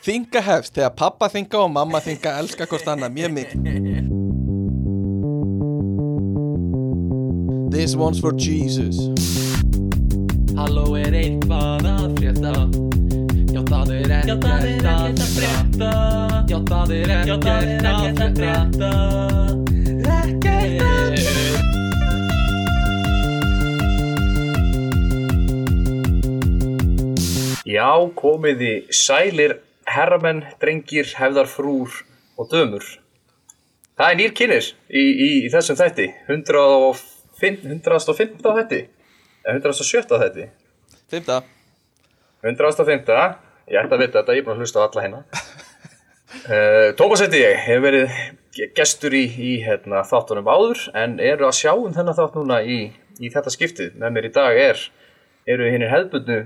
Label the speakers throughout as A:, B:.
A: Þinga hefst þegar pappa þinga og mamma þinga elska hvort annað. Mjög mikið. This one's for Jesus.
B: Halló er eitthvað að frétta? Já það er ekkert að frétta. Já það er ekkert að frétta. Ekkert að
C: Já, komiði sælir herramenn, drengir, hefðarfrúr og dömur. Það er nýr kynir í, í, í þessum þætti, 105, 105. þætti, eða 107. þætti.
A: Fymta
C: 105. Ég ætti að vita þetta, ég er búin að hlusta á alla hérna. Uh, Tómas heiti ég, hef verið gestur í, í hérna, þáttunum áður en eru að sjá um þennan þátt núna í, í þetta skiptið. Með mér í dag er, eru hinnir hefðbundnu,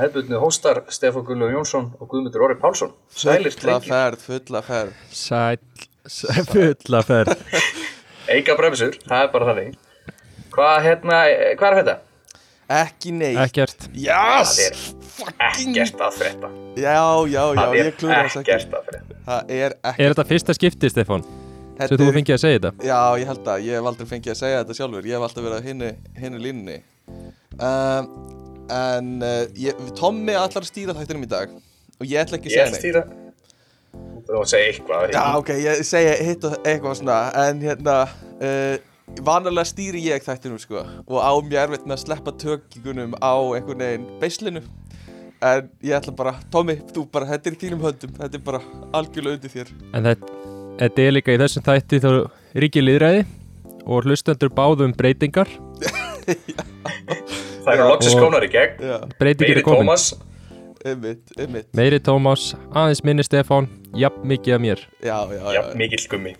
C: hefðbundnu hóstar Stefán Gullug Jónsson og Guðmundur Orri Pálsson. Sælir
A: Fulla
C: drengir.
A: ferð, fulla ferð
D: Sæl, sæl fulla ferð
C: Enga bremsur, það er bara þannig. Hvað hérna, hvað er þetta?
A: Ekki neitt
D: Ekkert
A: Yes
C: Það er ekkert að frétta.
A: Já, já, já,
C: Það
A: ég
C: er
A: klúra þess ekki
C: ekkert að frétta.
A: Það er ekki
D: Er þetta fyrsta skipti, Stefán?
A: Þetta
D: Svo þú
A: er-
D: fengið að segja þetta?
A: Já, ég held að, ég hef aldrei fengið að segja þetta sjálfur Ég hef alltaf verið á hinni, hinni línunni um, En uh, ég, Tommi ætlar að stýra þættinum í dag Og ég ætla ekki að
C: Ég
A: segja neitt.
C: stýra. Þú ætla að segja eitthvað.
A: Já, ok, ég segja hitt og eitthvað svona. En hérna uh, Vanalega stýri ég þættinum sko Og á mér erfitt með að sleppa tökingunum Á einhvern veginn beislinu. En ég ætla bara, Tommi, þú bara, þetta er í þínum höndum Þetta er bara algjörlega undir þér.
D: En þetta, þetta er líka í þessum þætti þá ríkir liðræði og hlustendur báðu um breytingar
C: Það eru loksins komnar í gegn. Meiri
D: er
C: Tómas,
A: einmitt, einmitt.
D: Meiri Tómas, aðeins minni Stefán Jafn mikið að mér.
A: Já, já, já,
C: já, mikill gummi.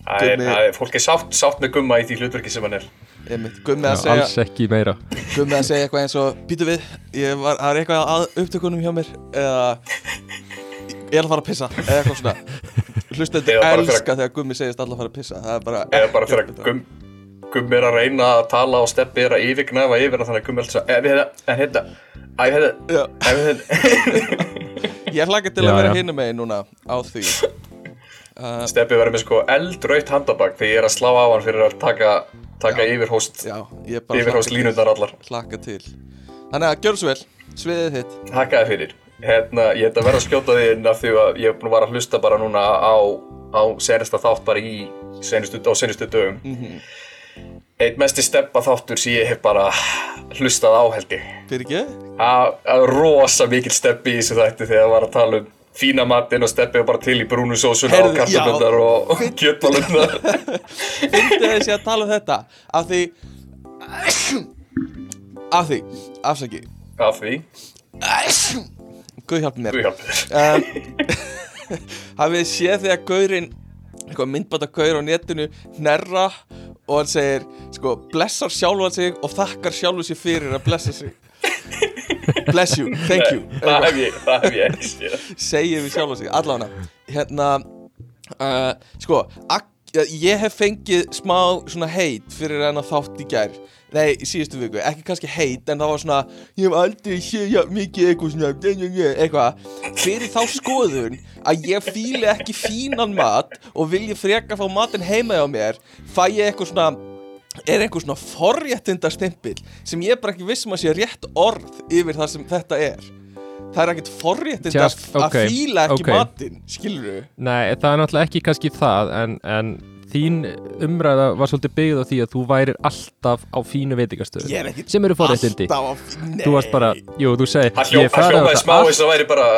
C: Það er,
A: Gummi.
C: það er, fólk er sátt, sátt með gumma í því hlutverki sem hann er.
A: einmitt Gummi að segja
D: Alls ekki meira.
A: Gummi að segja eitthvað eins og Býtu við, ég var, það er eitthvað að upptökunum hjá mér Eða Ég er að fara að pissa Eða eitthvað svona. Hlustendur elska þegar Gummi segist alltaf að fara að pissa Það er bara
C: Eða bara þegar
A: ekkert
C: gum, gummi er að reyna að tala og steppi er að yfirgnæfa yfir þannig að gummi er alltaf að, við hérna, en hérna, æ, hérna,
A: Já.
C: æ, hérna.
A: Ég hlaka til
D: Já,
A: að vera hinum megin núna á því uh,
C: Steppi verður með sko eldraut handabak þegar ég er að slá á hann fyrir að taka, taka yfir hóst,
A: Já, ég bara
C: yfir hóst línundar allar.
A: hlaka til Þannig að gjör svo vel, sviðið þitt
C: Takkaði fyrir. Hérna, ég ætla að vera að skjóta því inn af því að ég búin að að hlusta bara núna á, á senasta þátt bara í senustu, á senustu dögum.
A: Mhm.
C: Eitt mesti steppa þáttur sem ég hef bara hlustað á held ég.
A: Fyrir ekki?
C: Það er rosa mikil steppi í þessu þætti þegar það var að tala um fína matinn og steppi bara til í brúnu sósuna og kartabundar
A: já.
C: og, kjötbólundar.
A: Fyndi þessi að tala um þetta Af því Af því, afsaki
C: Af því,
A: Guð hjálpi mér
C: hjálpir þér.
A: um, hafið þið séð þegar gaurinn eitthvað myndbata gaur á netinu hnerra og hann segir sko blessar sjálfan sig og þakkar sjálfu sig fyrir að blessa sig. Bless you, thank you.
C: Það hef ég, það hef ég
A: segir við sjálfan sig, allavega. Hérna uh, sko, ak- ég hef fengið smá svona heit fyrir hennar þátt í gær. Nei, í síðustu viku, ekki kannski heit en það var svona, ég hef aldrei séð mikið eitthvað svona, eitthvað. Fyrir þá skoðun að ég fíli ekki fínan mat og vilji freka fá matinn heima hjá mér fæ ég eitthvað svona er einhver svona forréttinda stimpil sem ég bara ekki vissum að sé rétt orð yfir það sem þetta er það er ekkert forréttinda
D: Just,
A: að
D: ok,
A: fíla ekki
D: ok.
A: matinn skilur við
D: Nei, það er náttúrulega ekki kannski það en, en þín umræða var svolítið byggð á því að þú værir alltaf á fínu veitingastöðu
A: er
D: sem eru forréttindi. Þú varst bara, jú, þú segir
C: Það hljó, það hljómaði smá eins og það væri bara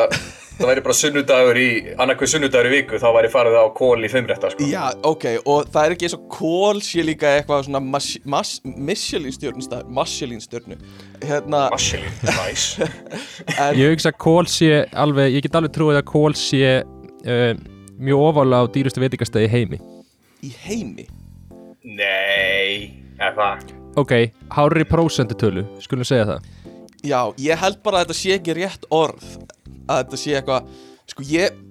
C: það væri bara sunnudagur í annarkveð sunnudagur í viku þá væri farið á kól í fimmrætta sko.
A: Já, ok, og það er ekki eins og kól sé líka eitthvað svona mas- mas- Michelin stjörnustæð Michelin stjörnu Hérna,
C: nice.
A: En,
D: Ég hugsa að kól sé alveg, ég get alveg trúið að kól sé uh, mjög ofalega á dýrustu veitingastöði í heimi.
A: Í heimi?
C: Nei, það
D: Ok, hárri prósentutölu, skulum segja það.
A: Já, ég held bara að þetta sé ekki rétt orð að þetta sé eitthvað sko ég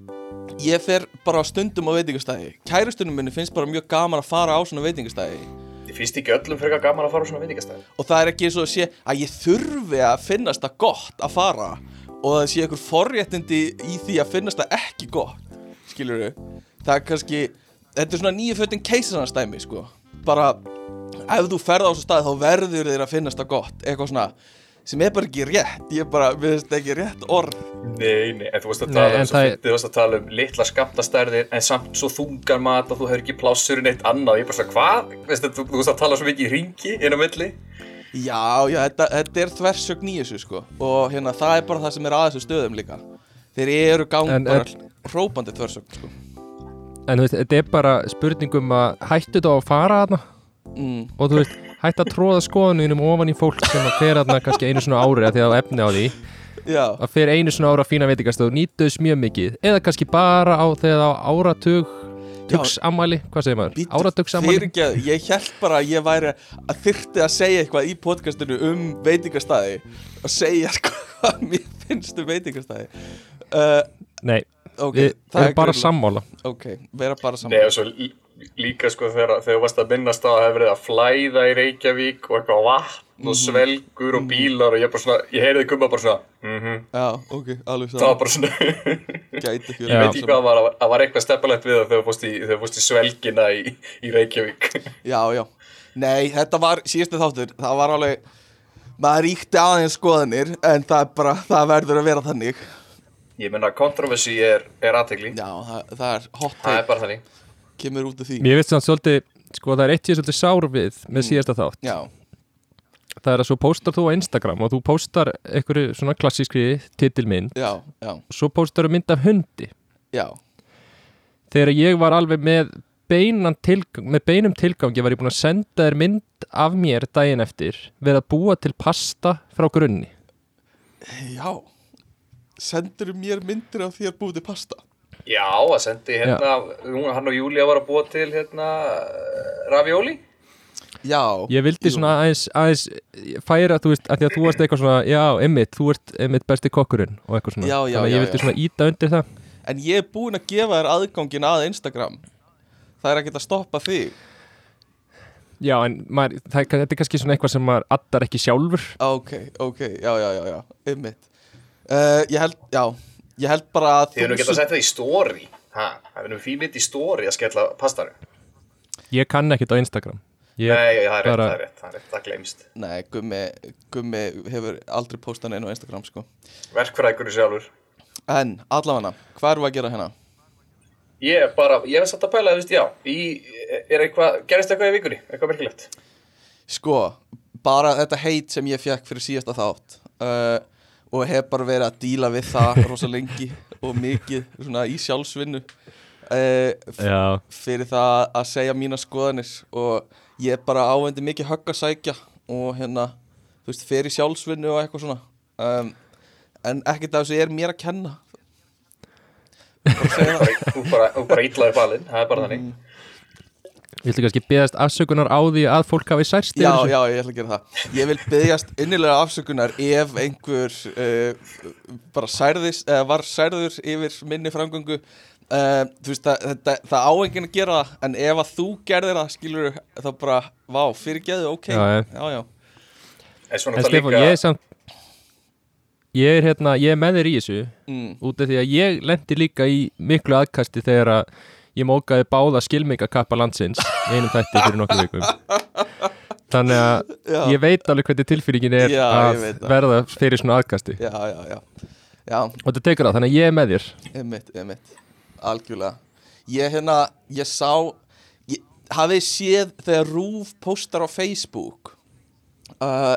A: ég fer bara stundum á veitingastæði. Kærustunum minni finnst bara mjög gaman að fara á svona veitingastæði
C: finnst ekki öllum frekar gaman að fara á svona veitingastæði
A: og það er ekki eins og að sé að ég þurfi að finnast það gott að fara og það sé einhver forréttindi í því að finnast það ekki gott skilur það er kannski þetta er svona nýju fötin keisarans dæmi sko. Bara ef þú ferð á þessu stað þá verður þér að finnast það gott. Eitthvað svona sem er bara ekki rétt. Ég er bara, við veist ekki rétt orð.
C: Nei, nei, en þú varst að
D: Nei,
C: tala
D: en
C: um,
D: það
C: þú varst að tala um litla skamtastærðir en samt svo þungar mat að þú hefur ekki plássur í neitt annað, ég er bara svona, hvað? Þú, þú varst að tala svo mikið í ringi inn á milli.
A: Já, já, þetta, þetta er þversögn í þessu sko. Og hérna það er bara það sem er að þessu stöðum líka. Þeir eru
D: En
A: bara
D: er-
A: hrópandi þversögn sko.
D: En þú veist, þetta er bara spurningum að hættu þetta á að fara þarna?
A: Mm,
D: og þú veist, hættu að tróða skoðunum ofan í fólk sem að fer þarna kannski einu svona ári að því að efni á því.
A: Já,
D: að fer einu svona ára fína veitingastöð þess mjög mikið. Eða kannski bara á þegar það á áratug tugsamæli, hvað segir maður?
A: Fyrirgeðu, ég held bara að ég væri að þyrfti að segja eitthvað í podcastinu um veitingastæði og segja sko hvað mér finnst um veitingastæði uh,
D: Nei,
A: ok,
D: við
A: það
D: erum bara
A: greinilega-
D: sammála.
A: Ok, vera bara
C: Nei, svo líka sko þegar, þú varst að minnast á að það hefur verið að flæða í Reykjavík og eitthvað vatn
A: Mhm.
C: og svelgur og bílar og ég bara svona, ég heyrði gumma bara svona mhm,
A: já, ok, alveg
C: það var bara svona Ég veit ekki hvað var, það var eitthvað steppalegt við það þegar þú fórst í, svelgina í, í Reykjavík.
A: já, já, nei, þetta var síðustu þáttur, það var alveg maður ríkti aðeins skoðanir en það er bara, það verður að vera þannig
C: Ég meina, kontroversi er, er aðtegli.
A: já, það, það er hot
C: Það er
A: take,
C: bara þannig.
A: Kemur út af því.
D: Mér veist samt svolítið, sko það er eitt ég svolítið sár við með síðasta þátt.
A: Já,
D: það er að svo póstar þú á Instagram og þú póstar einhverju svona klassískri titilmynd
A: já, já,
D: og svo póstar þú mynd af hundi.
A: Já.
D: Þegar ég var alveg með beinan tilgang, með beinum tilgangi var ég búin að senda þér mynd af mér daginn eftir verið að búa til pasta frá grunni.
A: Já. Sendur mér myndir af því að búið til pasta
C: Já, það sendi hérna, hún, hann og Júlia var að búa til hérna ravioli.
A: Já.
D: Ég vildi
A: jú.
D: svona aðeins, aðeins færa, þú veist, að því að þú varst eitthvað svona já, Emmitt, þú ert Emmitt besti kokkurinn og eitthvað svona,
A: Já, já,
D: þannig að
A: já,
D: ég vildi
A: já.
D: svona íta undir það.
A: En ég er búinn að gefa þér aðgangin að Instagram. Það er að stoppa þig.
D: Já, en maður, það, þetta er kannski svona eitthvað sem maður addar ekki sjálfur.
A: Ok, ok, já, já, já, já Einmitt. Uh, Ég held, já Ég held bara að
C: Þið erum ekki að setja það í story. Ha, það er nú mynd í story að skella pastaru.
D: ég kann ekkit á Instagram ég,
C: Nei, það er rétt,
D: bara-
C: það er rétt, það er rétt, það glemst.
A: Nei, Gummi, Gummi hefur aldrei postað neina á Instagram sko
C: Verkfræðingur sjálfur.
A: En, allavega, hvað við að gera hérna?
C: Ég er bara, ég hef satt að pæla, já, í, er eitthvað, gerist eitthvað í vikunni, eitthvað merkilegt?
A: Sko, bara þetta heit sem ég fekk fyrir síðasta þátt uh, og hef bara verið að díla við það rosa lengi og mikið svona í sjálfsvinnu. Uh, fyrir það að segja mína skoðanir og ég er bara ávendi mikið högg að sækja og hérna, þú veist, fyrir sjálfsvinnu og eitthvað svona. Um, en ekkert af þessu er mér að kenna. Bara að segja það
C: Þú bara, ítlaði balinn, það er bara þannig.
D: Viltu kannski beðast afsökunar á því að fólk hafi særst
A: Já, já, ég ætla að gera það Ég vil byggjast innilega afsökunar ef einhver uh, bara særðist, eða var særður yfir minni framgöngu uh, þú veist, það, það, það á enginn að gera það en ef að þú gerðir það, skilur þá bara, vá, fyrirgeðu, ok
D: Já, já.
A: já.
C: En
D: En Stefán,
C: líka,
D: ég er samt Ég er hérna, ég er með þér í þessu
A: Mm.
D: út af því að ég lendi líka í miklu aðkasti þegar að ég mókaði báða skilmingakappa landsins einum þætti fyrir nokkur vikum. Þannig að
A: Já.
D: ég veit alveg hvernig tilfinningin er
A: Já, ég
D: að verða fyrir svona aðkasti.
A: Já, já, já. Já,
D: og þetta tekur það, þannig að ég er með þér.
A: Einmitt, einmitt. Algjörlega. Ég hérna, ég sá ég, hafið séð þegar Rúf postar á Facebook uh,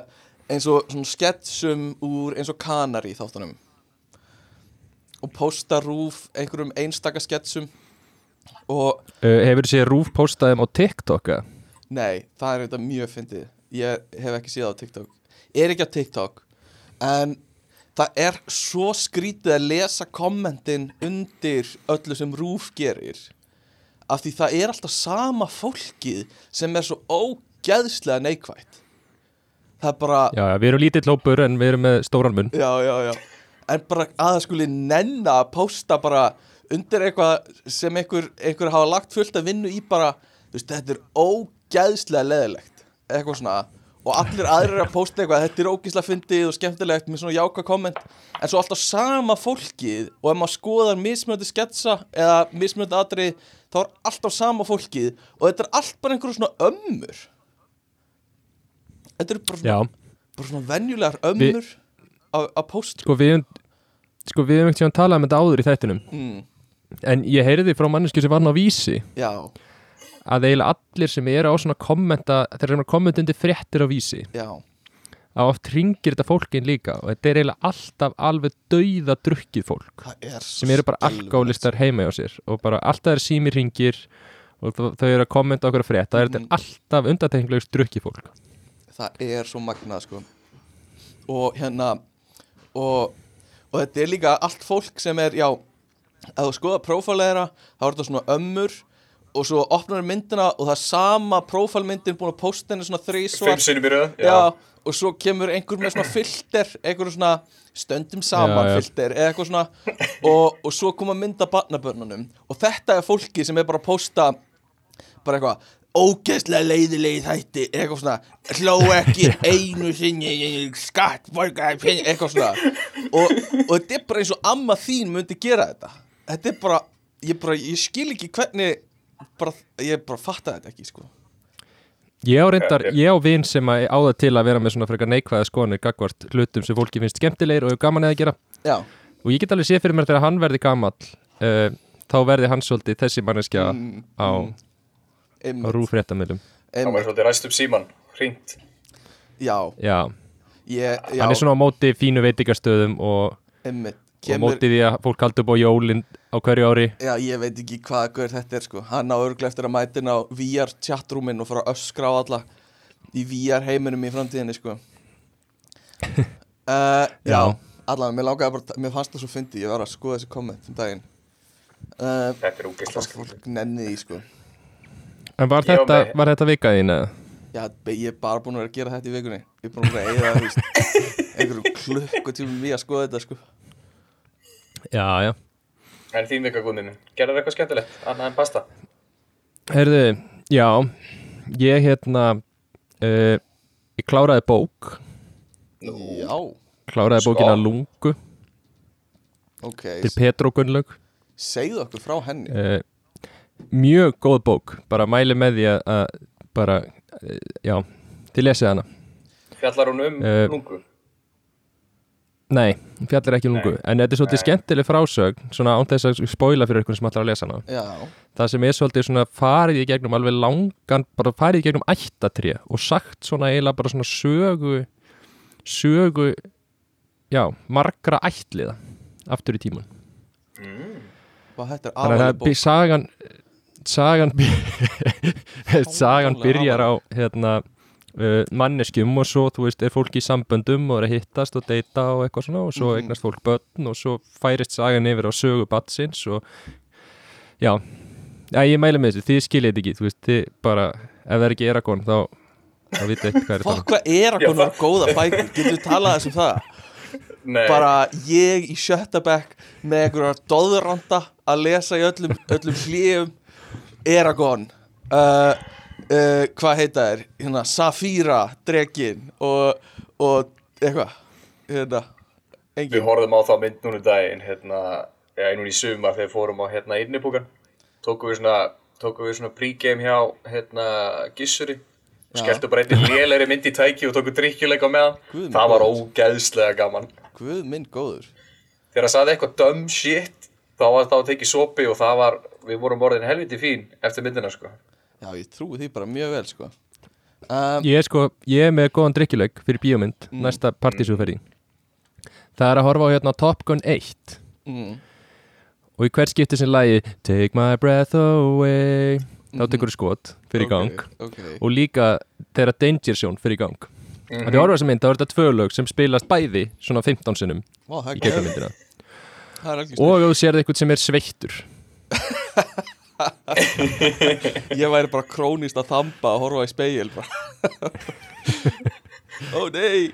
A: eins og svona sketsum úr eins og kanari þáttunum? Og posta Rúf einhverjum einstaka sketsum og
D: uh, Hefur séð Rúf postaðum á TikTok eða?
A: nei, það er þetta mjög fyndið. Ég hef ekki séð það á TikTok. Er ekki á TikTok en það er svo skrítið að lesa kommentin undir öllu sem Rúf gerir af því það er alltaf sama fólkið sem er svo ógeðslega neikvætt. Það er bara
D: Já, já, við erum lítill hópur en við erum með stóran munn
A: já, já, já. En bara að það skuli nenna að posta bara undir eitthvað sem einhver, einhver hafa lagt fullt að vinnu í bara, veist, þetta er ógeðslega leðilegt. Eitthvað svona. Og allir aðrir að posta eitthvað þetta er ógíslega fyndið og skemmtilegt með svona jáka komment. En svo alltaf sama fólkið og ef maður skoðar mismunandi sketsa eða mismunandi atrið þá er alltaf sama fólkið. Og þetta er allt bara einhverju svona ömmur. Þetta er bara svona, bara svona venjulegar ömmur að posta.
D: Sko við höfum sko ekki talað um þetta áður í þættinum.
A: Mm,
D: en ég heyrði frá manneski sem var hann á vísi
A: já,
D: að eiginlega allir sem eru á svona kommenta þeir eru að kommenta undir fréttir á vísi
A: já,
D: að oft ringir þetta fólkin líka og þetta er eiginlega alltaf alveg dauða drukkið fólk
A: er
D: sem eru bara alkoholistar heima hjá sér og bara alltaf er sími ringir og þau eru að kommenta okkur að frétta það er þetta alltaf undanteknilegust drukkið fólk.
A: Það er svo magnað sko. Og hérna og, og þetta er líka allt fólk sem er, já að þú skoða prófæleira, þá er þetta svona ömmur og svo opnar myndina og það er sama prófælmyndin búin að posta henni svona þrísvar og svo kemur einhver með svona filter einhver svona stöndum saman
D: Já, já.
A: filter eða eitthvað svona og, og svo koma mynda barnabörnunum og þetta er fólki sem er bara að posta bara eitthvað ógeðslega leiðilegi þætti eitthvað svona hló ekki einu sinni skatt pening eitthvað svona. Og, og þetta er bara eins og amma þín myndi gera þetta þetta er bara ég, bara, ég skil ekki hvernig bara, ég bara fatta þetta ekki sko.
D: Ég á reyndar, ég á vin sem að á það til að vera með svona frekar neikvæða skoðanir gagvart hlutum sem fólki finnst skemmtilegir og gaman eða að gera.
A: Já,
D: og ég get alveg séð fyrir mér þegar hann verði gamall uh, þá verði hann svolítið þessi manneskja
A: Mm,
D: á,
A: mm.
D: á rúfréttamilum
A: einmitt.
C: var svolítið ræst upp síman Hringt
A: Já,
D: Já,
A: ég, já,
D: hann er svona á móti fínu veitingastöðum og,
A: einmitt,
D: og
A: kemur,
D: móti því að fólk haldi upp á jólin á hverju ári.
A: Já, ég veit ekki hvað hver þetta er sko, hann á örglega eftir að mæta inn á VR chatroomin og fara að öskra á alla í VR heiminum í framtíðinni sko. Uh, Já,
D: Já.
A: allavega, mér langaði bara, mér fannst það svo fyndi, ég var að skoða þessi komment um daginn. Uh,
C: Þetta er skrítið
A: fólk nenni því sko.
D: En var þetta,
C: með-
D: var þetta vikaðin eða?
A: Já, ég er bara búin að vera að gera þetta í vikunni. Ég er búin að vera að veist einhverjum klukkutímum í að skoða þetta sko
D: Já, já.
C: En þín vika guðminn, gerður eitthvað skemmtilegt Annað en pasta?
D: Herðu, já Ég hérna uh, Ég kláraði bók.
A: Já,
D: Kláraði
C: Sko.
D: bókina Lungu.
A: Ok,
D: til Petro Gunnlaug.
A: Segðu okkur frá henni.
D: Uh, Mjög góð bók. Bara mæli með því að- að Bara, uh, já Þið lesið hana.
C: Fjallar hún um
D: Eh,
C: lungu
D: Nei, hún fjallar ekki um Lungu. En þetta er svolítið skemmtileg frásögn Svona án þess að spoila fyrir ykkur sem ætlar að lesa hana.
A: Já,
D: það sem er svolítið svona farið í gegnum alveg langan, bara farið í gegnum ættatré og sagt svona eiginlega bara svona sögu sögu já, margra ættliða aftur í tíman
A: er
D: þannig að það er sagan sagan sagan byrjar á hérna uh, manneskjum og svo þú veist er fólk í samböndum og er að hittast og deyta og eitthvað svona og svo
A: Mhm.
D: eignast fólk börn og svo færist sagan yfir á sögu batsins og já, já ég mæli með þessu, þið skiljið þetta ekki þú veist, þið bara, ef það er ekki Eragon þá, þá vitið eitthvað hvað er
A: Fokk,
D: þetta
A: hvað er að
C: Já,
A: konar góða bækur Getur talað þessum það?
C: Nei,
A: Bara ég í sjötta bekk Með einhverjar doðranda Að lesa í öllum, öllum hlíum Eragon. Uh, uh, Hvað heita þær? Hérna, Safíra, Dregin Og, og eitthvað Hérna,
C: Við
A: engin
C: horfðum á þá mynd núna um daginn hérna, já, núna í sumar þegar við fórum á hérna innibúkan tókum við svona, tókum við svona pregame hjá hérna Gissuri. Skelltu bara einnig lélegri mynd í tæki og tókum drikkjuleika með hann. Það var
A: góður.
C: ógeðslega gaman.
A: Guð minn góður.
C: Þegar það saði eitthvað dumb shit þá var það að tekið sopi og það var við vorum orðin helviti fín eftir myndina sko
A: Já, ég trúi því bara mjög vel sko. Um,
D: Ég er sko, ég er með góðan drikkjuleik fyrir bíómynd,
A: Mm.
D: næsta partísúferði Það er að horfa á hérna Top Gun 1
A: mm,
D: og í hvert skipti sem lagi Take my breath away þá
A: Mhm.
D: tekur þú skot fyrir í gang.
A: Ok,
D: og líka þegar Danger Zone fyrir gang. Mm -hmm. Það er orðað sem mynd, þá er þetta tvö lög sem spilast bæði svona 15 sinnum
A: það
D: í gegnum myndina.
A: Það
D: og þú sérði eitthvað sem er sveittur
A: Ég væri bara krónist að þamba og horfa í speil bara. Ó nei.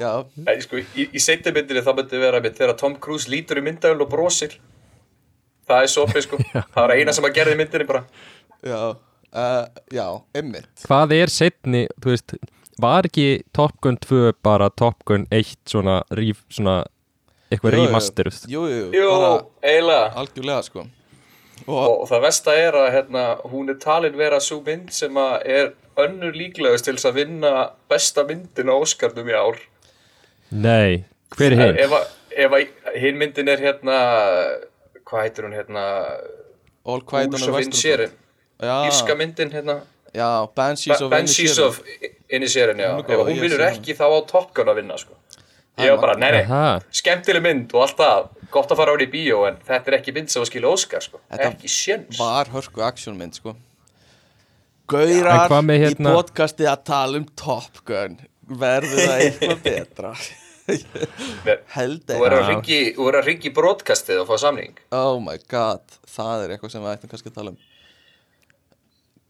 A: Já,
C: Nei, sko, í, í seinni myndinni það myndi vera mynd þegar Tom Cruise lítur í myndavel og brosir. Það er sopi sko. Það var eina sem að gerði í myndinni bara.
A: Já, uh, já, einmitt.
D: Hvað er setni, þú veist var ekki Top Gun 2 bara Top Gun 1 svona, ríf, svona eitthvað
A: Jú, jú.
D: remasteruð?
A: Jú, jú,
C: Jú,
A: bara
C: eiginlega.
A: algjörlega sko Og,
C: og, það versta er að hérna, hún er talin vera svo mynd sem að er önnur líklegust til að vinna besta myndin á Óskarnum í ár.
D: Nei, hver er hinn?
C: ef, að- ef að hinn myndin er hérna hvað heitir hún hérna?
A: All Quiet on the Western Já,
C: írska myndin hérna.
A: Já, Banshees of
C: Banshees
A: Inisherin.
C: of Inisherin já.
A: Hún er góð,
C: ef hún vinnur ekki þá á Top Gun að vinna sko. ég var bara, nei nei. Skemmtileg mynd og allt það gott að fara á henni í bíó en þetta er ekki mynd sem að skilja Óskar sko.
A: Þetta
C: ekki sjens
A: Var hörku actionmynd sko. Gaurar
D: hérna-
A: í podcasti að tala um Top Gun Verður það eitthvað betra? Held ekki
C: þú er að ringi í broadcastið og fá samning.
A: Oh my god Það er eitthvað sem við ættum kannski að tala um.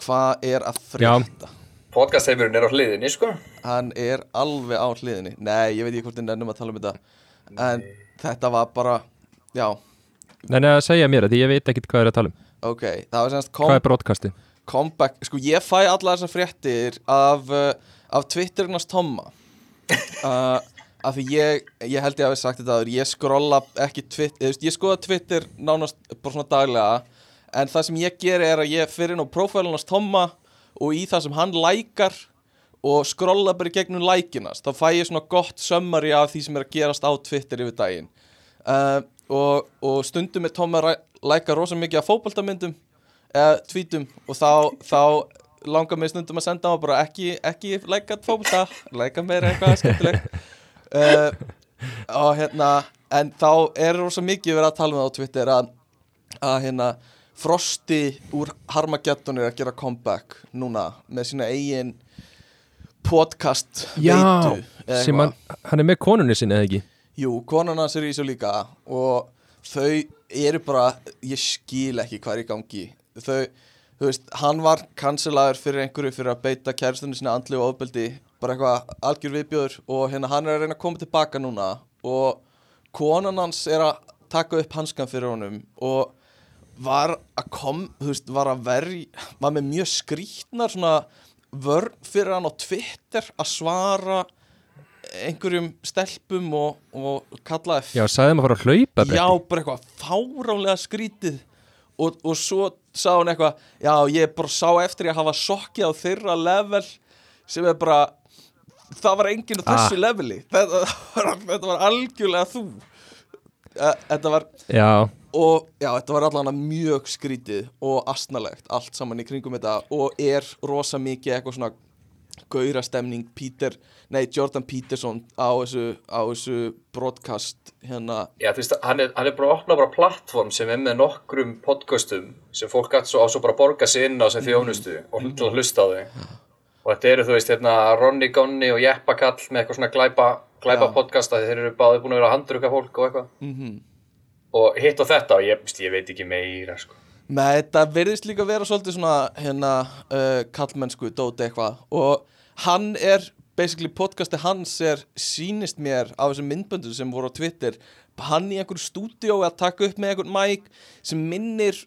A: Hvað er að frétta?
C: podcastheimurinn er á hliðinni sko.
A: Hann er alveg á hliðinni. Nei, ég veit ekki hvort við nennum að tala um þetta. En þetta var bara Já,
D: Nei, að segja mér það, því ég veit ekkit hvað er að tala um.
A: Ok Það var semst
D: Hvað er broadcasti?
A: comeback Sko, ég fæ alla þessar fréttir Af, uh, af Twitterinnast Tomma. Uh, Af því ég Ég held ég hafi sagt þetta áður Ég skrolla ekki Twitter Ég, skoða Twitter nánast bara svona daglega En það sem ég geri er að ég fyrir inn á profilunast Tomma Og í það sem hann lækar og skrolla bara gegnum lækinast þá fæ ég svona gott summary af því sem er að gerast á Twitter yfir daginn. Uh, og, og stundum er Tom að læka rosa mikið af fótboltamyndum eða tweetum og þá, þá langar mig stundum að senda á bara ekki, ekki læka fótbolta læka meira eitthvað skemmtilegt. Uh, og hérna en þá er rosa mikið verið að tala um það á Twitter að, að hérna Frosti úr Harmageddon er að gera comeback núna með sína eigin podcast veitu eða
D: sem hann, hann er með konunni sinni eða ekki
A: Jú, konan hans er í svo líka og þau eru bara, ég skil ekki hvað er í gangi. Þau, þú veist, hann var kanselaður fyrir einhverju fyrir að beita kæristunni sinni andli og ofbeldi, bara eitthvað algjör viðbjöður og hérna hann er að reyna að koma tilbaka núna og konan hans er að taka upp hanskan fyrir honum og var að kom, þú veist, var að veri var með mjög skrítnar svona vörn fyrir hann á Twitter að svara einhverjum stelpum og, og kallaði
D: Já, sagði maður að fara að hlaupa
A: já, bara eitthvað fáránlega skrítið. Og, og svo sá hann eitthvað já, ég bara sá eftir ég að hafa sokkið á þeirra level sem er bara það var enginn á þessu leveli. Þetta var, þetta var algjörlega þú. Eh, þetta var
D: Já,
A: og já, þetta var allan mjög skrítið og astnalegt allt saman í kringum þetta og er rosa mikið eitthvað svona gaurastemning. Peter, nei Jordan Peterson á þessu, á þessu broadcast hérna.
C: Já, veist, hann er, hann er bara að opna bara plattform sem er með nokkrum podcastum sem fólk gætt svo á svo bara að borga sig inn á sem þjónustu og til að hlusta á þau og þetta eru, þú veist, hérna Ronny Gonni og Jeppa Kall með eitthvað svona glæpa, glæpa
A: Já.
C: podcasta þeir eru báði búin að vera að handruka fólk og eitthvað.
A: Mm
C: og hitt og þetta og ég, ég veit ekki meira sko.
A: Nei, þetta verðist líka vera svolítið svona hérna uh, kallmennsku dóti eitthvað. Og hann er basically podcasti hans er sýnist mér á þessum myndböndu sem voru á Twitter hann í einhverju stúdíó að taka upp með einhvern mic sem minnir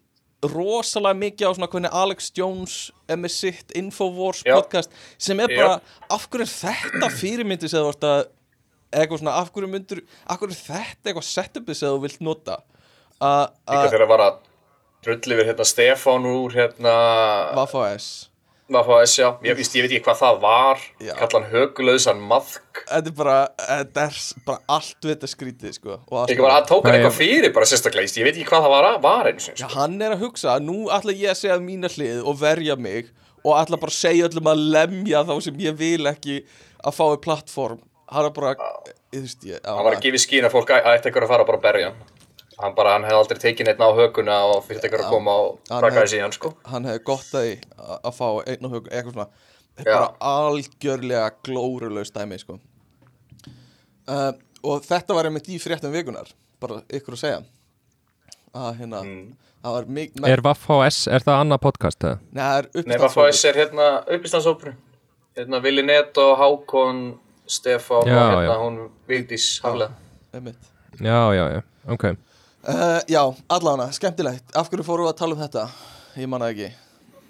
A: rosalega mikið á svona hvernig Alex Jones er með sitt Infowars
C: Já.
A: podcast sem er
C: Já.
A: bara, af hverju er þetta fyrirmyndi sem þú vart að eitthvað svona, af hverju myndur af hverju er þetta eitthvað setupið sem þú vilt nota að
C: Líka þegar að vara drulli við hérna Stefán úr hérna
A: Vaffa S
C: Vaffa S, já, ég, víst, ég veit ekki hvað það var.
A: Já.
C: kalla hann högulauðsan maðk.
A: Þetta er bara, þetta er bara allt við þetta skrítið sko
C: Ekki bara að hann
D: er-
C: eitthvað fyrir bara sérstaklega, ég veit ekki hvað það var, var eins og
A: Já, hann er að hugsa, nú ætla ég að segja mína hlið og verja mig og ætla bara að segja öllum að lemja þá sem ég vil ekki að fái plattform. Hann er bara, þú veist ég
C: hann var að gefa að fólk ætti eitthvað að fara bara að berja hann hann bara, hann hefði aldrei tekið neitt á höguna og fyrir eitthvað að koma og í hann sko
A: hann hefði gott að að að fá einn og hug, eitthvað svona þetta er bara algjörlega glórulaust dæmi sko uh, og þetta var einmitt í fréttum vikunar bara ykkur að segja að hérna,
C: Mm.
A: það var mikið
D: er Vaff HS, er það annað podcast eða?
A: Nei, það er
C: Nei, Vaffa
A: uppstandshópur.
C: S er hérna uppistandsópur hérna Vili Neto, Hákon Stefán og hérna
D: já.
C: hún Vigdís Haflega
A: Einmitt.
D: Já, já, já, ok
A: Uh, já, allavega, skemmtilegt. Af hverju fórum við að tala um þetta? Ég manna ekki.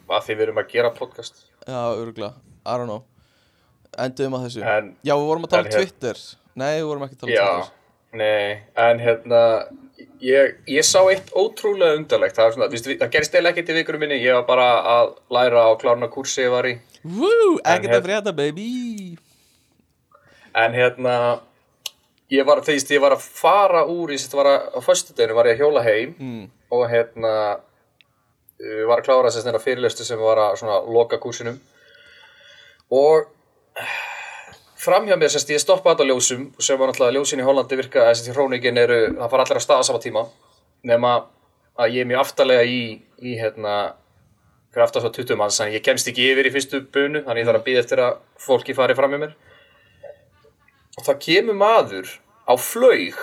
C: Að því við erum að gera podcast.
A: Já, örgulega, I don't know. Enduðum á þessu.
C: En,
A: Já, við vorum að tala um
C: hér-
A: Twitter. Nei, við vorum ekki að tala um
C: já,
A: Twitter.
C: nei, en hérna, ég, ég sá eitt ótrúlega undarlegt. Það, svona, viðst, það gerist eða ekkert í vikurum minni, ég var bara að læra á klárna kursi ég var í.
A: Woo, ekkert að frétta, baby.
C: En hérna, ég var, þegar ég var að fara úr, ég var að, á föstudeginu var ég að hjóla heim
A: mm.
C: og hérna, uh, var að klára þess að fyrirlestu sem var að svona loka kursinum og framhjá mér sérst ég stoppa þetta ljósum sem var náttúrulega ljósin í Hollandi virka þessi hróningin eru, það fara allir að staða sama tíma. Nema að ég er mjög aftarlega í, í hérna fyrir aftast á 20 manns, þannig ég kemst ekki yfir í fyrstu bunu, þannig ég þarf að býða eftir að fólki fari fram með mér og það kemur maður á flaug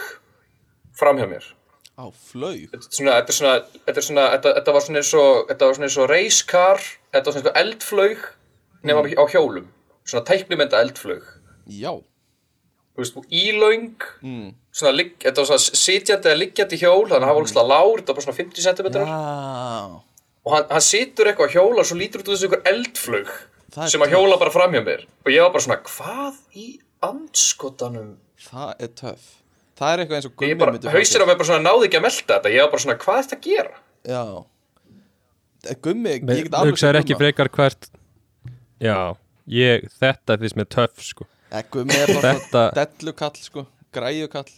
C: framhjá mér.
A: Á flög
C: þetta var svona eins og, þetta var svona eins og racecar, þetta var svona eins og eldflaug nema á hjólum, svona tæknumenda eldflaug,
A: Já.
C: Veist, ílaung,
A: mm.
C: þetta var svona sitjandi eða liggjandi hjól, þannig að það var svona lár, þetta var svona 50 cm
A: Já.
C: Og hann, hann situr eitthvað að hjóla og svo lítur út úr þessu
A: Það er
C: sem að hjóla bara framhjá mér. Og ég var bara svona, hvað í andskotanum.
A: Það er töff. Það er eitthvað eins og gummi
C: hausir á mér bara svona náði ekki að melta þetta. Ég var bara svona, hvað er þetta að gera?
A: Já. Eh, Gummi, ég
D: Me-
A: get alveg
D: hugsaður ekki frekar hvert já, ég, þetta finnst mér töff sko.
A: Eh, Gummi er bara
D: Þetta-
A: dellukall sko. Græjukall.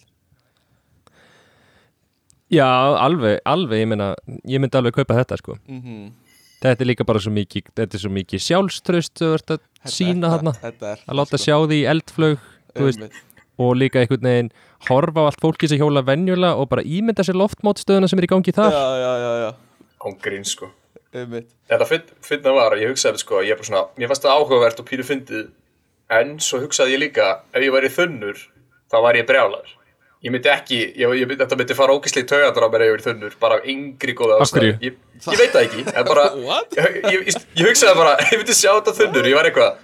D: Já, alveg, alveg ég, meina, ég myndi alveg kaupa þetta sko.
A: mm
D: þetta er líka bara svo mikið þetta er svo mikið sjálfströst þú ert að sína þarna. að láta sjá því eldflög veist, og líka einhvern veginn horfa á allt fólki sem hjóla venjulega og bara ímynda sér loftmótstöðuna sem er í gangi þar.
A: Já, já, já, já.
C: Án grín sko.
A: Einmitt.
C: Þetta finn- finna var að ég hugsaði sko, ég er bara svona, mér fannst það áhugavert og pínu fyndið en svo hugsaði ég líka ef ég væri þunnur, þá væri ég brjálar ég myndi ekki, ég, ég myndi, þetta myndi fara ef ég væri þunnur bara af yngri góða
D: hverju?
C: ég, ég veit það ekki, en bara ég, ég, ég, ég hugsaði bara, ég myndi sjá þetta þunnur ég var eitthvað,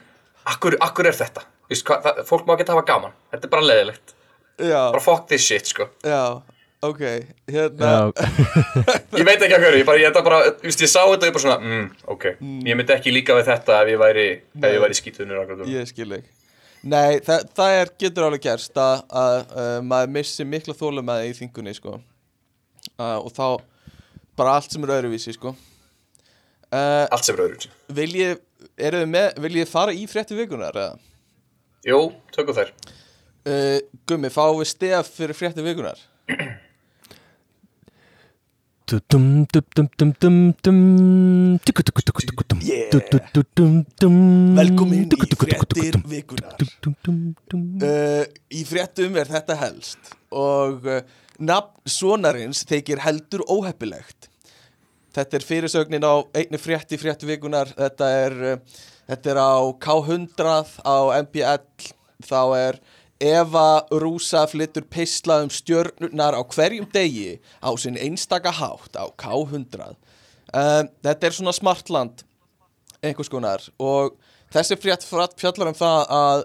C: akkur, akkur er þetta? Vist, hva, það, fólk má ekki hafa gaman, þetta er bara leðilegt
A: Já,
C: bara fuck this shit sko.
A: Já, ok Hérna,
C: ég veit ekki að hverju, ég, bara, ég, bara, ég sá þetta og ég bara svona, mm, ok, ég myndi ekki líka við þetta ef ég væri, ef væri skítunur
A: ég skil ekki Nei, það, það er, getur alveg gerst að, að uh, maður missi mikla þólum í þingunni, sko uh, og þá bara allt sem er öðruvísi, sko uh,
C: allt sem er öðru
A: Vil ég, eru þið með, vil ég fara í frétti vikunar, eða?
C: jú, tökum þær
A: Uh, gummi, fáum við stef fyrir frétti vikunar?
D: Dum, dum, dum, dum, dum, dum. Tuku, dum.
A: Yeah.
D: Du, du, du, dum, dum.
A: Velkomin í
D: dum.
A: vikunar. Uh, Í fréttum er þetta helst og uh, nafn sonarins þykir heldur óheppilegt. Þetta er fyrirsögnin á einni frétti frétti vikunar. Þetta er, uh, þetta er á K100 á MBL þá er Eva Rúsa flyttur pisla um stjörnurnar á hverjum degi á sinn einstaka hátt á K100 um, Þetta er svona smartland einhvers konar. Og þessi frétt fjallar um það að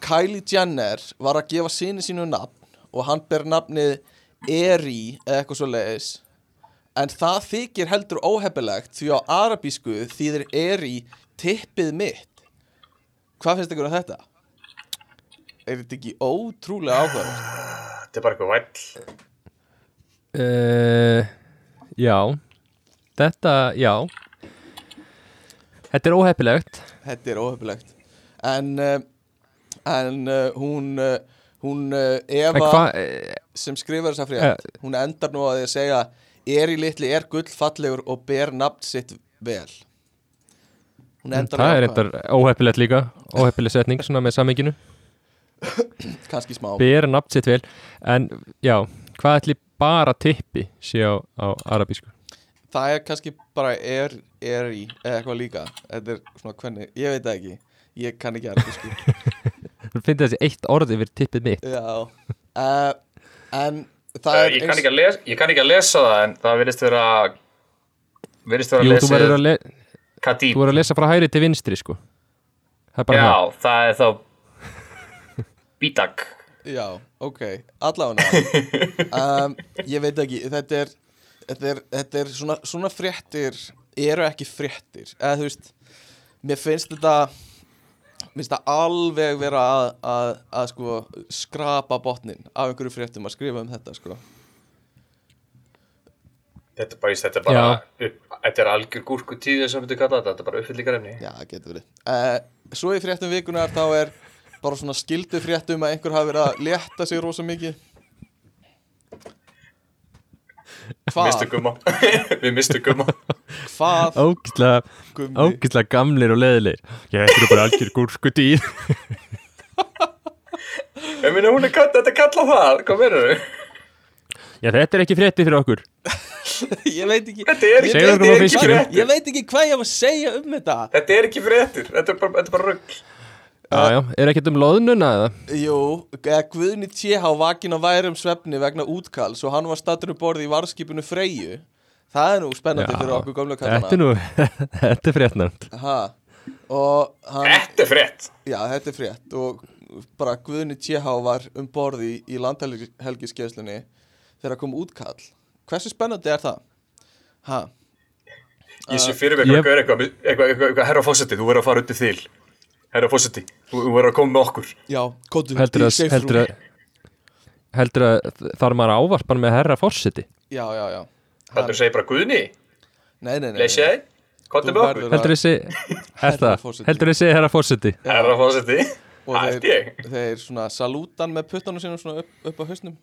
A: Kylie Jenner var að gefa sinni sínu nafn og hann ber nafnið Eri eða eitthvað svo leiðis en það þykir heldur óheppilegt því á arabísku þýðir Eri tippið mitt hvað finnst ykkur um þetta? Er þetta ekki ótrúlega áhugaverð?
C: þetta er bara eitthvað væll.
D: Uh, já. Þetta, já Þetta er óheppilegt.
A: Þetta er óheppilegt. En, uh, en uh, hún uh, hún Eva
D: hvað uh,
A: sem skrifar þessa frétt hún endar nú að því að segja Eri litli er gullfallegur og ber nafn sitt vel. Hún endar
D: Það er eitthvað óheppilegt líka Óheppileg setning svona með samminginu
A: kannski smá.
D: Ber nafn sitt vel. En já, hvað ætli bara tippi sé á, á arabísku?
A: Það er kannski bara er, eri eða eitthvað líka. Þetta er svona hvernig, ég veit það ekki. Ég kann ekki að sko.
D: Þú finnir þessi eitt orð yfir tippið mitt.
A: Já. Uh, en það
C: uh,
A: er
C: ég, kann ekki að lesa, ég kann ekki að lesa það en það virðist vera virðist vera
D: Jú,
C: að
D: þú verður
C: lesa
D: að, le
C: Kadib
D: þú verður að lesa frá hægri til vinstri sko. Það er bara það
C: já, það. er þá Bítak
A: Já, ok, allavega. Um, Ég veit ekki, þetta er þetta er, þetta er svona, svona fréttir eru ekki fréttir. Eða þú veist, mér finnst þetta minnst það alveg vera að, að, að sko skrapa botnin af einhverju fréttum að skrifa um þetta sko.
C: Þetta er bara, þetta er bara, upp, þetta er algjör gúrku tíði sem við kalla þetta, þetta er bara uppfyllingar efni.
A: Já, það getur verið. Uh, Svo í fréttum vikunar þá er bara svona skildu fréttum að einhver hafi verið að létta sig rosa mikið
C: við mistu gumma.
A: Hvað?
D: Ógislega,
A: Gummi?
D: ógislega gamlir og leðilegir Ég þetta er bara algjör gúrsku dýr
C: Ég minna, hún er kall, þetta er kalla það, hvað verður þau?
D: Já, þetta er ekki frétti fyrir okkur
A: Ég veit ekki
C: Þetta er, ekki fréttir.
A: Ég veit ekki hvað ég var að segja um þetta
C: Þetta er ekki fréttir, þetta er bara, þetta er bara rugg.
D: Já, já, er ekkert um loðnuna eða?
A: Jú, Guðni T.H. vakin á værum svefni vegna útkalls og hann var stattur um borði í varskipinu Freyju Það er nú spennandi fyrir okkur gömlu
D: Þetta er
A: kallana
D: nú, þetta er fréttnæmt
A: ha. Og hann,
C: Þetta er frétt.
A: já þetta er frétt og bara Guðni T.H. var um borði í, í landhelgiskeislunni þegar kom útkall Hversu spennandi er það? Ha?
C: Ég sé fyrir mig
D: Ég-
C: eitthvað, eitthvað, eitthvað, eitthvað, eitthvað, eitthvað, herra fósetti, þú verður að fara undir þil. Herra fósetti, þú verður að koma með okkur.
A: Já, kóttu
D: Heldur að, heldur að Heldur að þar maður ávarpan með herra fórseti
A: Já, já, já.
C: Þetta segir bara Guðni,
A: Nei, nei, nei,
C: komdu
A: Þú
C: með okkur.
D: Heldur heldur þessi herra fórseti
C: Herra fósetti,
A: og þeir, þeir svona salútan með puttanum sínum svona upp, upp á hausnum.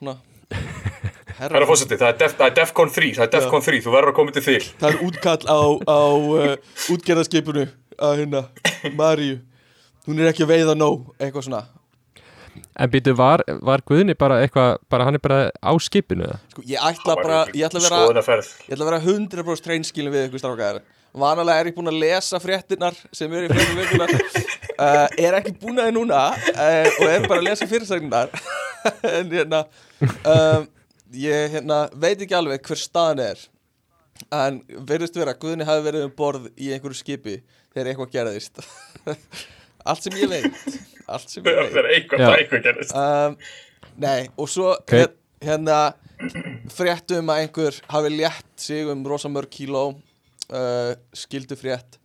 A: Svona.
C: Herra fósetti, það er Def- er Defcon 3, það er Defcon 3, þú verður að koma til þil.
A: það er útkall á, á uh, útgerðarskipinu að hérna Maríu hún er ekki að veiða nóg eitthvað svona.
D: En býtu, var, var Guðni bara eitthvað bara hann er bara á skipinu eða?
A: sko, ég ætla bara ég ætla að vera ég ætla að vera 100% treinskilin við ykkur strákaðar vanalega er ég búinn að lesa fréttinnar sem eru í fréttum vikunar uh, er ekki búinn að það núna uh, og er bara að lesa fyrirsagnar. En hérna um, ég hérna, veit ekki alveg hver staðan er. En verðist vera Guðni hafi verið um borð í einhverju skipi þegar eitthvað gerðist. Allt sem ég veit. Allt sem ég veit.
C: er eitthvað, eitthvað gerist.
A: um, Nei, og svo
D: Ok.
A: hér, hérna fréttum að einhver hafi létt sig um rosa mörg kíló uh, skildu frétt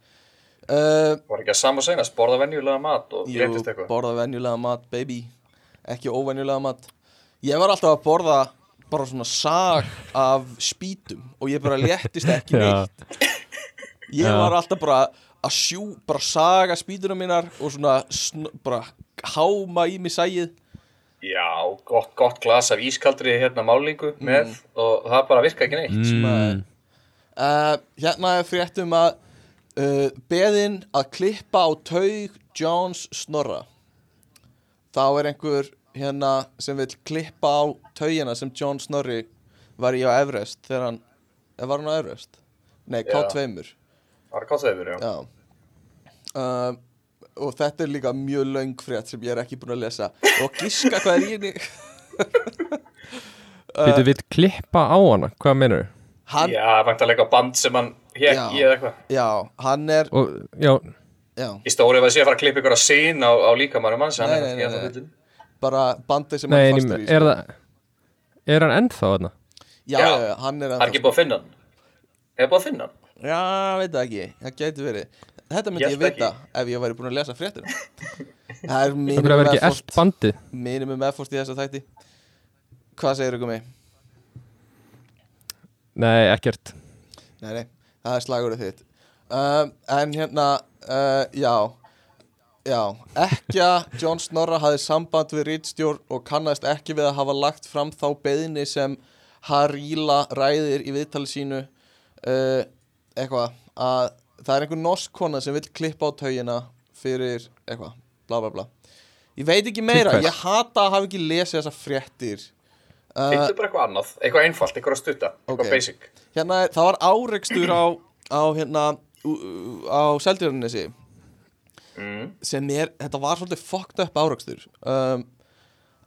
A: uh,
C: Var ekki að sama senast, borða venjulega mat og
A: Jú,
C: glemtist eitthvað.
A: borða venjulega mat, baby. Ekki óvenjulega mat. Ég var alltaf að borða bara svona sag af spýtum og ég bara léttist ekki neitt. Ég var alltaf bara að sjú, bara saga spýtuna mínar og svona sn bara háma í mig sæið
C: Já, gott, gott glas af ískaldri hérna málingu mm. með og það bara virka ekki neitt
A: mm. uh, Hérna er fréttum að uh, beðinn að klippa á taug Jóns Snorra þá er einhver hérna sem vil klippa á taugina sem Jón Snorri var í á Everest þegar hann, eh, var hann á Everest? Nei,
C: K2-mur Arkansæður, já.
A: já. Um, og þetta er líka mjög laung frétt sem ég er ekki búin að lesa og gíska hvað er í henni
D: Þú vilt klippa á hana, hvað mennur þau?
A: Hann,
C: já, vantarleika band sem hann hekk í eða eitthvað.
A: Já, hann er...
D: Og, já.
A: já.
C: Í stórið var þessi að fara að klippa ykkur að sín á, á líkamannum hans.
A: Nei, nei, nei, nei. Bara bandi sem
D: nei,
A: hann fastur í.
D: Nei,
A: er
D: það... Er hann ennþá þarna?
A: Já,
C: já,
A: hann er ennþá.
C: Það er ekki búið að finna hann. Er það búið að finna hann?
A: Já, veit það ekki, það gæti verið. Þetta myndi
C: Ég
A: ég vita ef ég væri búin að lesa fréttina. Það er
D: Það
A: mínum
D: ekki
A: Mínum meðfóst í þessa þætti. Hvað segir ykkur mig?
D: Nei, ekkert.
A: Nei, nei, það er slagurinn þitt. Um, En hérna, uh, já. Já, ekki að John Snorra hafði samband við rítstjórn og kannast ekki við að hafa lagt fram þá beðni sem Haríla ræðir í viðtali sínu uh, eitthvað að það er einhver norsk kona sem vill klippa á taugina fyrir eitthvað, bla bla bla Ég veit ekki meira, ég hata að hafa ekki lesið þessar fréttir uh,
C: Þetta er bara eitthvað annað, eitthvað einfalt, eitthvað að stutta, eitthvað
A: Ok.
C: basic.
A: Hérna, það var áreikstur á, á hérna, á Seldjörninesi
C: Mm.
A: sem er, þetta var svolítið fucked up áreikstur um,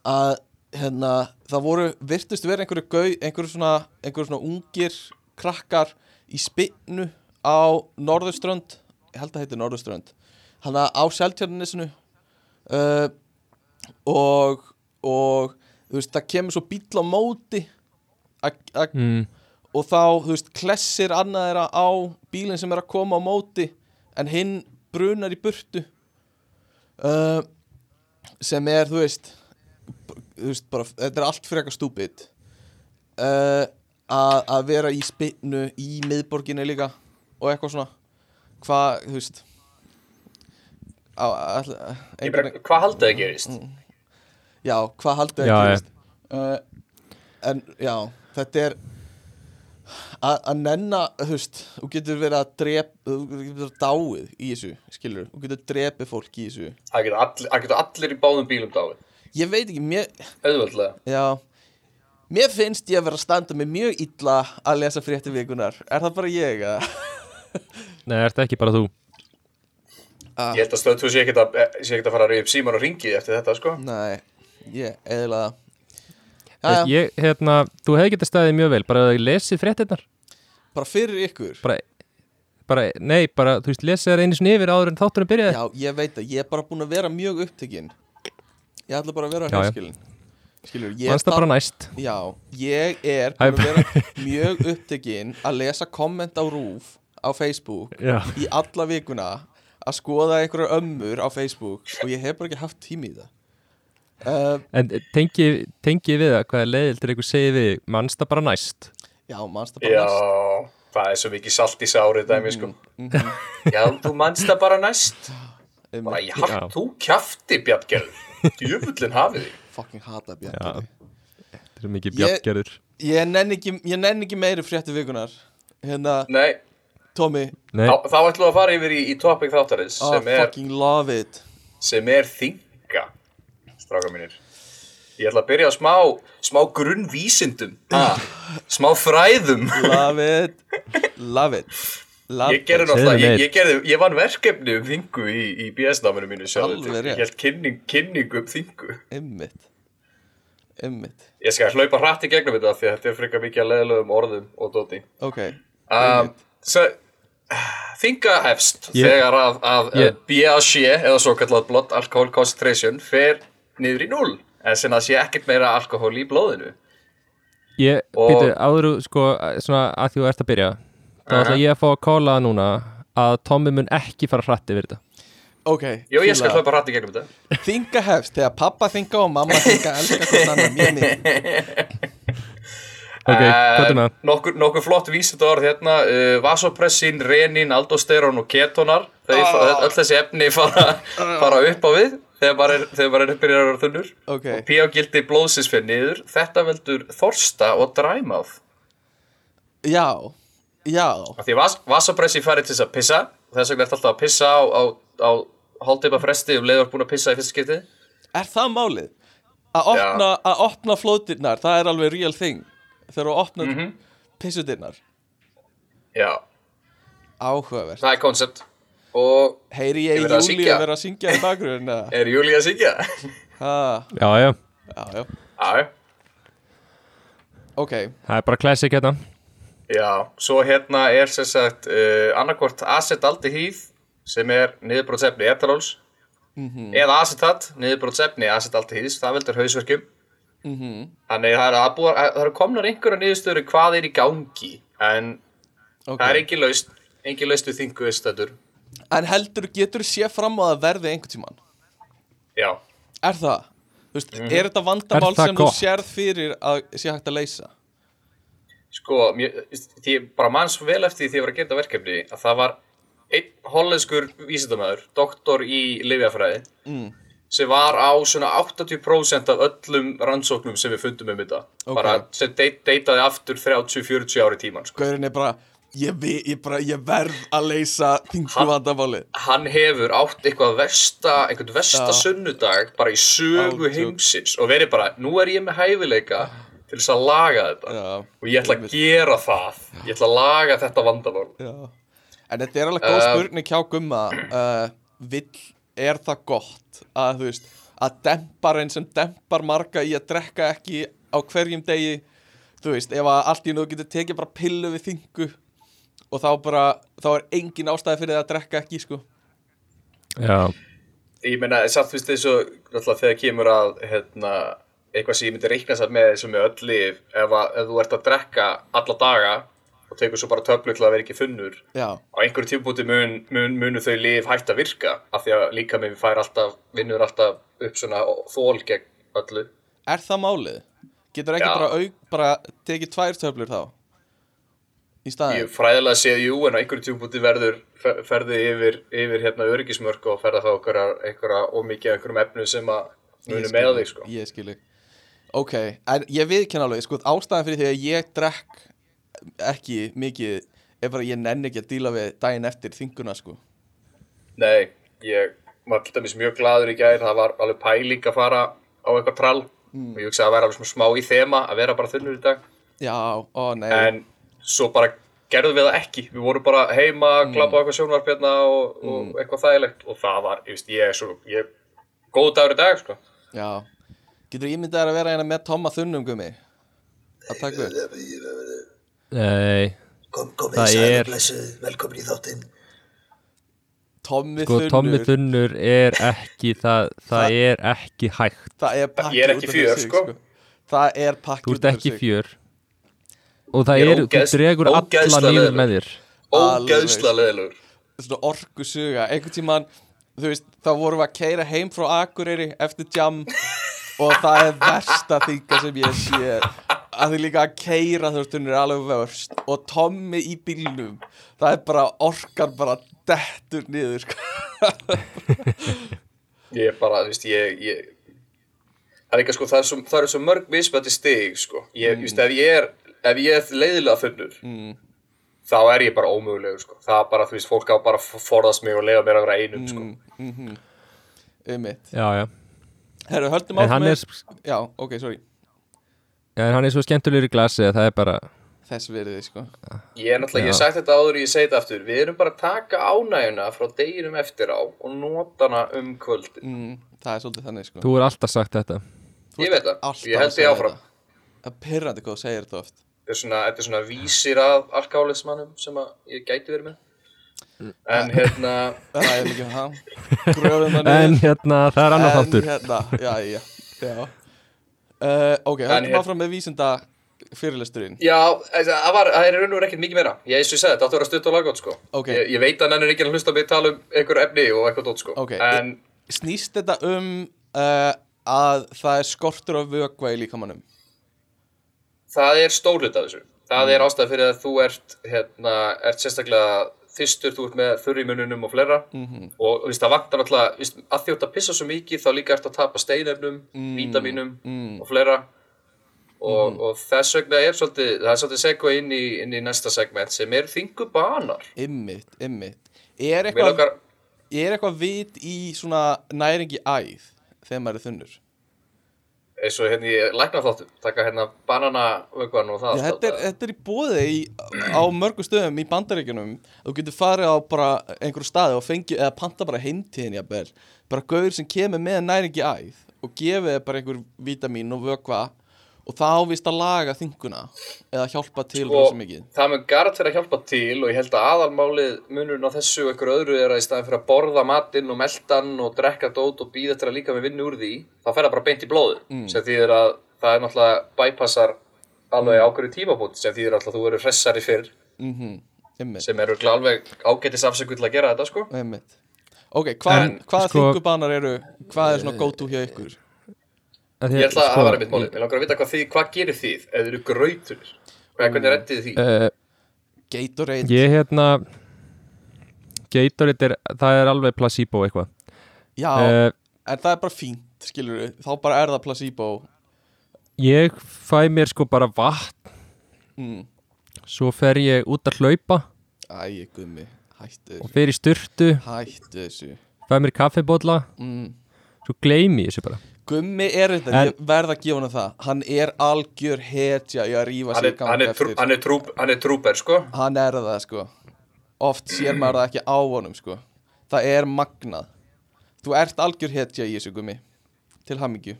A: að hérna, það voru virtust vera einhverju gau, einhverju svona einhverju svona ungir krakkar í spinnu á Norðurströnd, ég held að heiti Norðurströnd. Hann á Seldjörnisinu uh, og og þú veist, það kemur svo bíll á móti að- að
D: mm.
A: og þá, þú veist, klessir annað þeirra á bílinn sem er að koma á móti en hinn brunar í burtu uh, sem er, þú veist þú veist, bara, þetta er allt fyrir eitthvað stúpid. Uh, að að vera í spinnu í miðborginni líka og eitthvað svona. Hvað, þú veist
C: hvað haldið það gerist?
A: já, hvað haldið að
D: já.
A: gerist? Uh, en já, þetta er að að nenna, þú veist þú getur verið að drep þú getur verið dáið í þessu, skilur þú getur drepið fólk í þessu.
C: Það geta allir, það allir í báðum bílum dáið.
A: Ég veit ekki, mér,
C: Auðvöldlega
A: já mér finnst ég að vera að standa mig mjög illa að lesa frétti vikunar, er það bara ég að
D: Nei, er þetta ekki bara þú?
C: Ég held að stöð 2 sé ekkert að, eh, að fara að reyða upp síman og ringi eftir þetta sko.
A: Nei, ég, það já,
D: ég, hérna, þú hefði getað staðið mjög vel bara að lesið fréttinnar
A: bara fyrir ykkur?
D: Bara, bara, nei, bara, þú veist, lesið þær einu sinni yfir áður en þátturinn byrjaði.
A: Já, ég veit að ég er bara búin að vera mjög upptekinn. Ég ætla bara að vera
D: Já, já.
A: Skilur, ég
D: Manst það bara næst?
A: Já, ég er
D: Hæ,
A: búin að vera mjög upptekinn að lesa komment á rúf á Facebook
D: Já,
A: í alla vikuna að skoða einhverjar ömmur á Facebook og ég hef bara ekki haft tími í það. Uh,
D: en tengi, tengi við það hvað er leiðildur einhver segið við þig, manst það bara næst?
A: Já, manst það bara
C: Já,
A: næst.
C: það er svo mikið salt í sárið dæmi sko.
A: Mhm.
C: Já, þú mannst það bara næst. Bara, já,
D: Já.
C: þú kjafti Bjarngerður. Djöfullin hafið þig
A: Fucking hata björn
D: Þetta er mikið
A: Ég-
D: bjartgerður
A: Ég nenni ekki, ekki meiri frétti vikunar Hérna,
C: Nei,
A: Tommy.
D: Nei,
C: þá, þá ætlum við að fara yfir í, í topic þáttarins
A: oh,
C: sem, er,
A: fucking love it.
C: sem er þinga Stráka mínir. Ég ætla að byrja á smá, smá grunnvísindum. Ha, Smá fræðum.
A: Love it. Love it
C: Ég gerði náttúrulega, ég, ég, gerði, ég vann verkefni um þingu í, í BS-náminu mínu sjálf. Ég held kynning, kynning um þingu.
A: Einmitt. Einmitt.
C: Ég skal hlaupa hratt í gegnum þetta því að þetta er frekar mikið að leðilegum orðum og dóti.
A: Ok
C: um, svo, Þinga hefst
D: Ég-
C: þegar að, að yeah. BAC eða svo kallað blood alcohol concentration fer niður í null en sem að sé ekkert meira alkohól í blóðinu.
D: Ég, býtu, áður þú, sko, svona að því þú ert að byrja þá ætla ég að fá að kóla það núna að Tommi mun ekki fara hratt yfir þetta.
A: Ok
C: Jú, ég skal hlaupa hratt í gegnum þetta.
A: Þinga hefst Þegar pappa þinga og mamma þinga Elskar hvort annar mjög mikið.
D: Ok, hvað er með?
C: Nokkur, nokkur flott vísið orð hérna. Uh, Vasopressin, renin, aldosterón og ketonar. Þeir,
A: Ah.
C: Öll þessi efni fara, fara upp á við þegar maður er, þegar maður er byrjar að vera þunnur.
A: Ok.
C: Og pH-gildi blóðsins fyrir niður. Þetta veldur þorsta og dræmáð
A: Já
C: Af Því vas, vasopressi færi til þess að pissa Þess vegna er alltaf að pissa á, á, á hálfdeipa fresti um leiður búin að pissa í fyrsta skipti
A: Er það málið? Að opna, að opna flóðdyrnar Það er alveg real thing Þegar þú opna mm. -hmm. pissudirnar
C: Já,
A: Áhugavert.
C: Það er koncept Og
A: Heyri ég
C: Ég verið að
A: vera að syngja í bakgrunn
C: er Júlía að syngja?
A: Ha,
D: Já, já,
A: já, já
C: Já,
A: Ok.
D: Það er bara classic hérna
C: Já, svo hérna er sem sagt uh, annarkvort acetaldehýð sem er niðurbrótsefni etarols eða acetat, niðurbrótsefni acetaldehýðs, það veldur hausverkjum
A: mm
C: þannig það er, að búa, að, það er komnar einhverja niðurstöður hvað er í gangi en
A: Ok
C: það er engin laust engin laust við þingu viðstættur
A: En heldur, getur sé fram á að verði einhvern tímann?
C: Já,
A: Er það? Þú veist,
C: Mhm.
A: er þetta vandamál
D: Er það
A: sem
D: gott?
A: þú sérð fyrir að sé hægt að leysa?
C: Sko mér, því ég bara manns vel eftir því því ég var að geta verkefni að það var einn hollenskur vísindamæður, doktor í livjafræði
A: Mm.
C: sem var á svona 80% af öllum rannsóknum sem við fundum um þetta
A: Ok.
C: bara sem de deitaði aftur 30-40 ári tíman sko.
A: Gaurin er bara, ég, vi, ég, bara, ég verð að leysa þingu
C: Ha-
A: vandamálið
C: hann hefur átt eitthvað versta einhvern versta sunnudag bara í sögu heimsins og verið bara, nú er ég með hæfileika til þess að laga þetta.
A: Já,
C: og ég ætla að gera það. Ég ætla að laga þetta vandamál.
A: Já. En þetta er alveg góð
C: Um,
A: spurning hjá Gumma uh, Vill, er það gott að þú veist að demparinn sem dempar marga í að drekka ekki á hverjum degi þú veist, ef að allt í nú getur tekið bara pillu við þingu og þá bara, þá er engin ástæði fyrir það að drekka ekki, sko.
D: Já,
C: ég meina, satt fyrst eins og náttúrulega þegar kemur að hérna, eitthvað sem ég myndi reikna satt með sem með öll lif ef, að, ef þú ert að drekka alla daga og tekur svo bara töflu til að vera ekki þunnur
A: Já,
C: á einhverju tímpúti mun, mun, munu þau lif hægt að virka af því að líka með fær alltaf, vinnur alltaf upp svona þól gegn öllu
A: er það málið? Getur ekki bara, auk, bara tekið tvær töflur þá? Í staðin?
C: ég fræðilega séð jú en á einhverju tímpúti verður fer- ferði yfir, yfir hérna öryggismörk og ferða þá einhverja, ómikið einhverjum efnu sem að munu með
A: þig,
C: sko
A: Ég skilji Ok, en ég viðkenn alveg, sko, ástæðan fyrir því að ég drekk ekki mikið er bara að ég nenni ekki að díla við daginn eftir þinguna, sko.
C: Nei, ég var dæmis mjög gladur í gær, það var alveg pæling að fara á eitthvað trall.
A: Mm.
C: og ég hugsaði að væri alveg smá í þema að vera bara þunnur í dag.
A: Já, ó nei.
C: En svo bara gerðum við það ekki. Við vorum bara heima,
A: Mm.
C: klappa á eitthvað sjónvarp hérna og, og eitthvað þægilegt. Og það var, ég veist, ég er svo ég, góð dagur í dag, sko.
A: Já Getur ímyndið þér að vera hérna með Tomma Þunnum, gummi? Að taka upp?
D: Nei,
E: Kom, kom
D: Það er-
E: velkomin í þáttinn.
A: Tommi
D: sko
A: Þunnur.
D: Tommi Þunnur er ekki það, það er ekki hægt.
A: Það er pakki
C: Ég er ekki
A: út af
C: fjör,
A: sig,
C: sko.
A: Það er pakki
D: Þú
A: út
D: ert
A: af
D: ekki
A: sig.
D: fjör. Og það
C: er
D: þú dregur alla
C: leiðilegur.
D: með þér.
C: Ógeðslega leðilegur
A: svona orku suga einhvern tímann, þú veist, þá vorum við að keira heim frá Akureyri eftir jam og það er versta þinga sem ég sé. Að þið líka að keira þú er alveg vörst. Og Tommi í bílnum. Það er bara orkan bara dettur niður sko.
C: ég er bara, þú veist, ég, ég það er ekki sko, það er svo, það er svo mörg mismöndi stig, sko. Ég, mm. veist, ef ég er, ef ég er leiðilega þunnur
A: mm.
C: þá er ég bara ómögulegur, sko. Það er bara, þú veist, fólk á bara að forðast mig og leiða mér að vera einum, sko.
A: Mm einmitt.
D: Já, já,
A: Herru, höldum
D: hann
A: með
D: er,
A: Já, ok, sorry.
D: Já, en hann er svo skemmtulegur í glasi að það er bara
A: Þess verið, sko.
C: Ég er náttúrulega, ég hef sagt þetta áður og ég segi þetta aftur. Við erum bara að taka ánægjuna frá deginum eftir á og nota hana um kvöldin
A: mm, Það er svolítið þannig, sko.
D: Þú er alltaf sagt þetta.
C: Ég veit það, ég held því áfram.
A: Það er pyrrandi hvað þú segir þetta oft.
C: Þetta er svona, þetta er svona vísir að alkálismannum sem að ég gæti verið með En hérna,
A: Það er líka það það
D: En hérna, það er annar
A: En
D: þáttur
A: hérna, já, já, já. Uh, Ok, höldum
C: hér-
A: áfram með vísinda fyrirlesturinn
C: já, það var, það er raun og verið ekkert mikið meira Ég eins og ég segi, þetta áttu að vera stutt og laggótt sko
A: Ok.
C: ég, ég veit að hann er ekki að hlusta mig tala um einhver efni og eitthvað dót sko
A: Ok.
C: En
A: Snýst þetta um uh, að það er skortur á vökva í líkamannum
C: það er stór hlut af þessu það
A: Mm.
C: er ástæð fyrir að þú ert hérna, ert sérstaklega fyrstur, þú ert með þurr í mununum og fleira
A: Mhm.
C: og þú veist, það vantar náttúrulega víst, að ert að pissa svo mikið þá líka ert að tapa steinefnum, vítaminum
A: mm.
C: og fleira og, og þess vegna er svolítið það er svolítið segvað inn, inn í næsta segment sem er þingu banar
A: Ymmit, ymmit Er eitthvað er eitthvað vit í svona næringi æð þegar maður er þunnur?
C: Eins og hérna ég lækna þáttum taka hérna bananavögvan og það
A: Já, þetta, er, þetta er í bóði í, á mörgum stöðum í bandaríkjunum. Þú getur farið á bara einhverju staði og fengið, eða panta bara heimtíðin jafnvel, bara gauður sem kemur með næringi æð og gefið bara einhver vítamín og vökva og það ávist að laga þinguna eða hjálpa til
C: og
A: rosa mikið.
C: það mun garant fyrir að hjálpa til og ég held að aðalmálið munurinn á þessu og ykkur öðru er að í staðin fyrir að borða matinn og meldan og drekka dót og býða til að líka með vinnu úr því þá fer það bara beint í blóðu
A: Mm.
C: sem þýðir að það er náttúrulega bypassar alveg
A: Mm.
C: ákveður tímabútt sem þýðir alltaf að þú eru hressari fyrr
A: mhm, ymmit,
C: sem eru alveg ágætis afsökuð til að gera þetta sko.
A: Ok, hvað,
C: En,
A: hvaða
D: sko-
A: þingubanar eru hvað er svona go to hjá ykkur
D: Að því
C: ég ætla að
D: sko,
C: það var einmitt málið, ég langar að vita hvað, þið, hvað gerir þið? Þið eru hvað, hvernig reddið þið því?
D: Uh,
A: Gatorade.
D: Ég hérna Gatorade er, það er alveg placebo eitthvað.
A: Já,
D: uh,
A: en það er bara fínt skilur við, þá bara er það placebo.
D: Ég fæ mér sko bara vatn.
A: Mm.
D: Svo fer ég út að hlaupa.
A: Æ, gummi, hættu
D: og
A: þessu
D: fer í styrtu
A: Hættu þessu.
D: Fæ mér kaffibólla.
A: Mm.
D: Svo gleymi ég þessu bara
A: Gummi er þetta,
D: En-
A: ég verð að gefa hann það. Hann er algjör hetja í að rífa
C: hann
A: sig
C: hann, er hann, er trú, hann er trúper sko.
A: Hann er það sko. Oft sér maður það ekki á honum sko. Það er magnað. Þú ert algjör hetja í þessu gummi. Til hamingju.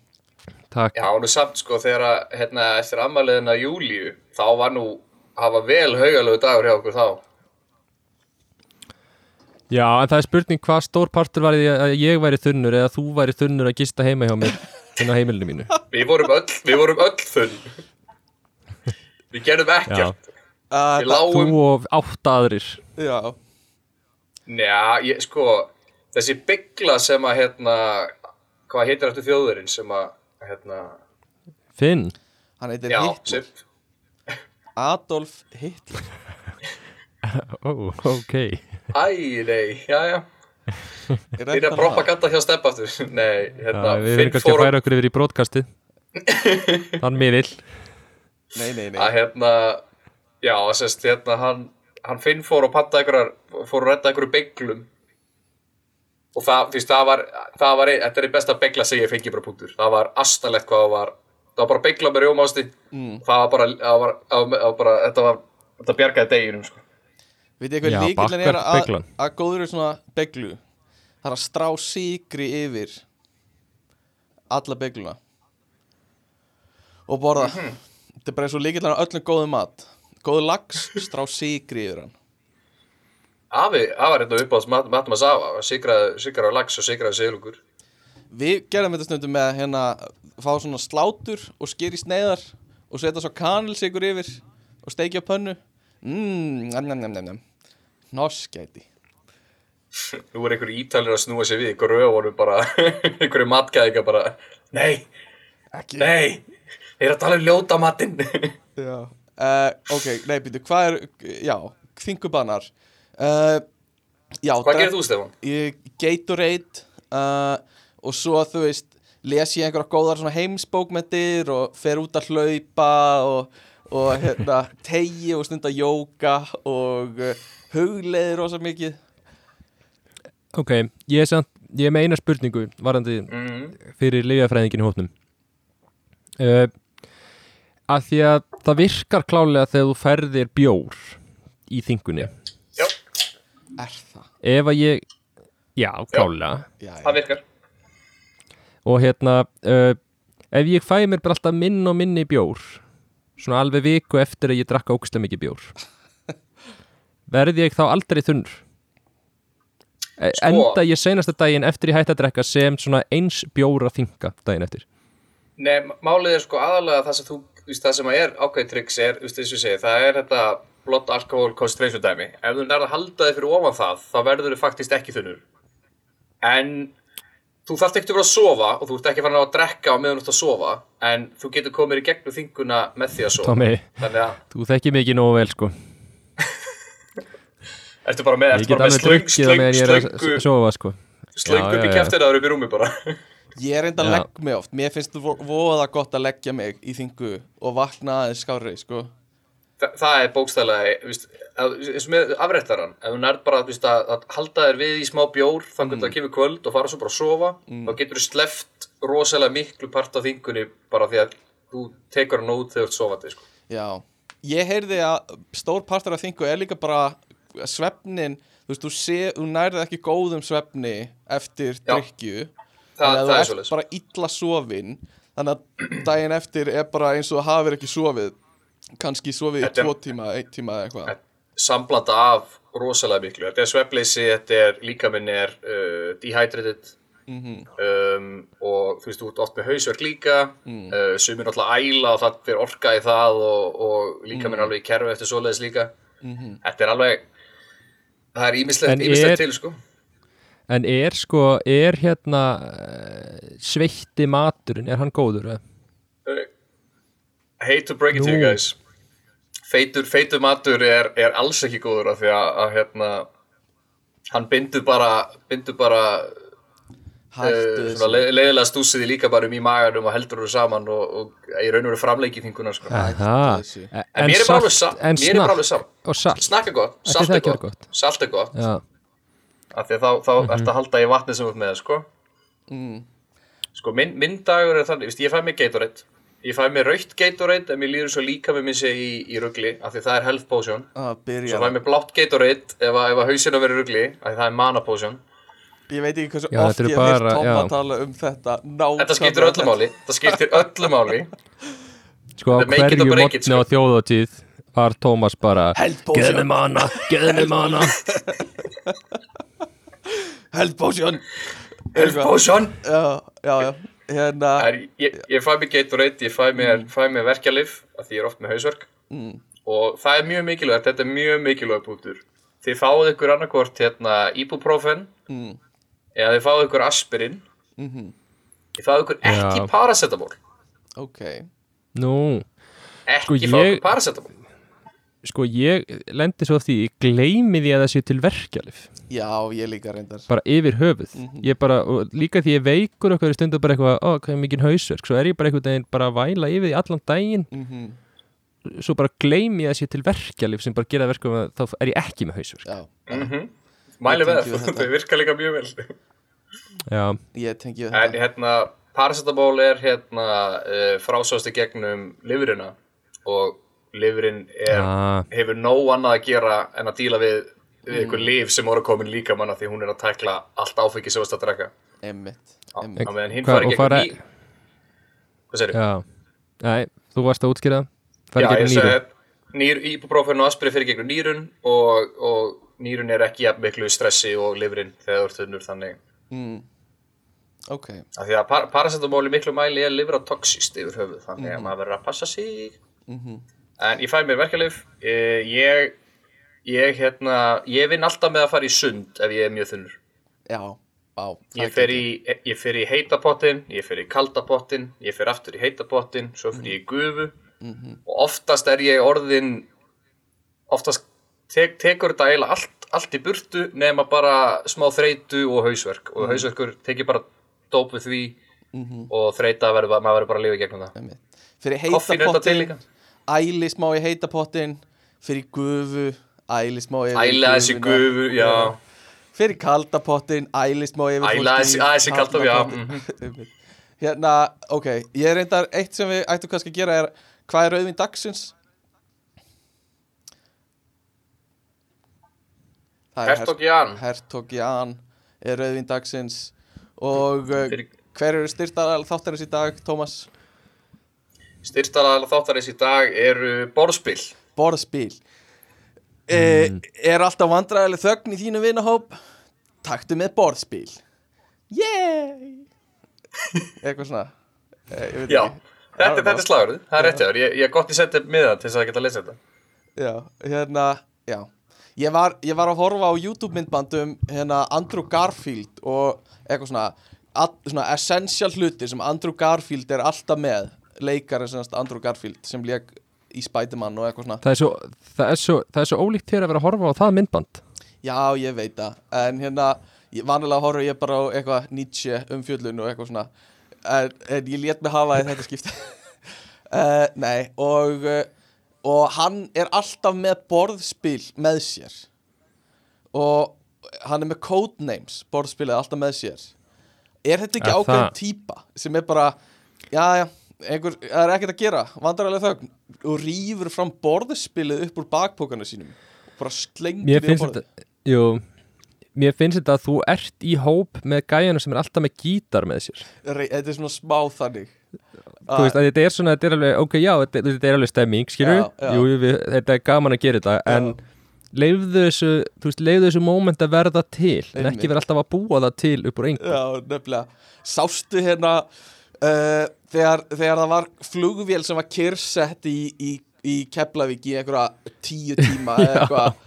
D: Takk.
C: Já, nú samt sko þegar að, hérna, eftir ammaliðina Júlíu, þá var nú, hafa vel haugalegu dagur hjá okkur þá.
D: Já, en það er spurning hvað stór partur var að ég væri þunnur eða þú væri þunnur að gista heima hjá mér inn á heimilinu mínu.
C: Við vorum öll, við vorum öll þunn. Við gerðum ekkert.
A: uh,
C: Við lágum
D: Þú og átta aðrir.
A: Já,
C: Já, ég, sko, þessi byggla sem að, hérna, hvað heitir eftir þjóðurinn sem að, hérna,
D: Finn.
A: Hann heitir Hitler. Adolf Hitler.
D: Ó, ok
C: æ, nei, já, já,
A: Er
C: þetta er
A: það?
C: propaganda hjá Stepp aftur, nei,
D: Já,
C: hérna,
D: Við verðum kannski að færa okkur yfir í brotkastið Þann miðil.
A: Nei, nei, nei.
C: Að, hérna, já, sérst, hérna, hann, hann Finn fór og patta einhverjar, fór að redda einhverju bygglum. Og það, þú veist, það var, það var, þetta er einn besta byggla sem ég fengi bara punktur, það var astalegt hvað það var, það var bara byggla með rjómásti, mm. það var bara, það var, það var, það var bara, þetta var, þetta bjargaði deginum, sko.
A: Veit ég hvað líkillin er að, að góður er svona beglu Það er að strá síkri yfir alla begluna og borða. Þetta er bara eins og líkillin að öllum góðum mat. Góður lax, strá síkri yfir hann.
C: Afi, það var hérna upp á mat, matum að safa, sigraði lax og sigraði seglungur.
A: Við gerðum þetta stundum með að hérna fá svona slátur og skýri sneiðar og setja svo kanilsikur yfir og steikja pönnu. Mmm, nam, nam, nam, nam, nam Norskæti.
C: Nú er einhverju ítalir að snúa sér við, einhverju röfunum bara, einhverju matgæðinga bara, nei,
A: Ekki.
C: nei, þeir eru að tala um ljóta matinn.
A: Já. Uh, Ok, nei, býtu, hvað er Já, þingubannar uh, Já,
C: Hvað gerir þú, Stefán?
A: Ég Gatorade uh, og svo þú veist les ég einhverja góðar svona heimsbókmyndir og fer út að hlaupa og, og hérna tegi og stunda jóka og uh, hugleiði rosa mikið
D: Ok, ég er, samt, ég er með eina spurningu varandi
C: Mm.
D: fyrir lifjafræðingin í hópnum uh, að því að það virkar klálega þegar þú ferðir bjór í þingunni
C: Já,
A: Er það?
D: ef að ég já, klálega
A: Já,
C: það
A: já.
C: virkar.
D: og hérna uh, ef ég fæ mér bara alltaf minn og minni bjór svona alveg viku eftir að ég drakka ógsta mikið bjór verði ég þá aldrei þunnur
C: Sko-
D: sko. enda ég seinasta daginn eftir ég hætti að drekka sem svona eins bjóra þinga daginn eftir
C: Nei, málið er sko aðalega það sem þú, víst, það sem að er ákveðið tricks er, víst, þess að segja, það er þetta blood alcohol concentration dæmi. Ef þú nærða að halda þig fyrir ofan það, þá verður þau faktist ekki þunnur. En þú þarft ekki að vera að sofa og þú ert ekki farin á að drekka á meðan þú ert að sofa, en þú getur komið í gegnum þinguna með því að sofa.
D: Tommy,
C: Þannig að,
D: þú þekki mikið nógu vel sko
C: ertu bara með, ertu bara með slöng, slöng,
D: er að
C: slöngu,
D: sofa sko
C: slöngu
D: Já,
C: upp í
D: já, já.
C: kæftir að það eru upp í rúmi bara.
A: Ég er enda að
D: Já.
A: legg mig oft Mér finnst þú voða gott að leggja mig í þingu og vakna aðeins skárri, sko
C: Þa, það er að- eins og með afrættaran, ef þú nærð bara víst, að, að halda þér við í smá bjór þannig að það kemur kvöld og fara svo bara að sofa þá getur þú sleft rosalega miklu part af þingunni bara því að þú tekur hann út þegar þú ert sofandi sko.
A: Já, ég heyrði að stór partur af þingu er líka bara svefnin, þú veist, þú, sé, þú nærði ekki góðum svefni eftir
C: Þa,
A: þannig að
C: það
A: þú
C: er
A: ert bara illa sofin þannig að daginn eftir er bara eins og þú hafir ekki sofið kannski sofið í tvo tíma, einn tíma eða eitthvað.
C: Samblanda af rosalega miklu. Þetta er svefleysi, þetta er líkaminn er uh, dehydrated. Um, og þú veist, þú ert oft með hausverk líka. Mm. uh, sumir náttúrulega æla og það fyrir orka í það og, og líkaminn er alveg í kerfi eftir svoleiðis líka. Þetta er alveg það er
D: En
C: ímislegt, til sko.
D: En er sko, er hérna uh, sveitti maturinn, er hann góður? eða?
C: hate to break it to you
D: Nú.
C: guys feitur, feitur matur er, er alls ekki góður af því að, að hérna hann bindur bara bindur bara uh, svona le leiðilega stúsið í líka bara um í maganum og heldur þú saman og, og í raun og veru framleiki þinguna sko.
D: En,
C: en mér er bara alveg
D: salt-
C: samt
D: en
C: mér er bara
D: snakk
C: alveg samt
D: og salt.
C: Snakk er gott, salt
D: það
C: er gott,
D: gott?
C: salt er gott.
D: Já,
C: af því að þá, þá ertu að halda í vatni sem ert með sko. sko minn, minn dagur er þannig, ég fæ mig Gatorade ég fæ mig raukt Gatorade en mér líður svo líka með minni í, í rugli af því það er health potion
A: að
C: Svo fæ mér blátt Gatorade ef, að- ef að hausinu verið rugli, af því það er mana potion.
A: Ég veit ekki hversu
D: Já,
A: oft ég hef
D: bara-
A: Tom að tala um þetta nákvæmlega
C: Þetta skiptir öllu máli, þetta skiptir öllu máli.
D: sko á hverju mótni á
C: sko.
D: þjóðatíð var Tómas bara
A: Health potion.
D: Geðum hana, geðum hana
A: Health potion
C: Health potion!
A: Já, já, já Hérna
C: er- Ég, ég fæ mér Gatorade, ég fæ mér, fæ mér verkjalif, af því ég er oft með hausverk. og það er mjög mikilvægt, þetta er mjög mikilvægt bútur þið fáið ykkur annarkvort hérna ibuprofen
A: Mm.
C: eða þið fáið ykkur aspirin
A: Mhm.
C: þið fáið ykkur ekki
D: Já.
C: paracetamol
A: Ok
D: Nú,
C: ekki
D: Sko,
C: fáið
D: ég-
C: ykkur paracetamol
D: sko ég lendi svo því, ég gleymi því að það sé til verkjalif
A: Já, ég líka reyndar.
D: Bara yfir höfuð.
A: Mhm.
D: ég bara, líka því ég veikur okkur stundu bara eitthvað, ó, hvað er mikið hausverk? Svo er ég bara einhvern veginn bara að væla yfir því allan daginn.
A: Mm
D: svo bara gleymi ég að sé til verkjalif sem bara gera verkum að þá er ég ekki með hausverk.
A: Já,
C: mm mæli með
A: tengi við
C: það,
A: þetta.
C: þau virka líka mjög vel.
D: Já,
A: ég tengi við
C: en
A: þetta.
C: hérna paracetamol er hérna uh, frásast í gegnum lifurina og lifurin er
D: ah,
C: hefur nóg annað að gera en að díla við, við
A: Mm.
C: einhver lif sem voru komin líka manna því hún er að tækla allt áfengi sem varst að drekka.
A: Emmitt
C: á á
D: og fara-
C: ný hvað segir
D: já. Nei, þú varst að útskýra
C: Já, ég segi ibuprofen og aspirin fyrir gegnum nýrun og, og nýrun er ekki jafn miklu í stressi og lifrin þegar þú ert þunnur þannig.
A: Mm. Ok.
C: Því að par paracetamol í miklu mæli er lifratoxist yfir höfuð þannig að maður verður að passa sig.
A: Mhm.
C: En ég fæ mér verkjalif eh, ég ég hérna, ég vinn alltaf með að fara í sund ef ég er mjög þunnur.
A: Já, á
C: Ég fer í, ég fer í heitapottin, ég fer í kaldapottin, ég fer aftur í heitapottin, svo fer ég í gufu. Og oftast er ég orðin, oftast tek, tekur þetta eiginlega allt, allt í burtu nema bara smá þreytu og hausverk. Og hausverkur tekið bara dóp við því og þreita verður, maður verður bara að lifa gegnum það.
A: Fyrir heitapottin
C: líka.
A: Æli smá í heitapottin Fyrir gufu Æli smá yfir
C: Æla þessi gufu, já.
A: Fyrir kaldapottin Æli smá yfir
C: Æla þessi- aðeins í kalda-
A: kalda
C: já,
A: pottinn. Einmitt. Hérna, ok Ég reyndar, eitt sem við ættum kannski að gera er Hvað er auðvinn dagsins? Það er
C: Hertog Jan,
A: Hertog Jan er auðvinn dagsins Og
C: Fyrir-
A: hver eru styrtar þáttarins í dag, Tómas?
C: Styrstaraðal þáttarins í dag eru borðspil.
A: Borðspil mm. Er alltaf vandræðileg þögn í þínu vinahóp? Taktu með borðspil Yay Eitthvað svona eh, ég veit
C: Já,
A: ekki.
C: þetta, þetta er slagurðu, það er rétt hjá þér. Ég, ég er gott í setja miða til þess að geta að lesa þetta.
A: Já, hérna, já Ég var, ég var að horfa á YouTube myndbandum hérna Andrew Garfield og eitthvað svona, all, svona essential hluti sem Andrew Garfield er alltaf með leikarinn sem Andrew Garfield sem leik í Spiderman og eitthvað svona.
D: Það er, svo, það, er svo, það er svo ólíkt þér að vera að horfa á það myndband.
A: Já, ég veit það. En hérna, vanilega horfa ég bara á eitthvað Nietzsche umfjöllun og eitthvað svona. En, en ég lét mig hafa þetta skipti. Uh, Nei, og uh, Og hann er alltaf með borðspil með sér. Og hann er með codenames Borðspilið alltaf með sér. Er þetta ekki ákveðin típa Sem er bara, já, já Einhver, það er ekkert að gera, vandrarlega þögn. Og rýfur fram borðspilið upp úr bakpókanu sínum. Og bara slengir því borðið.
D: þetta Jú, mér finnst þetta að þú ert í hóp með gæjana sem er alltaf með gítar með sér.
A: Þetta er svona smá þannig.
D: Þú veist að þetta er svona, þetta er alveg, ok, já, þetta, þetta er alveg stemming, skilur
A: Já, já.
D: Jú, við, þetta er gaman að gera þetta, en leifðu þessu, þú veist, leifðu þessu moment að verða til, en ekki vera alltaf að búa það til upp úr engu.
A: Já, nefnilega. Sástu hérna uh, þegar, þegar það var flugvél sem var kyrsett í, í, í Keflavík í einhverja tíu tíma eða eitthvað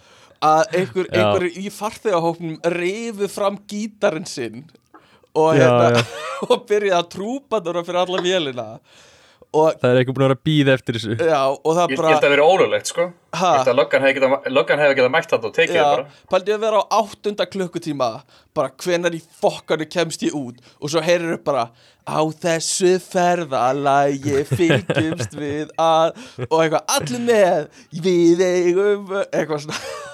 A: að einhver, einhver í farþegahóknum rifu fram gítarinn sinn og, hérna, og byrjaði að trúpa þarna fyrir alla vélina og
D: Það er ekki búin að vera býða eftir þessu.
A: Já, og það
C: Ég
A: bara
C: held að það verið ólulegt, sko. Löggan hefði geta, löggan hefði geta mætt þetta og tekið það bara.
A: Já, pældi að vera á áttunda klukkutíma. Bara hvenar í fokkanu kemst ég út? Og svo heyrir upp bara á þessu ferðalagi fylgjumst við að og eitthvað allir með við eigum eitthvað svona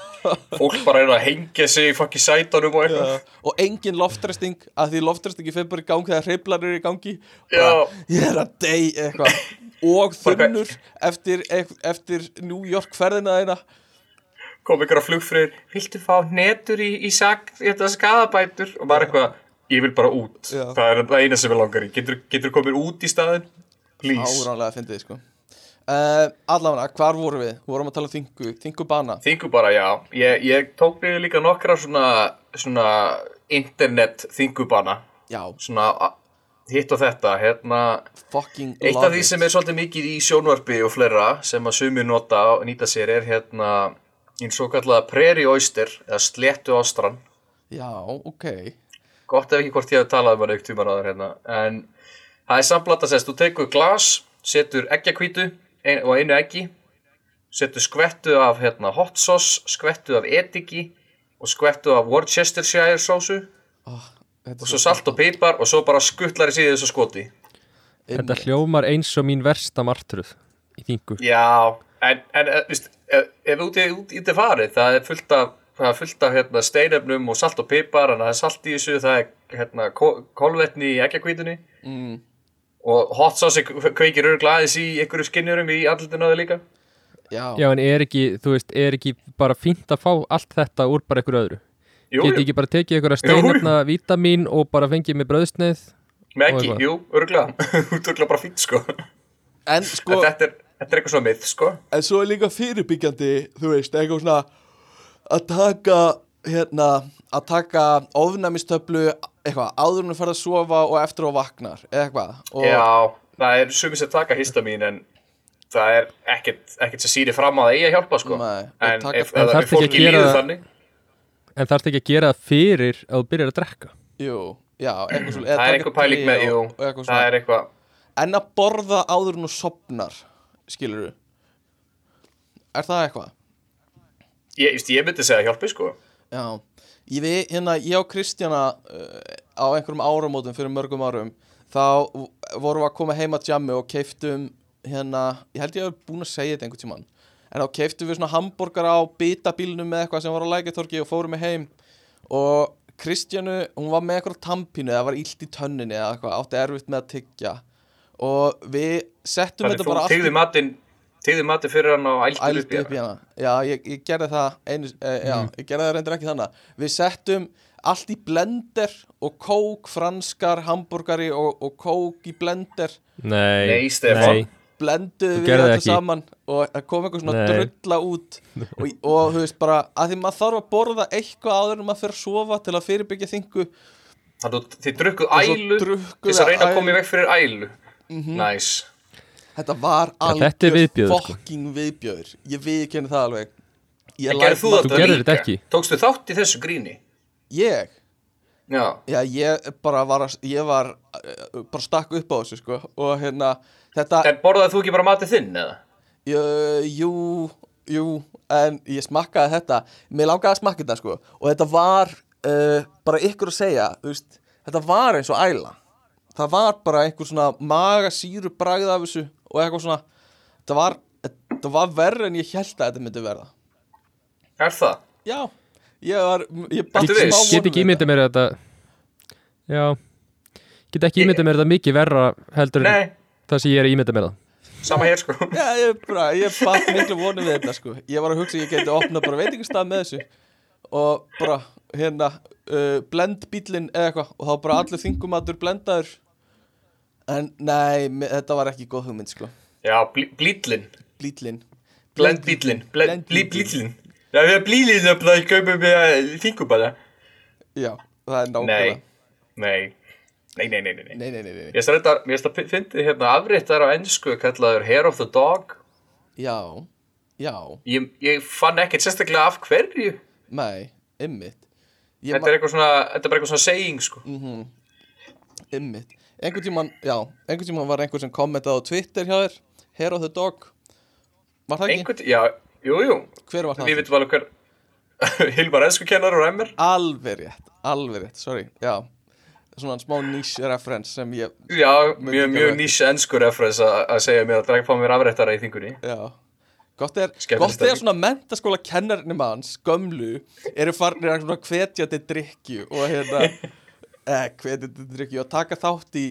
C: Fólk bara er að hengja sig í fokki sætunum og eitthvað.
A: og engin loftresting að því loftrestingi fyrir bara í gangi þegar hreiflar eru í gangi
C: Já.
A: bara, ég er að dey eitthvað og þunnur eftir, eftir New York ferðina þeina
C: Kom ykkur á flugfröður, viltu fá netur í, í þetta skadabætur? Og bara eitthvað, ég vil bara út.
A: Já.
C: Það er það eina sem ég langar í. Getur, getur komið út í staðin? Please.
A: áránlega að fyndið sko uh, allavega, hvar vorum við? Við vorum að tala um þingu, þingu bana
C: Þingu bara, já. Ég, ég tók mig líka nokkra svona, svona internet þingubana.
A: já,
C: Svona hitt og þetta, hérna
A: fucking
C: Eitt
A: love
C: af því
A: it.
C: sem er svolítið mikið í sjónvarpi og fleira sem að sumir nota og nýta sér er hérna eins og kallaða prairie oyster eða sléttu ástran
A: Já, ok
C: gott ef ekki hvort ég hef talað um hann aukt tíman áður hérna en það er samblata sérst, þú tekur glas setur eggjakvítu ein, og einu eggi setur skvettu af hérna, hot sauce, skvettu af ediki og skvettu af Worcestershire sósu.
A: Þetta er
C: og svo salt og pipar og svo bara skuttlar í síðu þessu skoti.
D: Þetta hljómar eins og mín versta martruð í þingu.
C: Já, en, en eh, víst, ef, ef út í, út í þetta farið, það er fullt af, það er fullt af hérna, steinefnum og salt og pipar, en það er salt í þessu, það er hérna, kolvetni í eggjakvítunni
A: mm,
C: og hot sauce kveikir örgla aðeins í einhverju skinnjurum í þau líka.
A: Já,
D: Já, en er ekki, þú veist, er ekki bara fínt að fá allt þetta úr bara einhverju öðru?
C: Jú,
D: Geti ekki bara tekið einhverja steinefna vítamín og bara fengið með bröðsneið
C: með ekki, jú, örgla, þú ert örgla bara fínt, sko.
A: en sko
C: En þetta er, þetta er eitthvað svona mitt, sko.
A: En svo er líka fyrirbyggjandi, þú veist, eitthvað svona að taka, hérna, að taka ofnæmistöflu, eitthvað, áður en að fara að sofa og eftir að vaknar, eða eitthvað. Og,
C: Já, það er sumir sem taka histamín, en það er ekkert, ekkert sem sýri fram á það eigi að hjálpa, sko.
A: Nei, og
C: en ef,
D: En
C: ef,
D: þarftu
C: ef
D: ekki að
C: fólki
D: það-
C: þannig,
D: En þarf ekki að gera það fyrir að þú byrjar að drekka
A: Jú, já, eitthvað svona.
C: það er einhver pæling með, jú,
A: Og, og eitthvað
C: það er eitthvað,
A: En að borða áður en þú sopnar, skilur þú? Er það eitthvað?
C: ég, ég myndi segja hjálpi, sko.
A: Já, ég við, hérna, ég og Kristjana uh, á einhverjum áramótum fyrir mörgum árum þá vorum við að koma heim að jammi og keiftum hérna, ég held ég að búin að segja þetta einhvern tímann en þá keiftum við svona hambúrgar á bitabílnum með eitthvað sem var á lækjartorki og fórum við heim. Og Kristjánu, hún var með eitthvað tampínu eða var illt í tönninni eða eitthvað, átti erfitt með að tyggja. Og við settum
C: Þannig
A: þetta
C: þú
A: bara allt í
C: tegði matinn, tegði matinn fyrir hann og
A: ældi
C: upp í hann.
A: hana Já, ég, ég gerði það einu, e, já, ég gerði það reyndir ekki þannig Við settum allt í blender og kók, franskar, hambúrgari og, og kók í blender
D: Nei,
C: Nei, Stefán.
A: blenduðu við þetta
D: ekki.
A: saman og það kom eitthvað svona
D: Nei.
A: drulla út og, og þú veist bara að því maður þarf að borða eitthvað áður en maður fyrir að sofa til að fyrirbyggja þingu
C: Þannig að þið drukkuð ælu til þess að reyna að koma í veg fyrir ælu. Næs.
A: Þetta var
D: Já, þetta viðbjóður, sko.
A: fucking viðbjöður Ég viðkenni það alveg Ég
C: En
A: læt
C: gerðu þú
D: Þú
C: líka?
D: þetta ekki.
C: Tókstu þátt í þessu gríni?
A: Ég?
C: Já.
A: Já, ég bara var, að, ég var uh, bara stakk upp á þessu, sko og hérna, þetta,
C: En borðaði þú ekki bara matið þinn, eða?
A: uh, jú, jú en ég smakkaði þetta mér langaði að smakka þetta, sko og þetta var uh, bara ykkur að segja þú veist, þetta var eins og æla það var bara einhver svona magasýru bragð af þessu og eitthvað svona þetta var, þetta var verra en ég held að þetta myndi verða
C: Er það?
A: Já, ég var, ég
C: viss?
D: Get ekki ímyndið mér þetta Já Get ekki ímyndið mér þetta mikið verra heldur en
C: Nei,
D: það sem ég er ímyndið mér það
C: sama hér sko.
A: Já, ég, bara, ég batt miklu vonum við þetta sko Ég var að hugsa að ég geti opnað bara veitingastað með þessu Og bara, hérna, uh, blend bílinn eða eitthvað Og þá bara allir þingumatur blendaður En nei, þetta var ekki góð hugmynd sko
C: Já, blí, blítlinn.
A: Blítlinn
C: Blend bítlinn. Blend blí,
A: Blendbíllinn.
C: blítlinn. Já, við erum blílinn að það kaupum við þingum bara.
A: Já, það er nákvæmlega
C: Nei. Nei, nei, nei, nei, nei.
A: Nei, nei, nei, nei.
C: Ég finnst fyndi hérna afréttar á ennsku kallaður Hair of the Dog.
A: Já, já,
C: Ég, ég fann ekkert sérstaklega af hverju.
A: nei, ymmit
C: Þetta er eitthvað svona, þetta er bara eitthvað svona saying sko.
A: Ymmit Einhvern tímann, já, einhvern tímann var einhver sem kommentaði á Twitter hjá þér Hair of the dog Var það ekki?
C: Einhvern, já, jú, jú.
A: Hver var það?
C: Við veitum alveg hver Hilmar ennsku kennar og emmer.
A: Alveg rétt, alveg rétt, sorry, já Svona smá niche reference sem ég,
C: Já, mjög, mjög
A: alveg.
C: nýs ennsku reference að segja mér að draga fá mér afréttara í þingunni.
A: já Gott er, gott er svona mentaskóla kennarinn manns, gömlu eru farnir að hvetja til drikju og hérna eh, og taka þátt í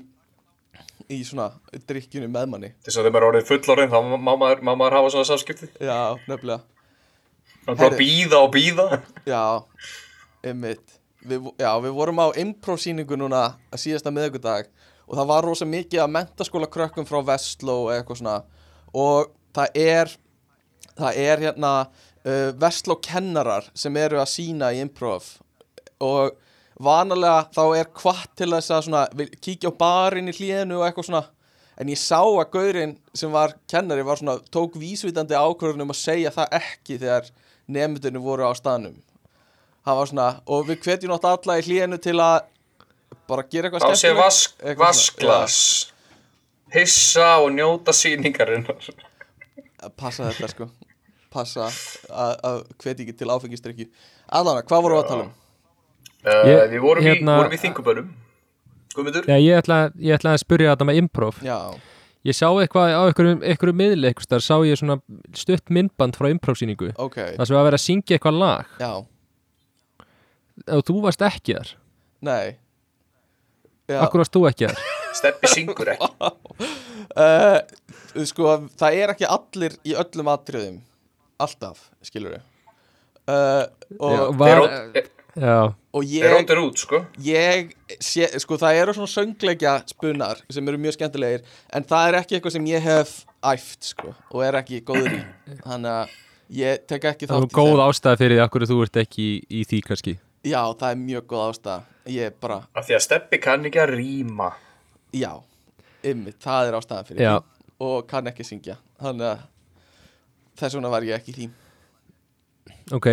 A: í svona drikkjunni með manni.
C: Þess að þegar maður er orðið fullorinn þá má maður, má maður hafa svona samskipti.
A: Já, nefnilega.
C: Það er bara býða og býða.
A: Já, einmitt. Við, Já, við vorum á improv-sýningu núna að síðasta miðvikudag og það var rosa mikið að mentaskóla krökkum frá Vestló eða eitthvað svona. Og það er það er hérna uh, Vestló kennarar sem eru að sína í improv. Og vanalega þá er kvart til þess að svona, kíkja á barinn í hlíðinu og eitthvað svona. En ég sá að gaurinn sem var kennari var svona, tók vísvitandi ákvörðun um að segja það ekki þegar nefndunum voru á staðnum. Svona, og við hvetjum nátt alla í hlíðinu til að bara gera eitthvað
C: Þá sé vasklas Hissa og njóta sýningarinnar.
A: Já, passa þetta sko. Passa að, hvetja ekki til áfengistrykju Allana, hvað voru að tala um?
C: Uh, Við vorum,
D: hérna-
C: í, vorum í þingubönum. Guðmundur?
D: Já, ég ætla, ég ætla að spyrja þetta með improv.
A: Já,
D: Ég sá eitthvað á einhverjum miðli eitthvað star, sá ég svona stutt myndband frá improvsýningu.
A: Ok,
D: Það sem var að vera að syngja eitthvað lag.
A: Já,
D: og þú varst ekki þar.
A: Nei. Já,
D: Akkur varst þú ekki þar?
C: Steppi syngur ekki.
A: Uh, sko, það er ekki allir í öllum atriðum. Alltaf, skilur við uh, og,
D: Já, var, já,
A: og ég,
C: út, sko.
A: Ég sé, sko, það eru svona söngleikja spunar sem eru mjög skemmtilegir en það er ekki eitthvað sem ég hef æft, sko, og er ekki góður í. Þannig að ég tek ekki
D: það
A: þátt
D: var góð ástæða fyrir því akkur þú ert ekki í, í því kannski.
A: Já, það er mjög góð ástæða. Ég bara,
C: Af því að Steppi kann ekki að rýma
A: já ymmið, það er ástæðan fyrir
D: Já.
A: því. Og kann ekki syngja. Þannig að þess vegna var ég ekki í því.
D: Ok,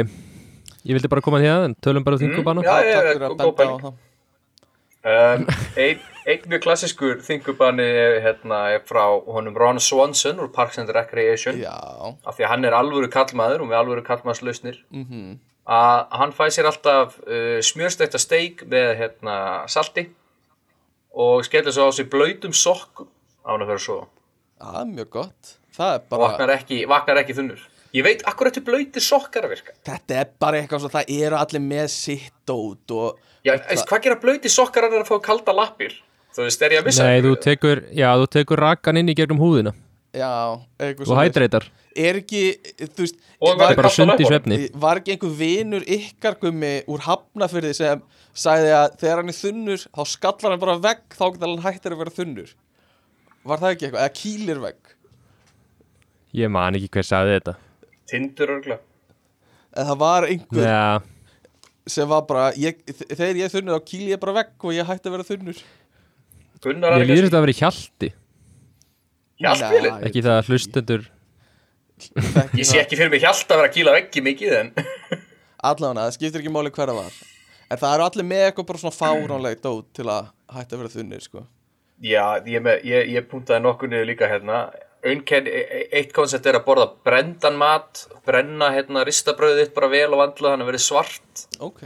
D: ég vildi bara koma því að en tölum bara um þingubana
C: já, já,
A: takk
C: já,
A: fyrir að
C: góð
A: á það.
C: Um, Einn ein mjög klassiskur þingubani er, hérna, er frá honum Ron Swanson úr Parks and Recreation.
A: Já,
C: af því að hann er alvöru kallmaður og með alvöru kallmannslausnir
A: mhm.
C: Að hann fæ sér alltaf uh, smjörstekta steik með hérna, salti og skellir svo á sig blöytum sokkum. Án að fyrir svo.
A: Það er mjög gott. Það er
C: og
A: bara,
C: vaknar ekki, ekki þunnur ég veit, akkur eftir blöytir sokkar að virka.
A: Þetta er bara eitthvað svo Það eru allir með sitt dót og
C: já, veist, hvað gera blöytir sokkar að að fá kalda lappir? Þú veist, er ég að missa
D: Nei, þú tekur, já, þú tekur rakkan inn í gegnum húðina.
A: Já, eitthvað
D: og hætreitar
A: Er ekki, þú veist
C: Og
A: var,
D: bara sund í svefni.
A: Var ekki einhver vinur ykkar gummi úr hafnafyrði sem sagði að þegar hann er þunnur þá skallar hann bara vegg þá getur hann hættir að vera þunnur? Var það ekki eitthvað? Eða kýlir vegg?
D: Ég man ekki hver sagði þetta
C: tindur örgla
A: Eða það var einhver
D: Já,
A: sem var bara ég, Þegar ég er þunnur þá kýl ég bara vegg og ég hætti að vera þunnur.
C: Er
D: líður
C: ekki
D: þetta að vera í hjalti.
C: Hjálpvili
A: Nei,
D: Ekki það að hlustendur
C: Ég sé ekki fyrir mig hjálta að vera að kýla veggi mikið en
A: Allavega, það skiptir ekki máli hver það var. En það eru allir með eitthvað bara svona fáránleg dót til að hætta að vera þunnir sko.
C: Já, ég, með, ég, ég puntaði nokkuð niður líka hérna Einkenn, e- e- eitt koncept er að borða brendan mat brenna hérna ristabröðið bara vel og vandla þannig að verið svart.
A: Ok,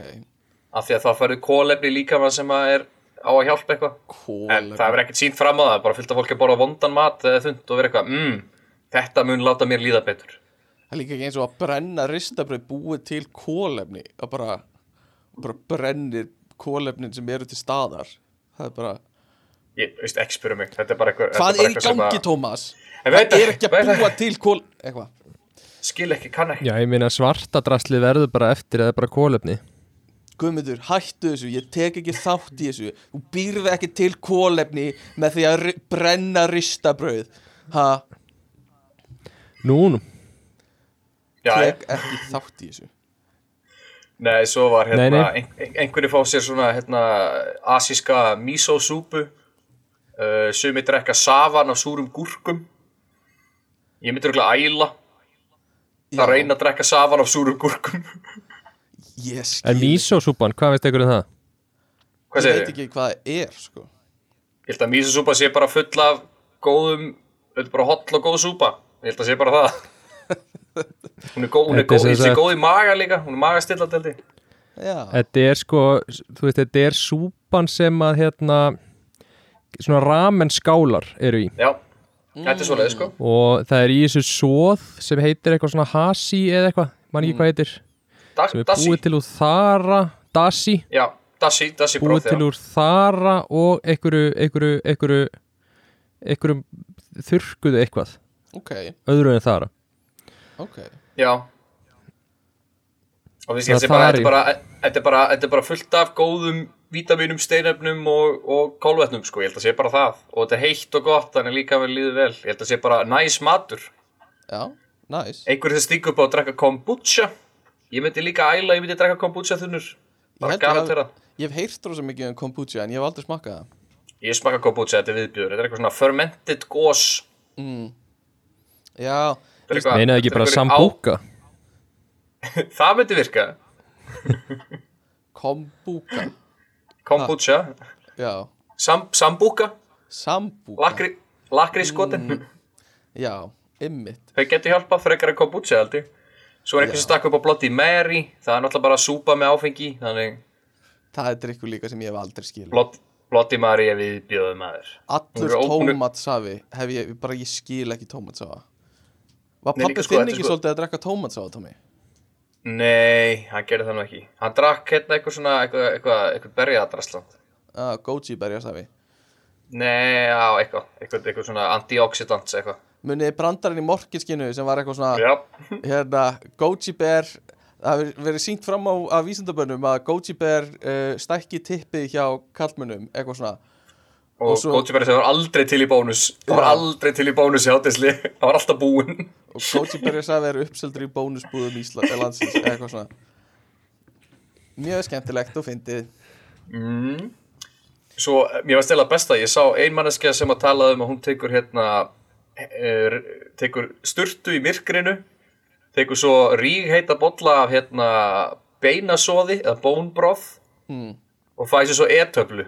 C: af því að það færðu kólefni líka maður sem er á að hjálpa eitthvað. En það er ekkert sínt fram á það, bara fyllt af fólki að borða vondan mat eða þund og vera eitthvað mm, þetta mun láta mér líða betur.
A: Það er líka ekki eins og að brenna ristabröð búið til kólefni að bara, bara brennir kólefnin sem eru til staðar. Það er bara
C: ég veist ekki spyrja mig, þetta er bara eitthvað
A: Hvað er í gangi, Tómas? Það er
C: ekki,
A: að búa til kól... Eitthvað?
C: Skil ekki, kann ekki.
D: Já, ég meina svartadrasli verður bara eftir eða bara kólefni
A: Guðmundur, hættu þessu, ég tek ekki þátt í þessu. Þú býrði ekki til kólefni með því að brenna ristabröð Ha,
D: Nú, nú,
C: Já, já.
A: tek ekki þátt í þessu.
C: Nei, svo var hérna,
D: Nei, nei.
C: ein, ein, einhverju fá sér svona hérna, asíska miso-súpu, uh, sumi drekka savan af súrum gúrkum. Ég myndi örugglega æla
A: Já,
C: að reyna að drekka savan af súrum gúrkum.
A: Ég
D: en
A: skil
D: mísósúpan, hvað veist ykkur um það?
C: Hvað
A: Ég
C: segir
A: veit
C: þið?
A: ekki hvað það er, sko
C: Ég held að miso-súpa sé bara full af góðum, er bara holl og góð súpa. Ég held að sé bara það. hún er góð, hún er
D: er
C: góð, ég sé
D: sagt-
C: góð í maga líka, hún er magastillandi held ég.
A: Já,
D: Þetta er sko, þú veist, þetta er súpan sem að hérna svona ramen skálar eru í.
C: Já, þetta er svoleiði sko.
D: og það er í þessu svoð sem heitir eitthvað svona hasi eða eitthvað, man ekki hvað heitir.
C: Da,
D: sem er
C: Dassi,
D: búið til úr þara dasi,
C: já, Dassi, Dassi
D: búið
C: bróð,
D: til
C: já.
D: úr þara og einhverju einhverju, einhverju einhverjum þurrkuðu eitthvað.
A: Ok,
D: öðru en þara.
A: Ok.
C: Já. Og því
D: Það
C: að þetta er bara, bara, þetta er bara, þetta er bara fullt af góðum vítaminum, steinefnum og, og kólvetnum sko, ég held að sé bara það. Og þetta er heitt og gott, þannig líka vel líður vel. Ég held að sé bara næs matur.
A: Já, næs.
C: Einhverju sem stíkur upp á að drekka kombucha. Ég myndi líka æla, ég myndi drekka kombucha þunnur.
A: Ég
C: bara gana til það
A: Ég hef heyrt rosa mikið um kombucha en ég hef aldrei smakkað það.
C: Ég smakka kombucha, þetta er viðbjör Þetta er eitthvað svona fermented gós
A: Já,
C: er eitthvað-
D: Meinaði ekki bara
C: eitthvað á-
D: sambúka
C: Það myndi virka.
A: Kombuka
C: Kombucha, sam, sambúka. Lakri, lakri skotin
A: Já, ymmit
C: Þau getur hjálpað frekar en kombucha held ég. Svo er eitthvað sem stakk upp á Bloody Mary. Það er náttúrulega bara súpa með áfengi Þannig
A: Það er drikkur líka sem ég hef aldrei skilur
C: Blood, Bloody Mary er við bjöðum maður.
A: Allur tómatsafi hef ég, bara ég skil ekki tómatsafa Var
C: Nei,
A: pappi
C: líka sko,
A: þinn ekki
C: sko-
A: svolítið að drekka tómatsafa, Tómi?
C: Nei, hann gerði það nú ekki. Hann drakk hérna eitthvað svona eitthvað, eitthvað, eitthvað berjadrasland
A: Ah, goji berjasafi
C: Nei, já, eitthvað, eitthvað, eitthvað svona antioxidants eitthvað.
A: Munið brandarinn í morkinskinu sem var eitthvað svona
C: Já,
A: hérna, goji ber það verið sínt fram á að vísindabönnum að goji ber uh, stækki tippi hjá kallmönnum eitthvað svona
C: og,
A: Og svo...
C: það var aldrei til í bónus. Það var aldrei til í bónus í hátisli Það var alltaf búinn.
A: Og goji berjasafi er uppseldur í bónusbúðum Ísland landsins eitthvað svona. Mjög skemmtilegt og fyndið.
C: Mm. Svo, mér var stela besta Ég sá ein manneskja sem að talaði um að hún tekur hérna er, tekur sturtu í myrkrinu tekur svo rígheita bolla af hérna beinasóði eða bónbroð
A: mm.
C: og fæði sér svo e-töflu.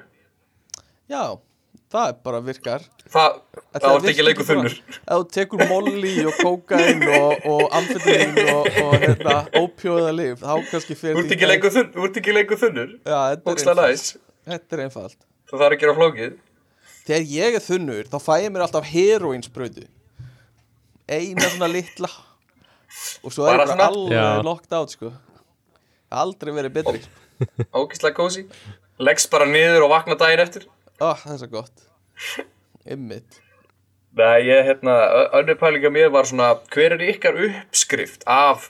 A: Já, það er bara virkar.
C: Það, það var
A: virki
C: ekki leikur
A: bara-
C: þunnur.
A: Ef þú tekur molli og kókain og, og amfetamín og, og hérna, ópjóða lif þá kannski fyrir
C: Þú ekki þunnur, þú ert ekki leikur þunnur.
A: Já, þetta, er einfalt.
C: næs.
A: þetta er einfalt.
C: Það þarf að gera flókið.
A: Þegar ég er þunnur þá fæ ég mér alltaf heroinsbröðu eina svona litla. Og svo er
C: svona?
A: alveg locked out sko. Aldrei verið betri.
C: Ógislega kósi Leggst bara niður og vakna daginn eftir
A: oh, það er svo gott. Ymmit
C: Nei, ég, hérna, ö- önnur pælinga mér var svona Hver er ykkar uppskrift af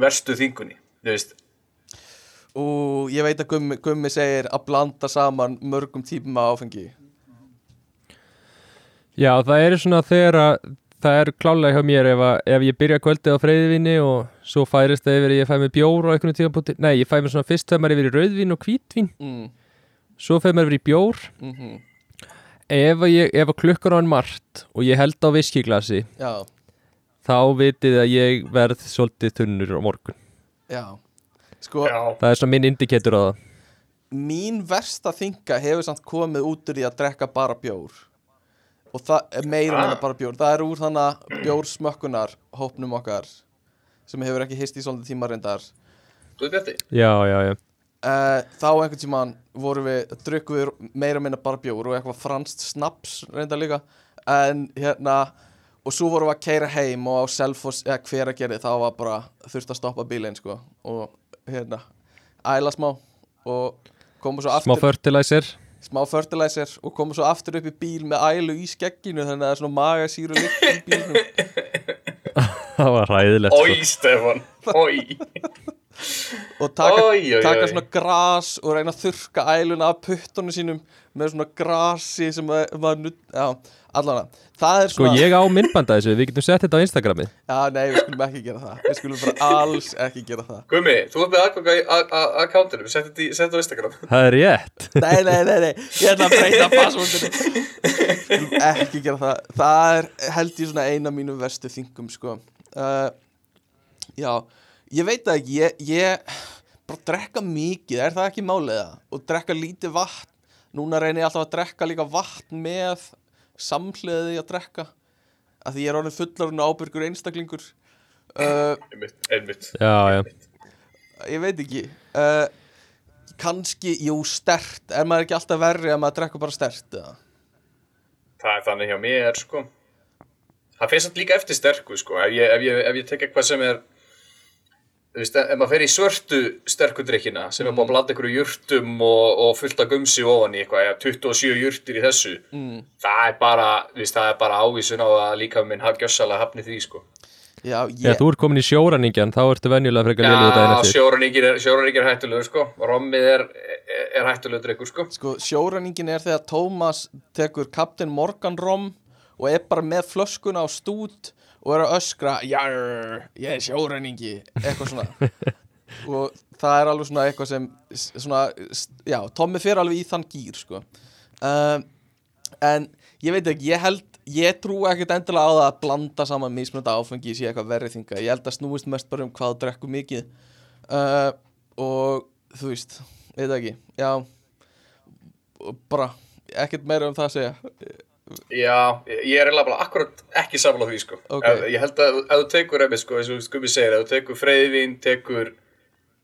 C: verstu þingunni? Þú veist,
A: og ég veit að Gummi, Gummi segir að blanda saman mörgum típum af áfengi.
D: Já, það er svona þegar að það er klálega hjá mér ef, að, ef ég byrja kvöldið á freyðvinni og svo færist það yfir að ég fæ mér bjór á einhvern tíðanbúti Nei, ég fæ mér svona fyrst þegar maður yfir í rauðvín og hvítvín
A: mm.
D: Svo fæ mér yfir í bjór.
A: Mm
D: ef, að ég, ef að klukkur á en margt og ég held á viskiglasi
A: já,
D: þá vitið að ég verð svolítið þunnur á morgun.
A: Já. Sko,
C: já,
D: Það er svona minn indikator á það.
A: mín versta þinga hefur samt komið út úr í að drekka bara bjór. Og það er meira
C: Ah.
A: en bara bjór. Það er úr þannig að bjórsmökkunar hópnum okkar sem hefur ekki hist í svolítið tíma reyndar.
C: Þú veit björti
D: Já, já, já
A: uh, þá einhvern tímann vorum við drukkum við meira minna bara bjór og eitthvað franskt snaps reyndar líka. En hérna og svo vorum við að keira heim og á Selfoss eða hver að gera þá var bara þurft að stoppa bílinn sko. Og hérna æla smá og koma svo
D: Smá
A: aftur
D: fertilizer.
A: Smá fertilizer og koma svo aftur upp í bíl með ælu í skegginu þannig að það er svona magasýru lykt í bílnum.
D: Það var ræðilegt
C: Ói,
D: sko.
C: Stefan, ói
A: og taka,
C: Oj, oj,
A: taka
C: oj.
A: svona gras og reyna að þurrka æluna af puttunum sínum með svona grasi sem að- maður nutt, já, allan það er
D: Sko
A: svona,
D: ég á myndbanda þessu, við getum sett þetta á Instagramið
A: já, nei, við skulum ekki gera það. Við skulum bara alls ekki gera það.
C: Gumi, þú ert með aðganga í akkántunum Sett þetta í- sett þetta á Instagram.
D: Það er rétt.
A: Nei, nei, nei, nei, ég ætla að breyta passvöndinu skulum ekki gera það. Það er held ég svona eina mínum verstu þingum, sko. Uh, já, ég veit það ekki ég, ég bara drekka mikið, er það ekki máliða og drekka lítið vatn. Núna reynir ég alltaf að drekka líka vatn með samhliði að drekka. Að því ég er orðin fullarinn og ábyrgur einstaklingur. Uh,
C: Einmitt, einmitt.
D: Já, já.
A: Ég veit ekki. Uh, kannski, jú, stert. Er maður ekki alltaf verri að maður drekka bara stert eða?
C: Það er þannig hjá mér, sko. Það finnst samt líka eftir sterku, sko. Ef ég, ef ég, ef ég tek eitthvað sem er Þú veist, ef maður fer í svörtu sterkudrykkina sem er búin að blanda einhverju jurtum og, og fullt af gumsi ofan í eitthvað, ja, 27 jurtir í þessu
A: mm.
C: það er bara, þú veist, það er bara ávísun á að líka minn haf gjössalega hafni því, sko.
A: Já,
D: Já,
A: ég,
D: þú ert komin í sjóraningjan, þá ertu venjulega frekar liðið daginn
C: Já,
D: eftir.
C: sjóraníkir er, sjóraníkir er hættulegur, sko. Rommið er, er, er hættulegur drikkur, sko.
A: Sko, sjóræningin er þegar Tómas tekur Captain Morgan rom og er bara með flöskuna á stút og er að öskra Jarr, ég er sjóræningi eitthvað svona. Og það er alveg svona eitthvað sem svona, já, Tommi fer alveg í þann gýr sko. Um, en ég veit ekki, ég held ég trú ekkert endilega á það að blanda saman mismunandi áfengi sé eitthvað verri þinga ég held að snúist mest bara um hvað þú drekkur mikið. Uh, og þú veist, veit ekki já. Bara ekkert meira um það að segja
C: Já, ég er eiginlega bara akkurat ekki samla því sko
A: Ok.
C: ef, Ég held að ef þú tekur emmi sko, eins og Skumi segir, ef þú tekur freyðvin, tekur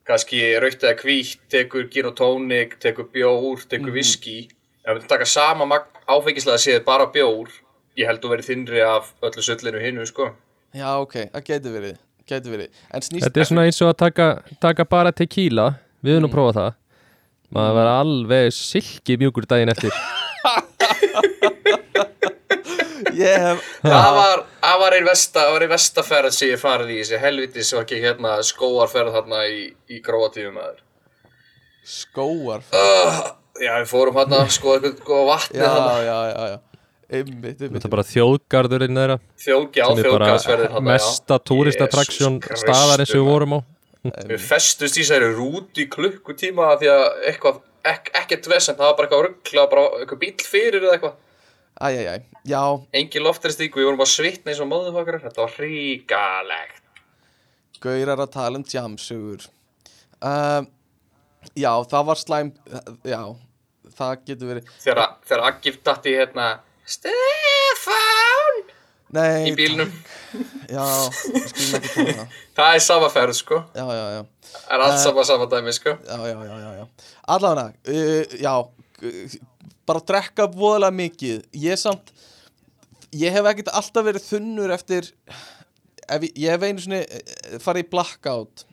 C: kannski raukt eða hvítt, tekur gin og tónik, tekur bjór, tekur
A: Mhm.
C: viski ef þú taka sama magn áfengislega séð bara bjór ég held þú verið þinnri af öllu söllinu hinnu sko
A: já, ok, það geti verið geti verið,
D: Þetta er svona eins og að taka, taka bara tequila Við
A: Mm.
D: erum nú að prófa það Maður var alveg silki mjúkur daginn eftir
A: hef,
C: Það var, það var einn versta, það var einn versta ferð sem ég farið í þessi helvitis og ekki hérna skóarferð þarna í, í gróatífum aður
A: skóar
C: uh, Já, við fórum hérna sko eitthvað góða vatni
A: já, já, já, já. Einmitt, einmitt,
D: Þetta er bara þjóðgarðurinn þeirra.
C: Þjóðgjá,
D: sem er
C: já.
D: mesta túristatraksjón
C: Jesus
D: staðar eins og við vorum á.
C: Við festust í þessari rút í klukkutíma af því að eitthvað, ek, ekkert vesend, það var bara eitthvað ruggla, bara eitthvað bíl fyrir eða eitthvað.
A: Æjæjæ, já,
C: Engin loftaristík, við vorum bara svitna eins og móðufokkar, þetta var hríkalegt.
A: gaurar að tala um jamsugur um, já, það var slæm já, það getur verið
C: Þegar, Agif datti hérna, Stefán,
A: nei,
C: í bílnum.
A: já, við skulum ekki tóla það
C: er sama ferð, sko.
A: já, já, já,
C: Það er allt sama sama dæmi, sko.
A: já, já, já, já, já. allavega, uh, já bara drekka voðalega mikið. Ég samt ég hef ekkert alltaf verið þunnur eftir ef ég, ég hef einu svona farið í blackout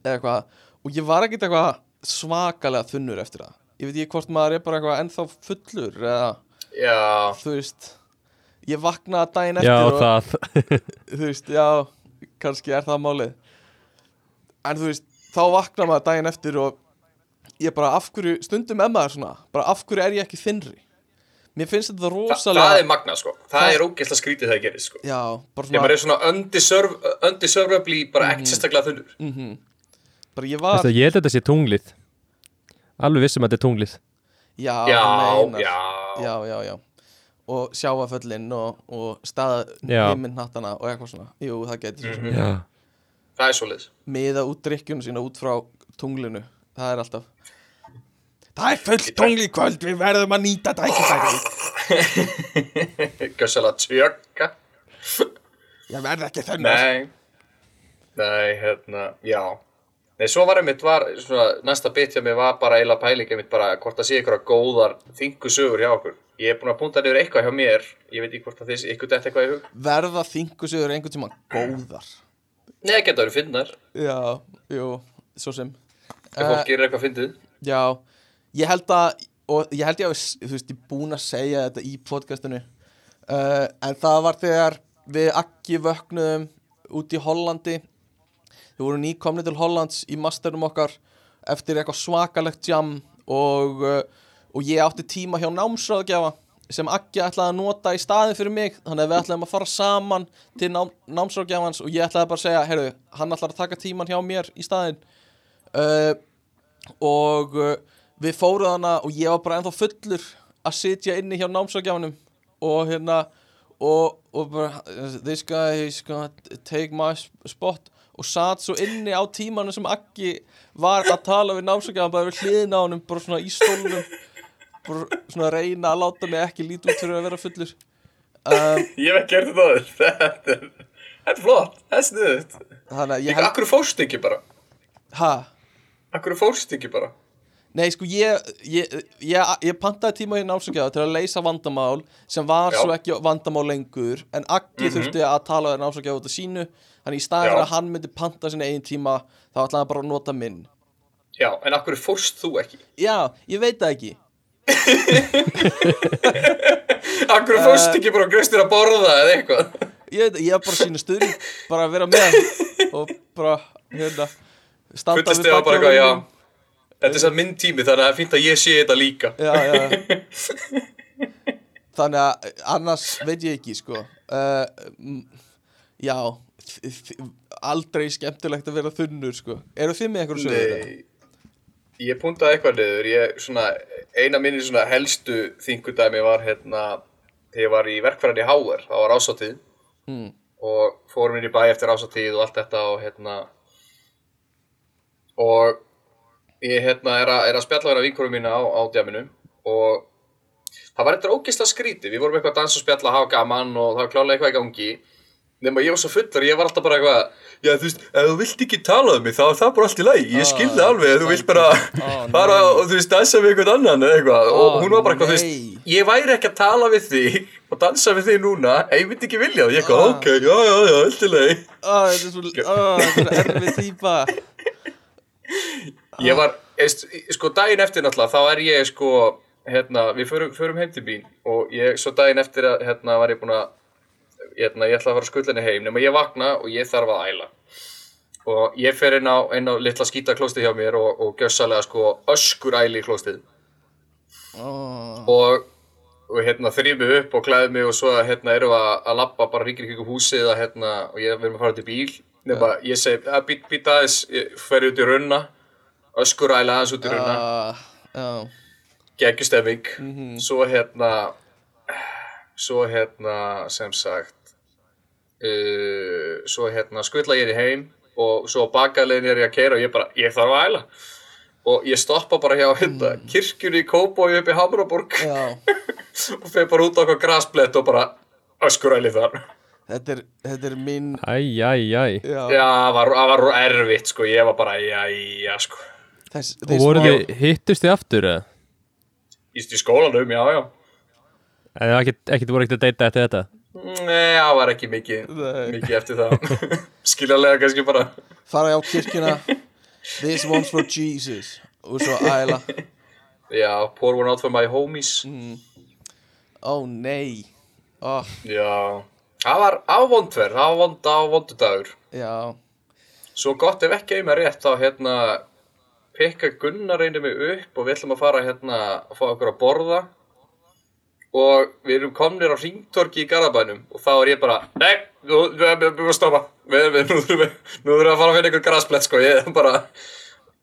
A: eða eitthvað og ég var ekkert eitthvað svakalega þunnur eftir það. Ég veit ekki hvort maður er bara eitthvað ennþá fullur eða
C: Já,
A: þú veist ég vaknaði daginn
D: Já,
A: eftir og
D: það.
A: þú veist, já, kannski er það málið. En þú veist, þá vakna maður daginn eftir og ég bara af hverju, stundum er maður svona bara af hverju er ég ekki þinnri mér finnst þetta
C: Þa,
A: rosalega
C: það er magna, sko. Það,
A: Það-
C: er ógeðslega skrítið það að gerist, sko.
A: já, bara
C: Ég
A: svona
C: bara er svona undeservably, bara ekkert sérstaklega þunnur.
A: bara ég var,
D: Þetta, Ég held að þetta sé tunglið Alveg vissum að þetta er tunglið
A: já,
C: Já, já.
A: já, já, já og sjáaföllin og, og staða
D: Já.
A: heiminnhattana og eitthvað svona jú, það getur mm
D: Já
C: Það er svoleiðis.
A: miða út drikkjunu sína út frá tunglinu það er alltaf það er full tungli kvöld við verðum að nýta tækifæri
C: Gjössalega tjögga.
A: ég verð ekki þennar
C: Nei, nei, hérna, já. Nei, svo var einmitt, var, svona, næsta bit hjá mig var bara eila pæling einmitt bara hvort það sé ykkur góðar þingu sögur hjá okkur. Ég er búin að punta niður eitthvað hjá mér, ég veit ekki hvort að þið, ykkur dætt eitthvað í hug.
A: verða þingu sigur einhvern tíma góðar
C: Nei, geta verið finnar,
A: já, jú, svo sem
C: ef fólk gerir eitthvað fyndið.
A: já, ég held að og ég held ég að, þú veist, ég búin að segja þetta í podcastinu uh, en það var þegar við ekki vöknuðum út í Hollandi. Við vorum nýkomni til Hollands í masterum okkar eftir eitthvað svakalegt jam og, uh, og ég átti tíma hjá námsráðgjafa sem Akki ætlaði að nota í staðin fyrir mig. Þannig að við ætlaðum að fara saman til nám, námsráðgjafans og ég ætlaði bara að segja heyrðu, hann ætlaði að taka tíman hjá mér í staðin uh, og uh, við fóruð hana og ég var bara ennþá fullur að sitja inni hjá námsráðgjafanum og hérna og, og bara this guy is gonna take my sp- spot og satt svo inni á tímanu sem Akki var að tala við námsráðgjafan bara við hliðina á honum bara svona í stólnum bara svona að reyna að láta mig ekki líti út fyrir að vera fullur um,
C: Ég hef ekki gert þetta þetta er, þetta er flott, þetta er sniðut.
A: þannig að ég held
C: akkur fórst ekki bara?
A: ha,
C: Akkur fórst ekki bara?
A: Nei, sko, ég, ég, ég, ég pantaði tíma í námsökjaða til að leysa vandamál sem var
C: Já.
A: svo ekki vandamál lengur en Aggi þurfti að tala við námsökjaða út af sínu. Þannig í fyrir að hann myndi panta sinni eigin tíma þá ætlaði hann bara að nota minn.
C: Já, en akkur fórst þú ekki?
A: Já, ég veit það ekki.
C: Akkur fórst ekki bara gröstir að borða eða eitthvað?
A: Ég veit, ég hef bara sínu stuðning bara að vera með og bara, hérna standa
C: Fullist
A: við
C: eða Þetta er satt minn tími þannig að það er fínt að ég sé þetta líka
A: já, já. Þannig að annars veit ég ekki sko uh, Já, aldrei skemmtilegt að vera þunnur sko eru þið með eitthvað sögur?
C: Nei, ég puntaði eitthvað niður, ég svona, eina minni svona helstu þingudæmi var hérna, þegar ég var í verkfæran í Háar, það var ásáttíð
A: Mm.
C: og fórum inn í bæ eftir ásáttíð og allt þetta og hérna, og ég hérna er að, er að spjalla vera vinkurum mína á, á djaminu og það var eitthvað ógeðslega skrítið, við vorum eitthvað að dansa og spjalla, hafa gaman og það var klálega eitthvað í gangi. Nema ég var svo fullur, ég var alltaf bara eitthvað já þú veist, ef þú vilt ekki tala um mig þá er það bara allt í lagi, ég skil það alveg þú vilt bara fara og þú veist dansa við einhvern annan eða eitthvað. Og hún var bara eitthvað, þú veist, ég væri ekki að tala við þig og dansa við þig núna ef ég myndi ekki vilja. Það, ég eitthvað,
A: Ah.
C: ok, já, já, já, allt í
A: Ó, þetta er svo, er erfið típa
C: Ég var, eist, sko daginn eftir náttúrulega, þá er ég sko, hérna, við förum, förum heim til bín og ég, svo daginn eftir að, hérna, var ég búinn að, hérna, ég ætla að fara skullinni heim, nema ég vakna og ég þarf að æla. Og ég fer inn á, inn á litla skítaklóstið hjá mér og, og gjössalega sko öskur æli í klóstið.
A: oh.
C: Og, og hérna þrýf mig upp og klæði mig og svo hérna erum við að, að labba bara ríkir kringum húsið að hérna, og ég verðum að fara í bíl. Nefna, ég segi, að být, být aðeins, ég fer út í runna, öskur æli aðeins út í runna
A: uh, Já,
C: geggjustemming. Svo hérna svo hérna sem sagt uh, svo hérna skvilla ég er í heim og svo á bakalegin er ég að keira og ég bara, ég þarf að æla. Og ég stoppa bara hjá hérna kirkjunni í Kópói upp í Hamraborg. Og fer bara út á okkur grasblett og bara öskuræli þar.
A: Þetta er, þetta er minn
D: Æj, æj, æj
A: Já,
C: það var, var erfitt sko, ég var bara, já, já, sko
A: þess,
D: Og voru þið, hittust þið aftur eða?
C: í, í skólanum, já, já.
D: Eða ekkert, ekkert voru ekkert að deyta eftir þetta?
C: Nei, það var ekki mikið,
A: Nei.
C: mikið eftir það. Skiljanlega kannski bara.
A: Fara á kirkjuna. This one's for Jesus. Og svo æla
C: Já, pour one out for my homies.
A: Ó nei. Ó,
C: Já, það var ávondverð, það var vond, það var vondudagur
A: já.
C: Svo gott ef ekki einhver rétt þá hérna pikka Gunnar reynir mig upp og við ætlum að fara hérna að fá okkur að borða. Og við erum komnir á ringtorki í Garðabænum og þá er ég bara, nei, nú við erum að stoppa. Við, við, nú þurfum við, að fara að finna einhver grasplett sko, ég er bara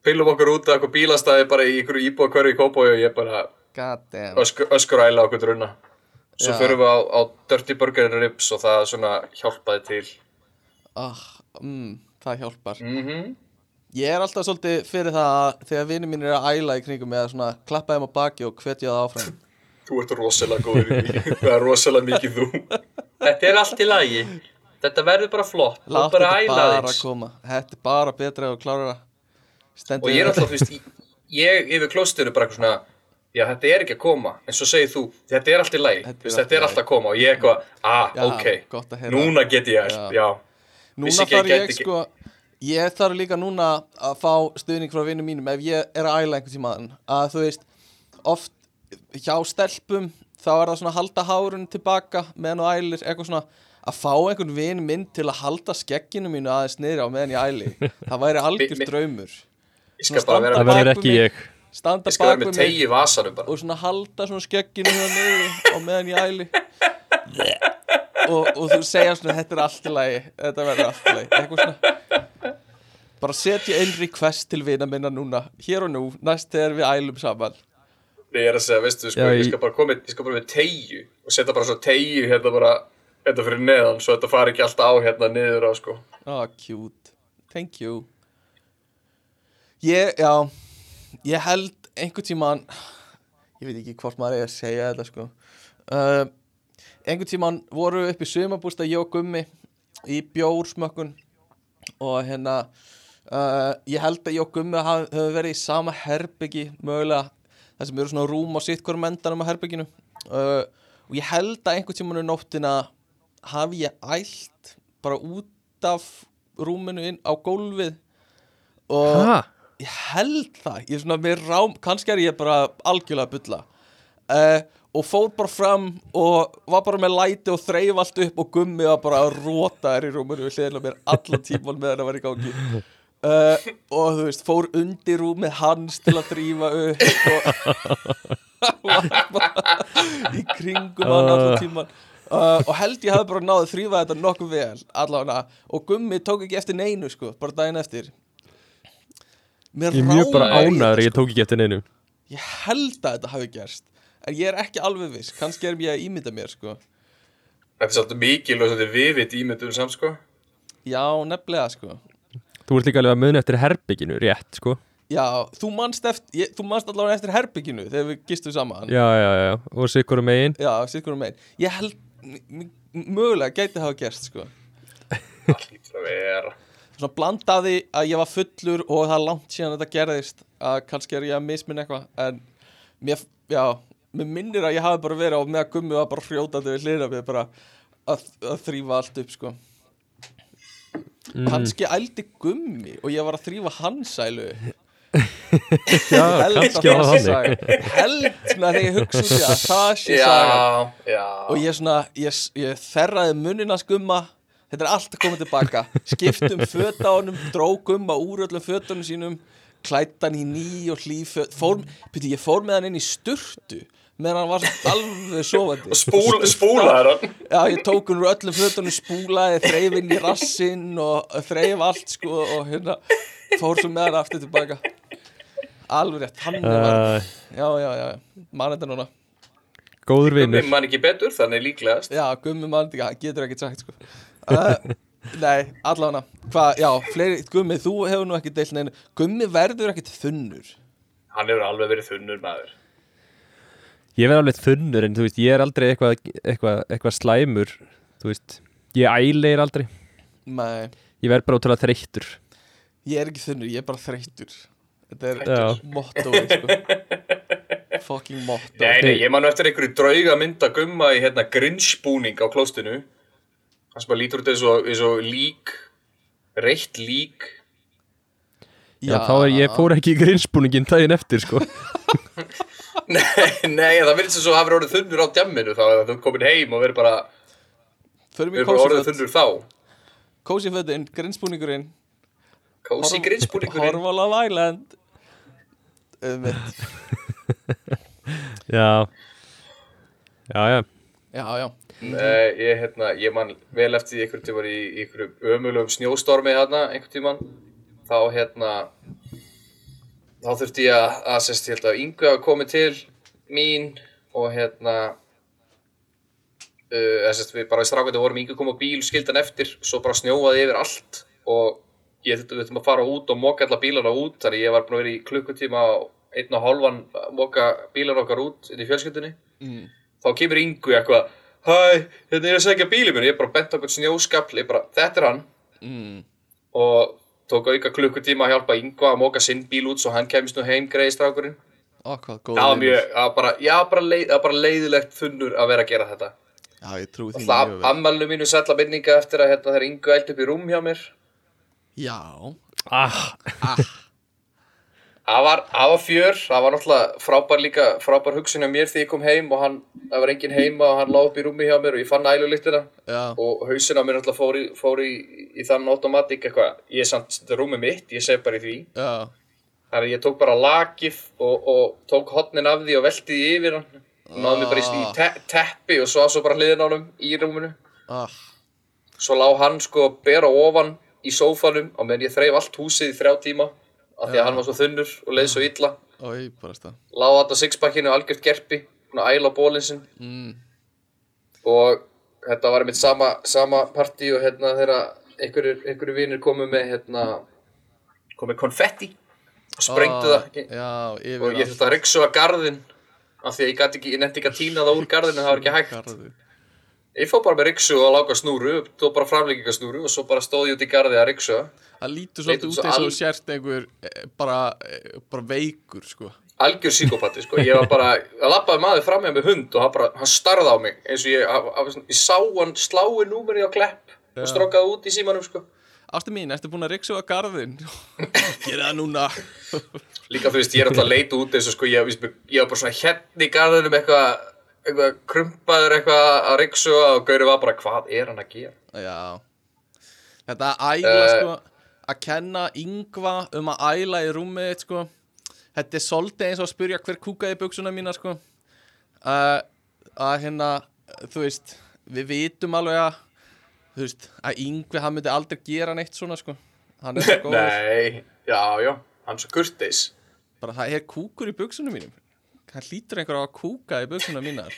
C: pillum okkur út af eitthvað bílastæði bara í einhverju íbúa hverju í Kópói og ég bara
A: God damn.
C: öskur, öskur æla okkur drunna svo
A: Já.
C: förum við á, á Dirty Burger and Ribs og það svona hjálpaði til.
A: Ah, mm, Það hjálpar.
C: Mm
A: Ég er alltaf svolítið fyrir það að þegar vinið mín er að æla í kringum með að svona klappa þeim á baki og hvetja það áfram.
C: Þú ert rosalega góður í því. Það er rosalega mikið þú. Þetta er allt í lagi. Þetta verður bara flott. Bara
A: þetta bara
C: þins
A: koma. Þetta er bara betra og klára Stendur
C: Og ég er alltaf, þú veist Ég yfir klóstinu bara eitthvað svona Já, þetta er ekki að koma. En svo segir þú, þetta er allt í lagi.
A: Þetta
C: Þetta,
A: allt
C: er allt að koma. Og ég eitthvað, ah,
A: Já,
C: ok.
A: að.
C: Núna get ég
A: Já.
C: ælt, já.
A: Núna
C: að
A: þarf ég sko Ég þarf líka núna að fá stuðning frá vinnum mínum ef ég er að æla einhvern tímaðan að þú veist, oft hjá stelpum þá er það svona að halda hárun tilbaka meðan þú ælir eitthvað svona að fá einhvern vinn minn til að halda skegginu mínu aðeins niður á meðan ég æli. Það væri algjör draumur.
C: Ég skal
A: Svona
C: bara vera
D: Það verður ekki ég
A: standa bak
C: með
A: við mig og svona halda svona skegginu hérna niður á meðan ég æli. Og, og þú segja svona þetta er allt í lagi þetta verður allt í lagi. Eitthvað svona. Bara setja einn request til vina minna núna hér og nú, næst þegar við ælum saman.
C: Nei, Ég er að segja, veistu, sko,
D: Já,
C: ég
D: ég-
C: skal bara koma Ég skal bara með tegju Og setja bara svo tegju hérna bara Hérna fyrir neðan Svo þetta fari ekki alltaf á hérna niður á, sko.
A: Ah, cute, thank you. Ég, já ég held einhvern tíman ég veit ekki hvort maður er að segja þetta sko. Uh, einhvern tíman voru upp í sumabústa ég og Gummi í bjórsmökkun. Og hérna uh, ég held að ég og Gummi haf- höfum verið í sama herbyggi mögulega það sem eru svona rúm á sitt hverjum endanum á herbygginu uh, og ég held að einhvern tíman um nóttina hafi ég ælt bara út af rúminu inn á gólfið. Og
D: Hæ?
A: Ég held það ég er svona með rám, kannski er ég bara algjörlega að bulla. Uh, og fór bara fram og var bara með læti og þreif allt upp og gummi var bara að róta þær í rúminu við hliðina á mér allan tíman með það var í gangi. Uh, og þú veist, fór undir rúmið hans til að drífa upp og í kringum hann allan tíman uh, og held ég hafi bara náði að þrýfa þetta nokkuð vel allavega. Og Gummi tók ekki eftir neinu sko, bara daginn eftir Mér
D: Ég er mjög bara ánæður Ég tók ekki eftir neinu.
A: Ég held að þetta hafi gerst en ég er ekki alveg viss, kannski er ég að ímynda mér sko.
C: Þetta er svolítið mikil og svolítið viðvitt ímyndum samt sko.
A: Já, nefnilega sko.
D: Þú ert líka alveg að muni eftir herbygginu, rétt sko.
A: Já, þú manst, eftir, ég, þú manst allavega eftir herbygginu þegar við gistum saman.
D: Já, já, já, og sikkur um megin.
A: Já, sittur um megin. Ég held, mögulega gæti hafa gerst sko.
C: Allt lítur að vera
A: Svona blandaði að ég var fullur og það er langt síðan þetta gerðist að kannski er ég að misminna eitthvað en mér, já, mér minnir að ég hafi bara verið og með að gummi var bara hrjótandi við hlýra við bara að, að þrýfa allt upp sko.
D: Mhm.
A: kannski ældi gummi og ég var að þrýfa hans ælu
D: Já, kannski
A: sé
D: þannig.
A: held svona þegar ég hugsa út í að það sé saga. og ég svona, ég, ég þerraði munina skumma þetta er allt að koma tilbaka. Skiptum föt á honum, dró gumma úr öllum fötunum sínum klættan í ný og föt. Fór, byrju, ég fór með hann inn í sturtu meðan hann var alveg sofandi.
C: Spúl, Spúlaður hann.
A: Já, ég tók hann úr öllum fötunum spúlaði, þreif inn í rassinn og þreif allt sko og hérna fór svo með hann aftur tilbaka. Alveg rétt, hann var
D: uh,
A: já, já, já, mann þetta núna.
D: Góður vinnur
C: mann ekki betur, þannig líklegast.
A: Já, gummi mann, hann getur ekkert sagt sko. Uh, Nei, allavega. Hvað, já, fleiri, gummi, þú hefur nú ekki deilt neina Gummi verður ekkert þunnur.
C: Hann hefur alveg verið þunnur maður.
D: Ég verð alveg þunnur en þú veist, ég er aldrei eitthvað eitthva, eitthva slæmur Þú veist, ég æleir aldrei.
A: Nei,
D: Ég verð bara ótrúlega þreyttur.
A: Ég er ekki þunnur, ég er bara þreyttur. Þetta er mottóið, sko. Fucking motto.
C: Nei, nei, ég man nú eftir einhverju drauga mynda gumma í hérna grinsbúning á klóstinu Það sem bara lítur út eins og, eins og lík Reitt lík.
D: Já, þá er ég fór ekki í grinsbúningin daginn eftir sko.
C: Nei, nei, það verður svo að hafa orðið þunnur á djamminu þá að þú komin heim og verður bara, verður bara orðið þunnur þá.
A: Kósifötin, grinsbúningurinn
C: Kósi grinsbúningurinn
A: Horfa á Love Island. Um,
D: Já. Já, já.
A: Já, já
C: Nei, ég, hérna, ég man vel eftir einhvern tíman í, einhverju ömulugum snjóstormi hérna, einhvern tíman þá hérna þá þurfti ég að, að sérst, ég held að komið til mín og hérna uh, eða sérst, við bara í strákvændi vorum Ingu kom á bíl, skildan eftir svo bara snjóaði yfir allt og ég þurfti, að fara út og moka alla bílana út þannig ég var búin að vera í klukkutíma einn og hálfan að moka bílana okkar út inn í fjölskyldunni.
A: Mm.
C: þá kemur Ingu eitthvað Hæ, hérna er ég að segja bílið minn Ég er bara bent okkur snjóskapl Ég bara, þetta er hann.
A: Mm.
C: Og tók auka klukkutíma að hjálpa Ingu að móka sinn bíl út Svo hann kemist nú heim greið strákurinn.
A: Ó, hvað góð
C: Það var mjög, það var bara, já, bara, leið, það bara leiðilegt þunnur að vera að gera þetta.
A: Já, ég trúi því
C: Það
A: mjög vel.
C: ammælinu mínu sætla minninga eftir að hérna, þegar Ingu ældi upp í rúm hjá mér.
A: Já,
D: ah,
C: Það var, var fjör, það var náttúrulega frábær líka, frábær hugsun á mér því ég kom heim og hann, það var enginn heima og hann lá upp í rúmi hjá mér og ég fann ælulíktina og hausinn á mér náttúrulega fór í, fór í, í þann automatík eitthvað, ég er samt, þetta er rúmið mitt, ég segi bara í því.
A: Já.
C: Þannig að ég tók bara lakið og, og tók hotnin af því og velti því yfir hann. Náði mér bara í, í te teppi og svo svo bara hliðin á hann í rúminu.
A: Ah,
C: svo lá hann sko bera ofan í sófanum og meðan ég þreif allt húsið í þrjá tíma af því að hann var svo þunnur og leið svo illa.
A: Ói, bara stað.
C: Lá þetta sixpackinu algjört gerpi að æla á bólinn sinn.
A: Mm.
C: og þetta var einmitt sama, sama partí og hérna þegar einhverjir, einhverjir vinir komu með hérna komu með konfetti og sprengdu
A: Ah,
C: það
A: Já,
C: og ég þurfti að ryksuga garðin af því að ég, nefndi ekki að tína það úr garðinu það var ekki hægt.
A: Garður.
C: ég fór bara með ryksu og lága snúru tók bara framlengingasnúru og svo bara stóð ég út í garði að ryksuga
A: Það lítur svolítið út eins og sérst einhver eh, bara, eh, bara veikur sko
C: algjör síkopati sko. ég var bara, það lappaði maður fram með með hund og hann, bara, hann starði á mig eins og ég, að, að, ég sá hann slái númeri á klepp og strókaði út í símanum sko.
A: Ástu mín, ertu búin að ryksuga garðin? Gera það núna
C: líka þú veist, ég er alltaf að leita út eins og sko, ég, var bara svona hérna í garðinum eitthvað eitthvað krumpaður eitthvað að ryksuga og Gauri var bara, hvað er hann að gera
A: Já Þetta að æla
C: Eh.
A: sko að kenna yngva um að æla í rúmið þitt, sko. Þetta er svolítið eins og að spyrja hver kúkaði buksuna mína sko. Uh, að hérna, þú veist við vitum alveg að þú veist, að Yngvi hann myndi aldrei gera neitt svona sko. Hann er svo góður,
C: Nei, já, já, hann er svo kurteis.
A: Bara það er kúkur í buksunum mínum. Hann hlýtur einhver á að kúka í buksunum mínar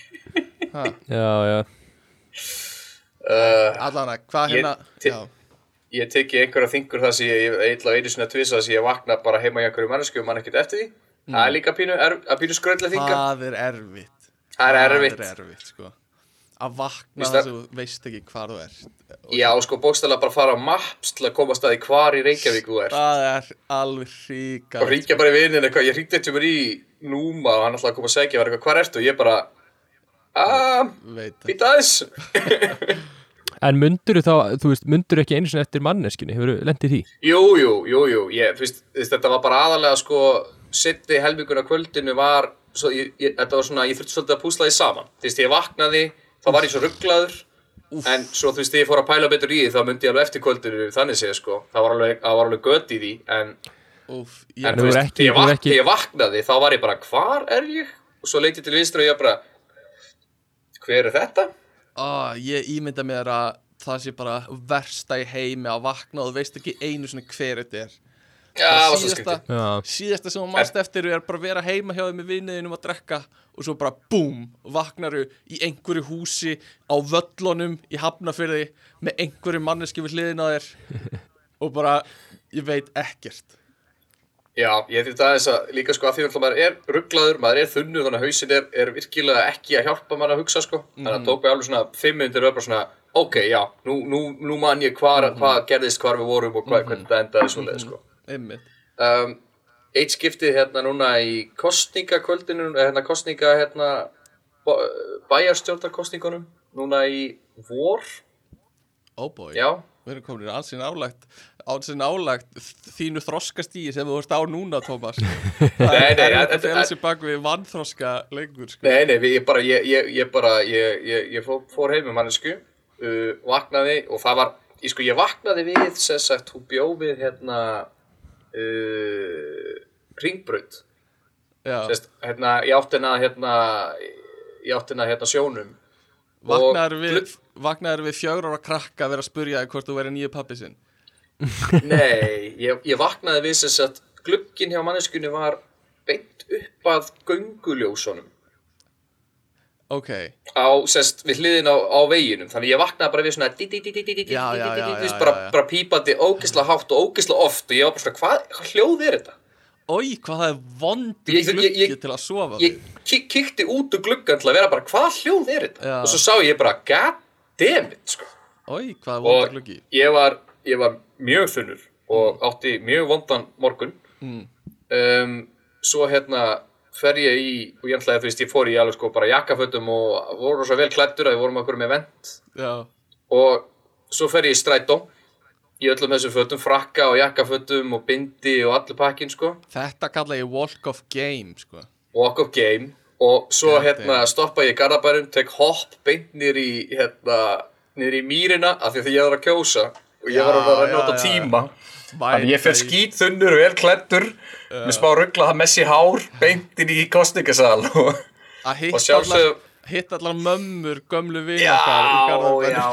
A: ha,
D: Já, já.
C: Uh,
A: allan að hvað
C: Ég-
A: hérna
C: ti-
A: já,
C: Ég teki einhverja þingur það sem ég eitthvað einu að tvisa þess að ég vakna bara heima í einhverju mannesku og mann ekkert eftir því. Það er líka pínu, er, að pínu skröldlega þinga
A: það er erfitt.
C: Það er erfitt
A: það er erfitt. sko. Að vakna þess
C: að-
A: þú veist ekki hvar þú ert.
C: Já, sko, bókstæðlega bara fara á maps til að koma að staði hvar í Reykjavík þú er
A: það er alveg
C: og
A: ríkar
C: ringja bara í vinnin eitthvað, ég eftir mér í Núma og hann að koma að segja eitthvað, hvar ertu? Og ég bara, aaa, býta aðeins
D: En mundur þá, þú veist, mundur ekki einu sinni eftir manneskinni, hefur lendið því?
C: Jú, jú, jú, jú, ég, þú veist, þú þetta var bara aðalega sko, sitti helminguna kvöldinu var, svo, ég, ég, þetta var svona, ég þurfti svolítið að púsla því saman, þú veist, ég vaknaði, þá var ég svo rugglaður, en svo þú veist, ég fór að pæla betur í því, þá myndi ég alveg eftir kvöldinu þannig séð, sko, það var alveg, það var alveg gött í því, en,
A: Úf,
C: en
A: ég,
C: þú
D: hefur
C: veist,
D: ekki-
C: ég, vak, ég vaknaði, þá var ég bara, hvar er ég? Og svo leiti til vinstri og ég bara, hver er þetta?
A: Á, ég ímynda mér að það sé bara versta í heimi að vakna og þú veist ekki einu svona hver þetta er.
C: Já,
A: síðasta, síðasta sem þú mannst eftir er bara að vera heima hjá þeim með vinniðinum að drekka og svo bara búm, vaknaru í einhverju húsi á völlunum í Hafnafyrði með einhverju manneski við hliðina á þér. Og bara, ég veit ekkert
C: Já, ég þetta aðeins að líka sko að því að maður er rugglaður, maður er þunnur þannig að hausin er, er virkilega ekki að hjálpa mann að hugsa sko. Þannig að tók við alveg svona fimm minnir og bara svona ok, já, nú, nú, nú man ég hvað hva gerðist, hvar við vorum og hva, hvernig þetta endaði svoleið sko.
A: Einmitt,
C: um, Eitt skiptið hérna núna í kostningakvöldinu, eh, hérna kostninga hérna bæjarstjórnarkostningunum núna í vor,
A: oh boy.
C: Já
A: við erum komin alls í nálægt alls í nálægt þínu þroskastíi sem þú ert á núna, Tómas það
C: Nei,
A: er að fela sig bak við vannþroska lengur sko.
C: Nei, nei, við- ég bara, ég, ég, ég bara, ég, ég, ég fór, fór heim með mannesku, uh, vaknaði og það var, ég sko, ég vaknaði við, sem sagt, hún bjó við, hérna, uh, sérst, hérna, í áttina, hérna, í áttina, hérna, sjónum.
A: vaknaður
C: og
A: við, vaknaður við fjögur ára krakka að vera að spurja hvort þú verið nýju pappi sinn.
C: Nei, ég, ég vaknaði við, sem sagt, glugginn hjá manneskunni var beint upp að gönguljósunum.
A: Ok,
C: á, sest, við hliðin á, á veginum. Þannig ég vaknaði bara við svona dí, dí, dí, dí, dí, dí, dí,
A: Já, já,
C: dí,
A: já,
C: dí,
A: já,
C: dí,
A: já,
C: bara, pípandi ógisla hátt og ógisla oft. Og ég var bara svona, hvað, hljóð er þetta?
A: oi, hvað það er
C: ég-
A: gluggi til að sofa
C: Ég kíkti út úr gluggan til að vera bara, hvað hljóð er þetta? Og svo sá ég bara, god damn it, sko.
A: Oi,
C: Og ég var, ég var mjög þunnur og átti mjög vondan morgun.
A: Mm.
C: Um, svo hérna fer ég í, og ég ætlaði, þú veist, ég fór í alveg sko bara jakkafötum og voru svo vel klættur að við vorum okkur með vent
A: Já,
C: og svo fer ég í strætó í öllum þessum fötum, frakka og jakkafötum og bindi og allur pakkin sko
A: þetta kalla ég walk of game sko.
C: walk of game og svo
A: Já,
C: hérna stoppa ég í Garðabærum, tek hopp beint niður í hérna, niður í mýrina af því að ég var að kjósa og ég var að vera að nota tíma. Þannig ég fer skít þunnur vel klættur með smá ruggla það messi hár beint inn í kostningasal og,
A: að
C: og
A: hitta
C: sjálfsögðu
A: allar, mömmur gömlu í
C: já,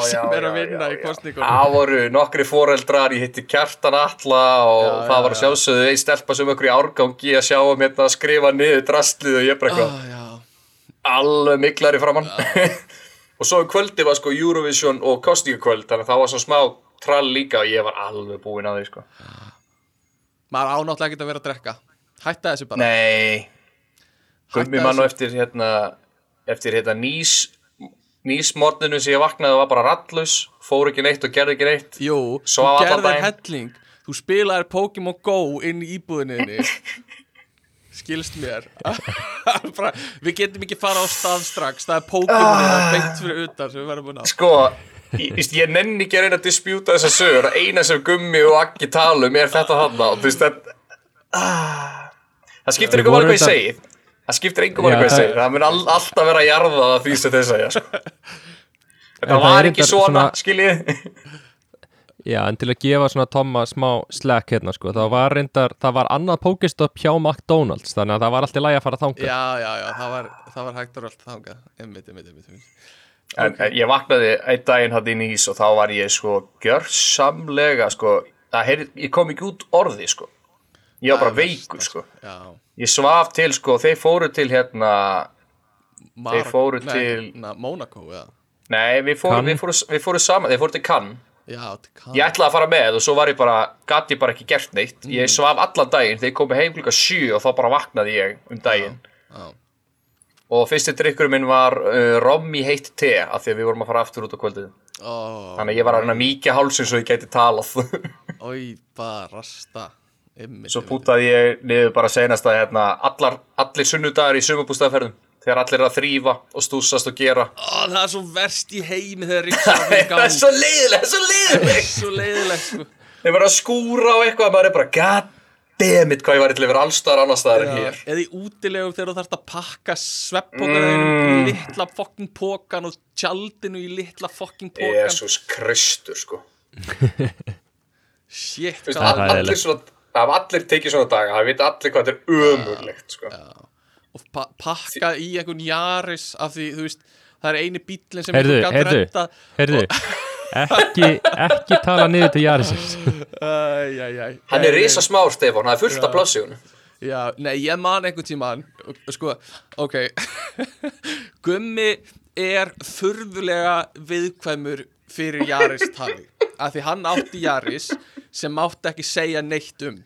A: sem er að vinna
C: já,
A: í
C: já.
A: kostningunum
C: Það voru nokkri foreldrar, ég hitti Kjartan Atla og
A: Já,
C: það var
A: já.
C: sjálfsögðu einn stelpa sem okkur í árgangi að sjá um hérna að skrifa niður drastlið og ég eitthvað
A: ah,
C: alveg miklari framann og svo um kvöldi var sko Eurovision og kostningakvöld þannig að það var svo smá trall líka og ég var alveg búinn að því sko.
A: Maður ánáttúrulega ekki að vera að drekka. Hætta þessu bara.
C: Nei, gummi mann og eftir hérna eftir hérna nýs nýsmorninu sem ég vaknaði var bara rallus fór ekki neitt og gerði ekki neitt
A: Jú, þú gerðir helling. Þú spilaðir Pokémon Go inn í íbúðinni Skilst mér. Bara, Við getum ekki fara á stað strax. Það er Pokémon ah. beint fyrir utan sem við verðum búin á
C: sko ég, ég nenni ekki að reyna að dispjúta þessa sögur. Að eina sem gummi og Aggi talum er þetta og þú veist það ah, það skiptir máli
D: vorum
C: hvað ég
D: þetta-
C: segi það skiptir máli
D: Já,
C: hvað ég
D: það-
C: segi það mun all, alltaf vera að jarða það því sem þeir segja sko. þetta
D: það
C: var ekki svona,
D: svona-
C: skiljið
D: Já, en til að gefa svona Tomma smá slack hérna sko, það var reyndar, það var annað pókistopp hjá McDonalds, þannig að það var alltaf lægi að fara þangað.
A: Já, já, já, það var, það var hægt og rölt þangað Einmitt, einmitt, einmitt, einmitt.
C: En, en ég vaknaði einn daginn hann inn í ís og þá var ég sko gjörsamlega sko, það heyri, ég kom ekki út orði sko. Ég var bara
A: er
C: veikur sko.
A: Já
C: Ég svaf til sko, þeir fóru til hérna,
A: Marok-
C: fóru
A: nei,
C: til-
A: na, Monaco, já
C: nei við fóru, við fóru, við fóru saman, þeir fóru til Cannes.
A: Já,
C: Ég ætlaði að fara með og svo var ég bara, gæti ég bara ekki gert neitt.
A: Mm.
C: Ég svaf allan daginn, þeir komu heim klukka sjö og þá bara vaknaði ég um daginn.
A: Já.
C: Og fyrsti drikkurinn minn var uh, rommi heitt te af því að við vorum að fara aftur út á kvöldið.
A: Ó,
C: Þannig að ég var að mýkja hálsinn svo ég gæti talað.
A: oi, bara rasta
C: svo pútaði ég niður bara senast að hérna, allar, allir sunnudagar í sumabústæðaferðum. Þegar allir er að þrýfa og stúsast og gera.
A: Ó, það er svo verst í heimi þegar ríksa
C: Það er svo leiðilegt, það er svo leiðilegt.
A: sko.
C: Þeir bara skúra á eitthvað að maður er bara God damn it hvað ég var til að vera allstaðar annars staðar en hér.
A: eða í útilegum þegar þú þarfst að pakka sveppbókarðinum
C: Mm.
A: í litla fokking pókan og tjaldinu í litla fokking pókan
C: Jésús Kristur sko.
A: shit, hvað
C: all, allir, svona, það hafa allir tekið svona daga, það vita allir hvað þetta er ömurlegt sko.
A: og pa pakka í einhvern jaris af því, þú veist, það er eini bílinn sem
D: Heyrðu,
A: einhver gat
D: heyrðu.
A: redda
D: Heyrðu, ekki, ekki tala niður til Jarisins
C: Hann er risa smár, Stefán, það er fullt af plássíunum.
A: Já, nei, ég man einhvern tímann Sko, ok. Gummi er furðulega viðkvæmur fyrir Jaris tali. Af því hann átti Jaris sem mátti ekki segja neitt um.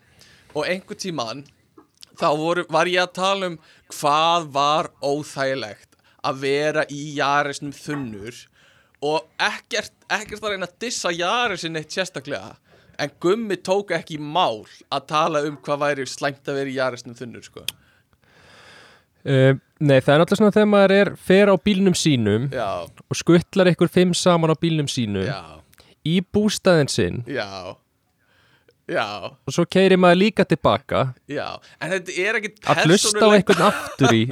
A: Og einhvern tímann þá voru, var ég að tala um hvað var óþægilegt að vera í Jarisnum þunnur og ekkert, ekkert að reyna að dissa Jarisin eitt sérstaklega. En Gummi tók ekki mál að tala um hvað væri slæmt að vera í Jarisnum þunnur sko.
D: uh, Nei, það er náttúrulega svona þegar maður er fer á bílnum sínum
A: Já,
D: og skuttlar ykkur fimm saman á bílnum sínum
A: já,
D: í bústæðin sinn
A: já Já,
D: og svo keiri maður líka tilbaka.
A: Já En þetta er ekki
D: að hlusta á einhvern aftur í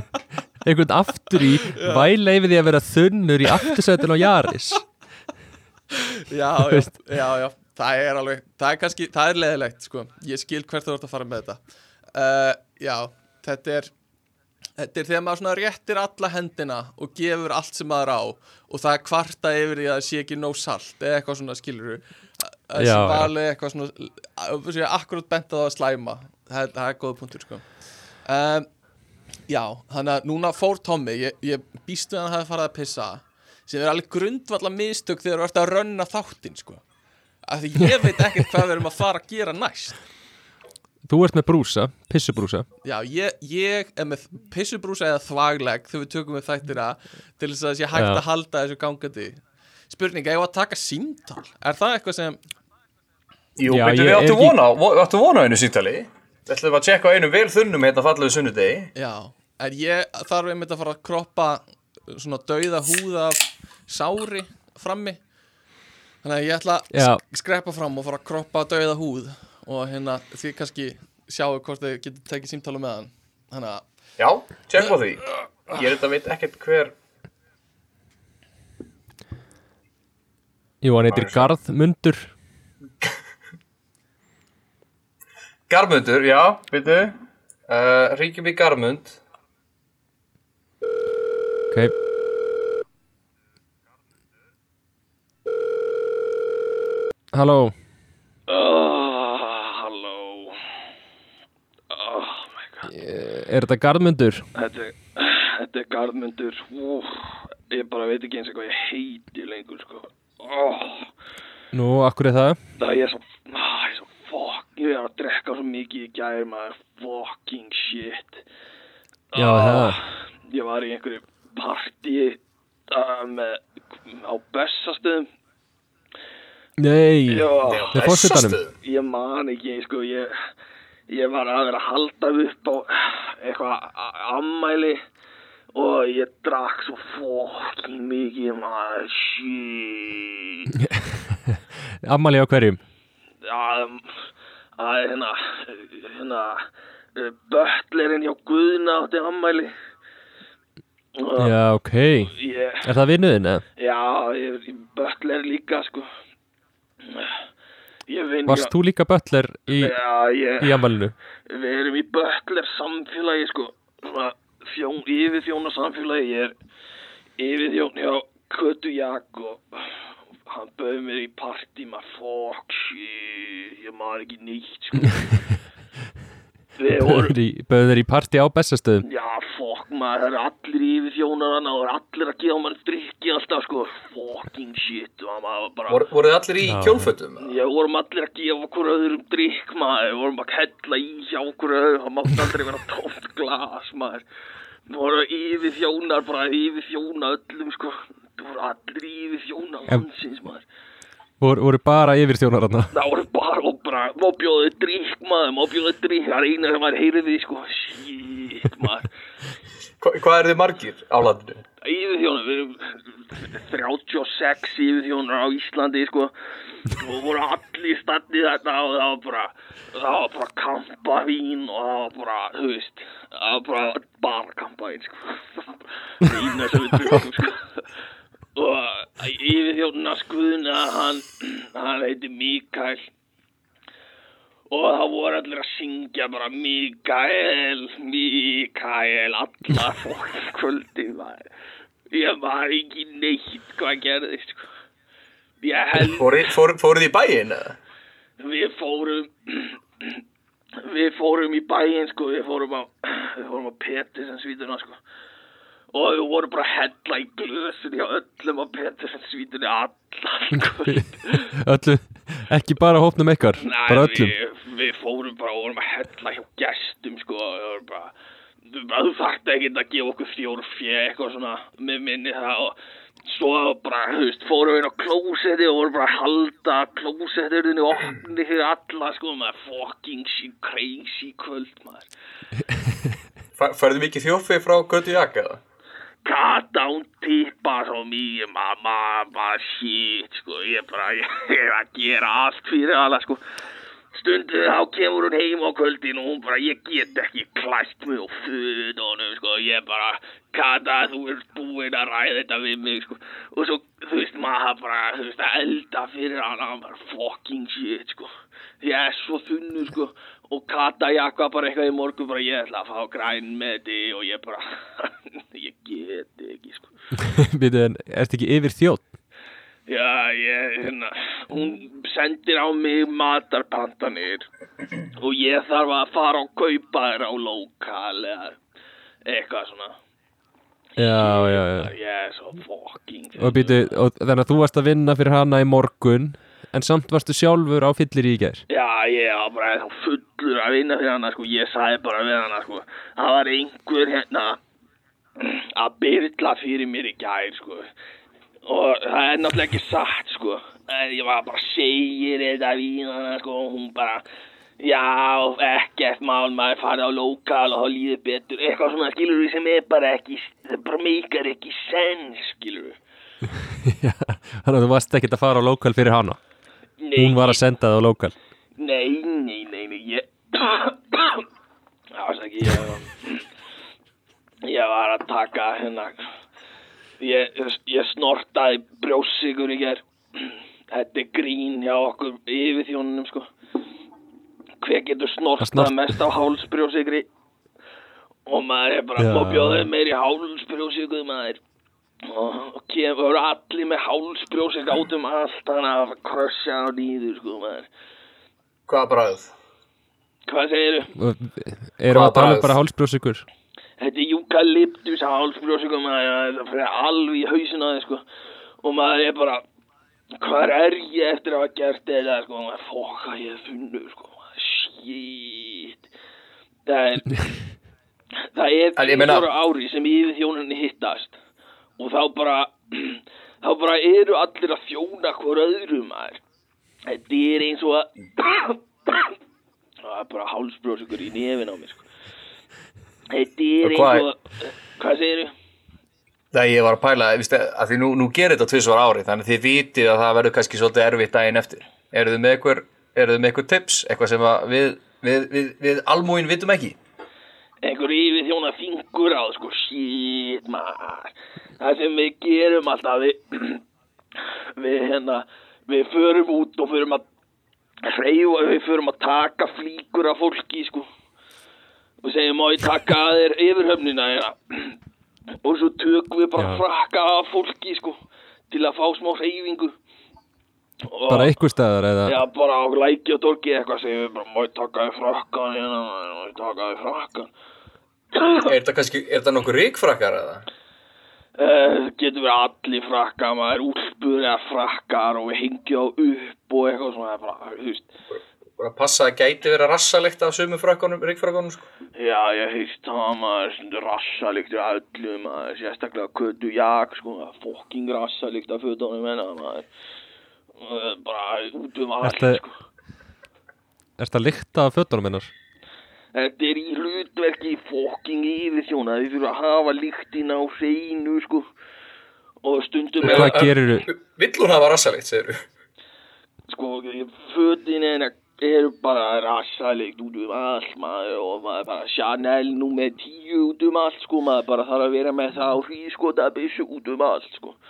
D: einhvern aftur í væla yfir því að vera þunnur í aftursætun á Jaris.
A: Já, já, já, já, það er alveg það er kannski, það er leðilegt sko. Ég skil hvert þú ert að fara með þetta. Uh, já, þetta er þetta er þegar maður svona réttir alla hendina og gefur allt sem maður á og það er kvarta yfir því að það sé ekki nóg salt eða eitthvað svona skilur að
D: já.
A: valið eitthvað svona að sé akkurat bent á það að slæma það, er- það er góða punktur sko um, já, þannig að núna fór Tommy, ég, ég býstu að hann hafi farið að pissa sem er alveg grundvalla mistök þegar þú ert að rönna þáttinn sko af því ég veit ekkert hvað við erum að fara að gera næst
D: Þú ert með brúsa, pissubrúsa
A: Já, ég, ég er með pissubrúsa eða þvaglegg þegar við tökum við þættina til þess að það sé hægt
D: Já.
A: að halda þessu gangandi Spurning, eigum við að taka símtal? Er það eitthvað sem
C: Jú,
D: Já, ég
C: við áttum
D: ekki-
C: vona, á- við áttum vona einu síntali. Við ætlum að tjekka á einu vel þunnum hérna fallegu sunnudegi.
A: Já, en ég þarf einmitt að fara að kroppa svona dauða húða af sári frammi Þannig að ég ætla að
D: Já.
A: sk- skreppa fram og fara að kroppa dauða húð og hérna því kannski sjáu hvort þið getur tekið símtálu með hann Þannig að,
C: Já, tjekka á því. Ég er þetta veit ekkert hver...
D: Jú, hann heitir Garðmundur
C: Garmundur, já, veitu. Uh, Ríkjum í Garmund.
D: Ok Halló
F: halló oh my god
D: Er þetta Garðmundur?
F: þetta, þetta er Garðmundur Úf, ég bara veit ekki eins og hvað ég heiti lengur sko oh,
D: Nú, akkur er það?
F: það ég er svo, ah, ég er svo fuck ég er að drekka svo mikið í gær maður. Fucking shit.
D: Já, það?
F: Ég var í einhverju partí uh, með á Bessastöðum.
D: Nei,
F: Já.
C: Bessastöðum?
F: ég man ekki sko ég, ég var að vera að halda upp á eitthvað ammæli og ég drakk svo fokkin mikið maður. Shit.
D: Ammali á hverjum?
F: Já það er hérna hérna eh, böttlerinn hjá Guðna átti ammæli og
D: Já, ok.
F: ég
D: Er það vinnuðin, eða?
F: já ég, ég böttler líka sko.
D: Varst þú líka butler í, í ammalinu?
F: við erum í böttler samfélagi sko. Fjón, yfir þjóna samfélagi. Ég er yfirþjón hjá Kötu Jakob hann bauð mér í partí maður fokk shit ég maður ekki nýtt sko.
D: Böður í, í partí á bestastöðum
F: Já, fokk maður, það eru allir yfir þjónar og allir að gefa mann drikki alltaf, sko, fucking shit bara,
C: Vor, voruð þið allir í kjólfötum?
F: já, vorum allir að gefa okkur öðrum drikk, maður, vorum að hella í hjá okkur öðrum, það mátti aldrei vera tómt glas, maður, voru yfir þjónar, bara yfir þjóna öllum, sko, það voru allir yfir þjóna landsins, maður.
D: voru, voru bara yfir þjónar þarna?
F: Það voru bara og bara, má bjóðu drikk, maður, má bjóðu drikk, það er eina sem maður heyrði, sko, shit, maður.
C: Hva, hvað er þið margir á landinu?
F: yfirþjónar, við erum 36 yfirþjónar á Íslandi sko. Og voru allir standi þetta og það var bara það var bara kampavín og það var bara, þú veist það var bara, bara kampavín sko. Eina sem við drukum sko og yfirþjónuna skuðuna hann, hann heiti Mikael og það voru allir að syngja bara Mikael, Mikael allar fólk kvöldi ég var ekki neitt hvað gerðist sko. held
C: Fóruð fór, þið í bæinn? eða?
F: við fórum við fórum í bæinn sko við fórum á á Petersen svítuna sko og við vorum bara að hella í glösin hjá öllum á Petersen svítunni allan
D: öllu, ekki bara hópnum ykkar
F: Nei,
D: bara öllum
F: Við, við fórum bara og vorum að hella hjá gestum sko og við vorum bara þú bara- þú þarft ekki að gefa okkur fjór fjö eitthvað svona með minni það og svo bara, þú veist, fórum við inn á klósetti og vorum bara að halda klósettirðinu opni fyrir alla sko maður fucking shit crazy kvöld maður
C: Færðu mikið þjófið frá Götu Jaka? eða?
F: Kata hún tippa svo mikið mamma, bara shit sko, ég bara, ég, er að gera allt fyrir hana sko stundu þá kemur hún heim á kvöldin og hún bara, ég get ekki klæst mig og föðunum sko, ég bara Kata, þú ert búinn að ræða þetta við mig sko og svo, þú veist, maður bara, þú veist, að elda fyrir hana, hann bara fucking shit sko ég er svo þunnur sko og Kata jakka bara eitthvað í morgun bara ég ætla að fá græn með þig og ég bara ég get ekki sko.
D: Býtu, en ertu ekki yfir þjótt?
F: já ég hérna hún sendir á mig matarpantanir og ég þarf að fara og kaupa þér á lokal eða eitthvað svona.
D: Já, já, já.
F: Ég er svo fucking
D: Og býtu, og þannig að þú varst að vinna fyrir hana í morgun En samt varstu sjálfur á fyllir í gær.
F: Já, ég var bara fullur að vinna fyrir hana, sko, ég sagði bara við hana, sko, það var einhver hérna að byrla fyrir mér í gær, sko, og það er náttúrulega ekki satt, sko, en ég var bara segja þetta við hana, sko, og hún bara, já, ekkert mál, maður farið á lokal og þá líður betur, eitthvað svona, skilur við, sem er bara ekki, það bara meikar ekki sens, skilur við.
D: Já, Þannig að þú varst ekkert að fara á lokal fyrir hana Hún var að senda það á lokal
F: Nei, nei, nei, nei, ég... Það var ekki, ég... Ég var að taka hérna... Ég, ég snortaði brjósikur í ger. Þetta er grín hjá okkur yfirþjónunum, sko. Hver getur
D: Að
F: snortað
D: snort-
F: mest á hálsbrjósikri? Og maður er bara,
D: Já.
F: má bjóða meir í hálsbrjósikur, maður. Og, kemur allir með hálsbrjósik át um allt, þannig að krössja á nýður, sko, maður.
C: Hvaða bræð?
F: Hvað segirðu?
D: Og Erum við að tala um bara hálsbrjósikur
F: Þetta er eukalyptus hálsbrjósikum maður, það fyrir alveg í hausin á þið sko. Og maður er bara hvað er ég eftir að hafa gert þetta sko? Maður fokka ég er þunnur sko. Shit. Það er það er
C: ég
F: fjóra ári sem yfir þjónunni hittast og þá bara þá bara eru allir að þjóna hver öðrum maður þetta er eins og að það er bara hálsbrjósikur í nefin á mér sko Þetta er eins og, hvað segir þú?
C: Það ég var að pæla, að því nú, nú gerir þetta tvisvar ári, þannig að þið vitið að það verður kannski svolítið erfitt daginn eftir. Eru þið með einhver tips, eitthvað sem að við, við, við, við almúin vitum ekki?
F: Einhver yfir þjóna fingur á, sko, shit, maður. Það sem við gerum alltaf, við, við hérna, við förum út og förum að hreyfa, við förum að taka flíkur af fólki, sko. Og segjum, má ég taka að þér yfirhöfnina, hérna. og svo tökum við bara
D: Já.
F: frakka af fólki sko til að fá smá hreyfingu og,
D: Bara einhver staðar eða
F: Já, bara á læki og dorki eitthvað segjum við bara, má ég taka þér frakkan hérna, maður, má ég taka þér frakkan
C: Er þetta kannski, er þetta nokkuð ríkfrakkar eða?
F: Uh, getur verið allir frakka, maður, úlpur eða frakkar og við hengjum á upp og eitthvað svona, það er bara, þú veist,
C: Bara að passa að gæti verið rassalegt af sömu frakkonum, ríkfrakkonum sko.
F: já, ég heist það, maður, svona rassalíkt af öllu, maður, sérstaklega köttu jak, sko, það er fokking rassalíkt af fötunum hennar, maður, uh, bara út um allt, sko.
D: Er þetta lykta af fötunum hennar?
F: Þetta er í hlutverki fokking yfirþjóna, þið þurfa að hafa líktin á hreinu, sko, og stundum
D: Og hvað gerir þú?
C: Vill hún hafa rassalegt, segir þú?
F: sko, fötin hennar eru bara rassalegt út um allt maður og maður bara Chanel nummer 10 út um allt sko. Maður bara þarf að vera með það á hrískotabissu út um allt sko.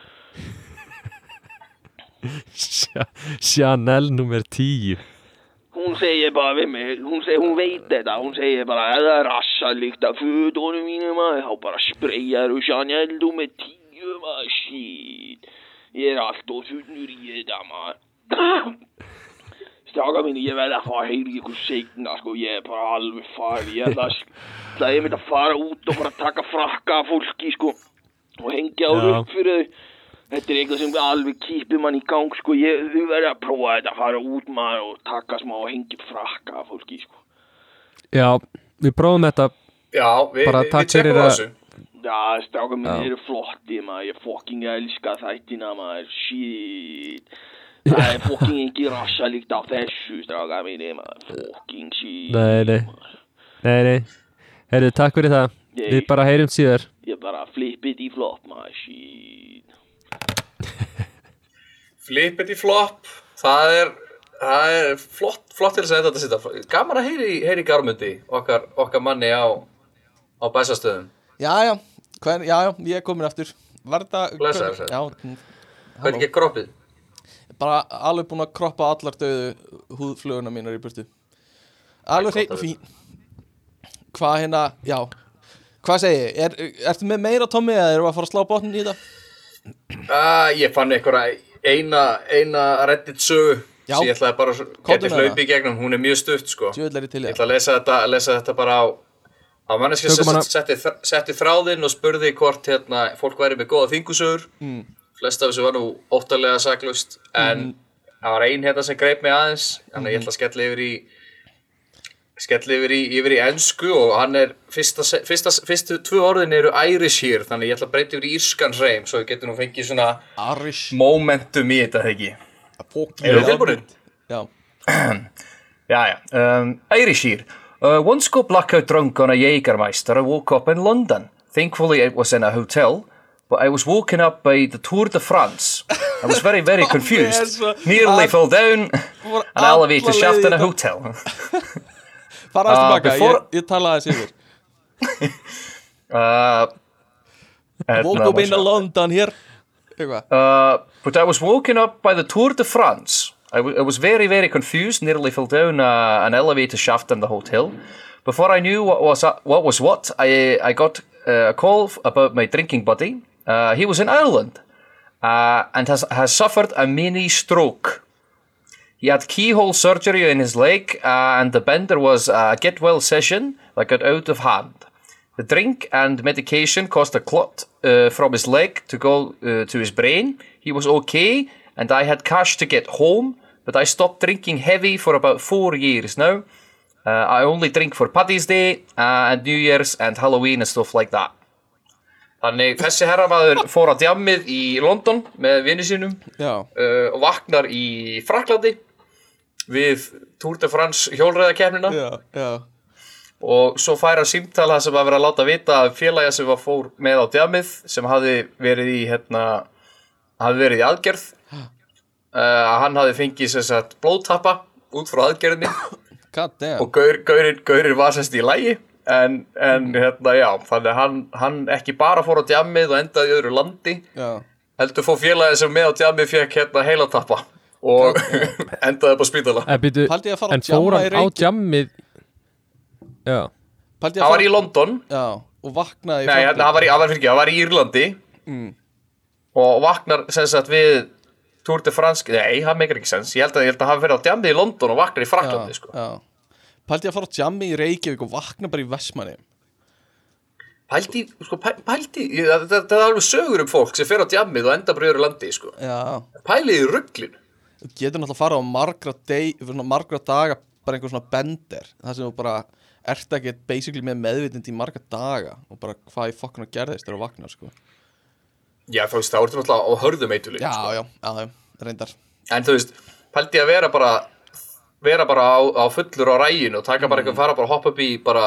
D: Cha- Chanel nummer 10
F: hún segir bara við mig, hún, segir, hún veit þetta hún segir bara, ef það er rassalegt af fötunum mínu maður, þá bara spreyjar og Chanel nummer 10 maður, shit. Ég er allt og þunnur í þetta maður Stráka mínu, ég verði að fara að heyri ykkur segna, sko, ég er bara alveg farið, ég ætla að, ég myndi að fara út og bara taka frakka af fólki, sko, og hengja á upp fyrir þau. Þetta er eitthvað sem alveg kýpir mann í gang, sko, ég, þau verði að prófa þetta, fara út maður og taka smá og hengja frakka af fólki, sko.
D: Já, við prófum þetta
C: Já, við,
D: Bara
C: við, við tekum
D: fyrir
C: á
D: að-
C: þessu.
F: Já, stráka mínu
D: Já.
F: eru flotti, maður, ég fokking elska þættina, maður, shit. Það er fokking ekki rassalíkt á þessu, stráka mínu, maður, fokking shit.
D: Nei, nei, nei, nei Heyrðu, takk fyrir það
F: Ég-
D: Við bara heyrum síðar
F: Ég bara flip it í flop, maður, shit.
C: Flip it í flop, það er, það er flott, flott til þess að þetta sitta. Gaman að heyri, heyri Garmundi, okkar, okkar manni á, á bæsastöðum.
A: Já, já, ég er komin aftur. Mm,
C: Hvernig ekki kroppið?
A: bara alveg búin að kroppa allar döðu húðfluguna mínar í burtu. Alveg hreinn og fín Hvað hérna, já. Hvað segi ég, er, ertu með meira Tommy eða erum við að fara að slá botnin í þetta?
C: Uh, ég fann einhverja eina, eina reddit sögu
A: Já.
C: sem ég ætlaði bara að
A: með
C: hlaupi í gegnum, hún er mjög stutt sko. Ég
A: ég
C: ætla að lesa þetta, lesa þetta bara á á manneski sem setti, setti þráðinn og spurði hvort hérna, fólk væri með góða þingusögur mm. flest af þessu var nú óttalega saklaust en það var ein hérna sem greip mig aðeins. Þannig að ég ætla að skella yfir í skella yfir í, yfir í ensku og hann er fyrsta, fyrsta, fyrstu tvö orðin eru Irish here þannig ég ætla að breyta yfir í írskan hreim svo ég getur nú fengið svona
A: Arish
C: momentum í þetta þegar ekki Eru þið tilbúin?
A: Já
C: Ja, ja. Um, Irish here. Uh, once got blackout drunk on a Jägermeister, I woke up in London. Thankfully, it was in a hotel, but I was woken up by the Tour de France. I was very, very confused. Nearly fell down an elevator shaft in a hotel.
A: Fara aðeins
C: Uh,
A: tilbaka,
C: before-
A: ég, ég talaði þessi yfir
C: Uh,
A: Woke up in London hér Eitthvað
C: Uh, but I was woken up by the Tour de France. I, w- I was very, very confused, nearly fell down uh, an elevator shaft in the hotel. Before I knew what was uh, what, was what I, I got uh, a call f- about my drinking buddy. Uh, he was in Ireland uh, and has, has suffered a mini stroke. He had keyhole surgery in his leg, uh, and the bender was a get well session that got out of hand. The drink and medication caused a clot uh, from his leg to go uh, to his brain. He was okay, and I had cash to get home, but I stopped drinking heavy for about four years now. Uh, I only drink for Paddy's Day uh, and New Year's and Halloween and stuff like that. Þannig þessi herramaður fór á djammið í London með vinni sínum uh, og vaknar í Fraklandi við Tour de France hjólræðakefnina og svo fær hann símtala sem að vera að láta vita að félagja sem var fór með á djamið sem hafði verið í hérna, hafði verið í aðgerð. Uh, að hann hafði fengið sagt blóðtappa út frá aðgerðinni. Og gaur, gaurin, gaurin var semst í lægi en, en hérna já þannig að hann, hann ekki bara fór á djamið og endaði í öðru landi.
A: Já.
C: Heldur fór félagja sem með á djamið fekk hérna heilatappa og endaði upp á spítala.
D: En, byrju,
A: Pældi ég að fara að
D: en fór
A: djamma
D: hann
A: í
D: á djammið Já.
C: Það
A: að
C: var í London.
A: Já og vaknaði í
C: Nei, það var, í- það var, það var í Írlandi.
A: Mm.
C: og vaknar sem sagt við Tour de France, nei, það meikar ekki sens. Ég held að, ég held að hafa verið á djamið í London og vaknar í Fraklandi sko.
A: ég að fara á jammi í Reykjavík og vakna bara í Vestmanni
C: pældi, sko, pæ- pældi ég, það, það, það er alveg sögur um fólk sem fer á djamið og enda bara í öðru landi sko.
A: Já,
C: pælið í rugglinu
A: þú getur náttúrulega að fara á margra, deg, margra daga bara einhver svona bender það sem þú bara ert ekki basically með meðvitund í marga daga og bara hvað í fokkuna gerðist þegar þú vaknar sko.
C: já, þú veist, það voru náttúrulega á hörðum eitulíf
A: já,
C: sko.
A: já, já, já, reyndar
C: en þú veist, pældi ég að vera bara vera bara á, á fullur á ræginu og taka bara eitthvað, fara bara hoppa upp í bara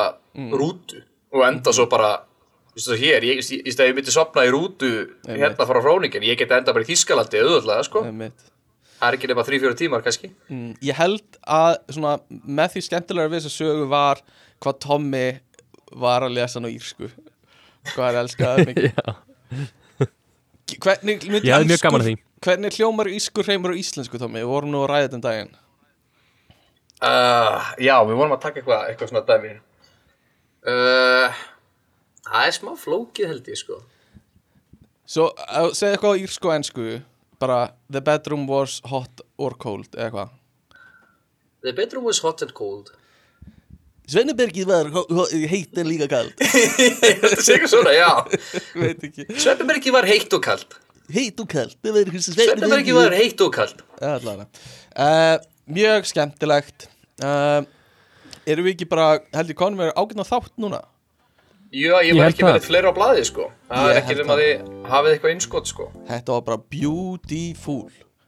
C: rútu og enda svo bara þú veist það hér, ég, stæði ég myndi sopna í rútu hérna frá Hróningen, ég geti enda bara í Þískalandi auðvöldlega, sko,
A: Einmitt.
C: Það er ekki nema 3-4 tímar kannski.
A: Mm, ég held að svona, með því skemmtilega við þess að sögu var hvað Tommy var að lesa nú írsku. Hvað er elskaði mikið? Hvernig, myndi
D: Ég hafði mjög
A: írskur-
D: gaman að því.
A: hvernig hljómar ískur hreimur á íslensku Tommy, við vorum nú að ræða þetta um daginn.
C: Uh, Já, við vorum að taka eitthvað eitthvað svona dæmi. Uh, Það er smá flókið held ég, sko.
A: Svo uh, segja eitthvað á írsku og ensku bara the bedroom was hot or cold eða eitthvað
C: The bedroom was hot and cold.
A: Svennebergið var heitt en líka kald
C: ekki svona, já. Sveppabergi var heitt og kalt.
A: Heitt og kald það verður hversu
C: Sveppabergi var heitt og kalt.
A: Allavega. Uh, mjög skemmtilegt. Uh, Erum við ekki bara held ég konum við ágætna þátt núna
C: Já, ég
D: Ég
C: var
D: held
C: ekki
D: það.
C: verið fleira á blaði, sko. Það
A: Ég
C: er ekki um að þið hafið eitthvað innskot, sko.
A: Þetta var bara beautiful.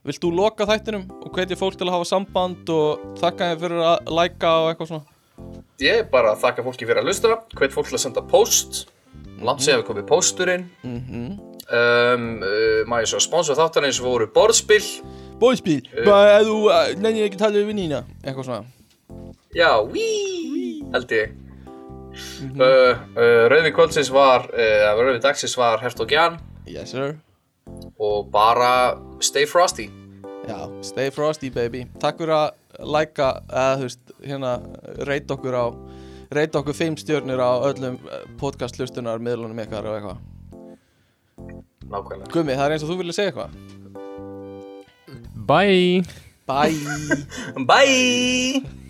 A: Vilt þú loka þættinum og hvetja fólk til að hafa samband og þakka þeim fyrir að læka og eitthvað svona?
C: Ég er bara að þakka fólki fyrir að hlusta Hvet fólk til að senda post. Langt segja við komið pósturinn.
A: Mhm.
C: um, uh, Maður svo sponsor þáttarins voru borðspill
A: Bóispíl, bara ef þú uh, nennir ekki að tala við vinnina Eitthvað svona.
C: Já, wí, held ég uh, uh, Rauði kvöldsins var uh, Rauði dagsins var Hertog Jan.
A: Yes sir.
C: Og bara stay frosty.
A: Já, stay frosty baby. Takk fyrir að læka hérna reyta okkur á reyta okkur fimm stjörnir á öllum podcast hlustunar miðlunum ykkar og eitthvað.
C: Nákvæmlega.
A: Gummi, það er eins og þú vilja segja eitthvað.
D: Bye.
A: Bye.
C: Bye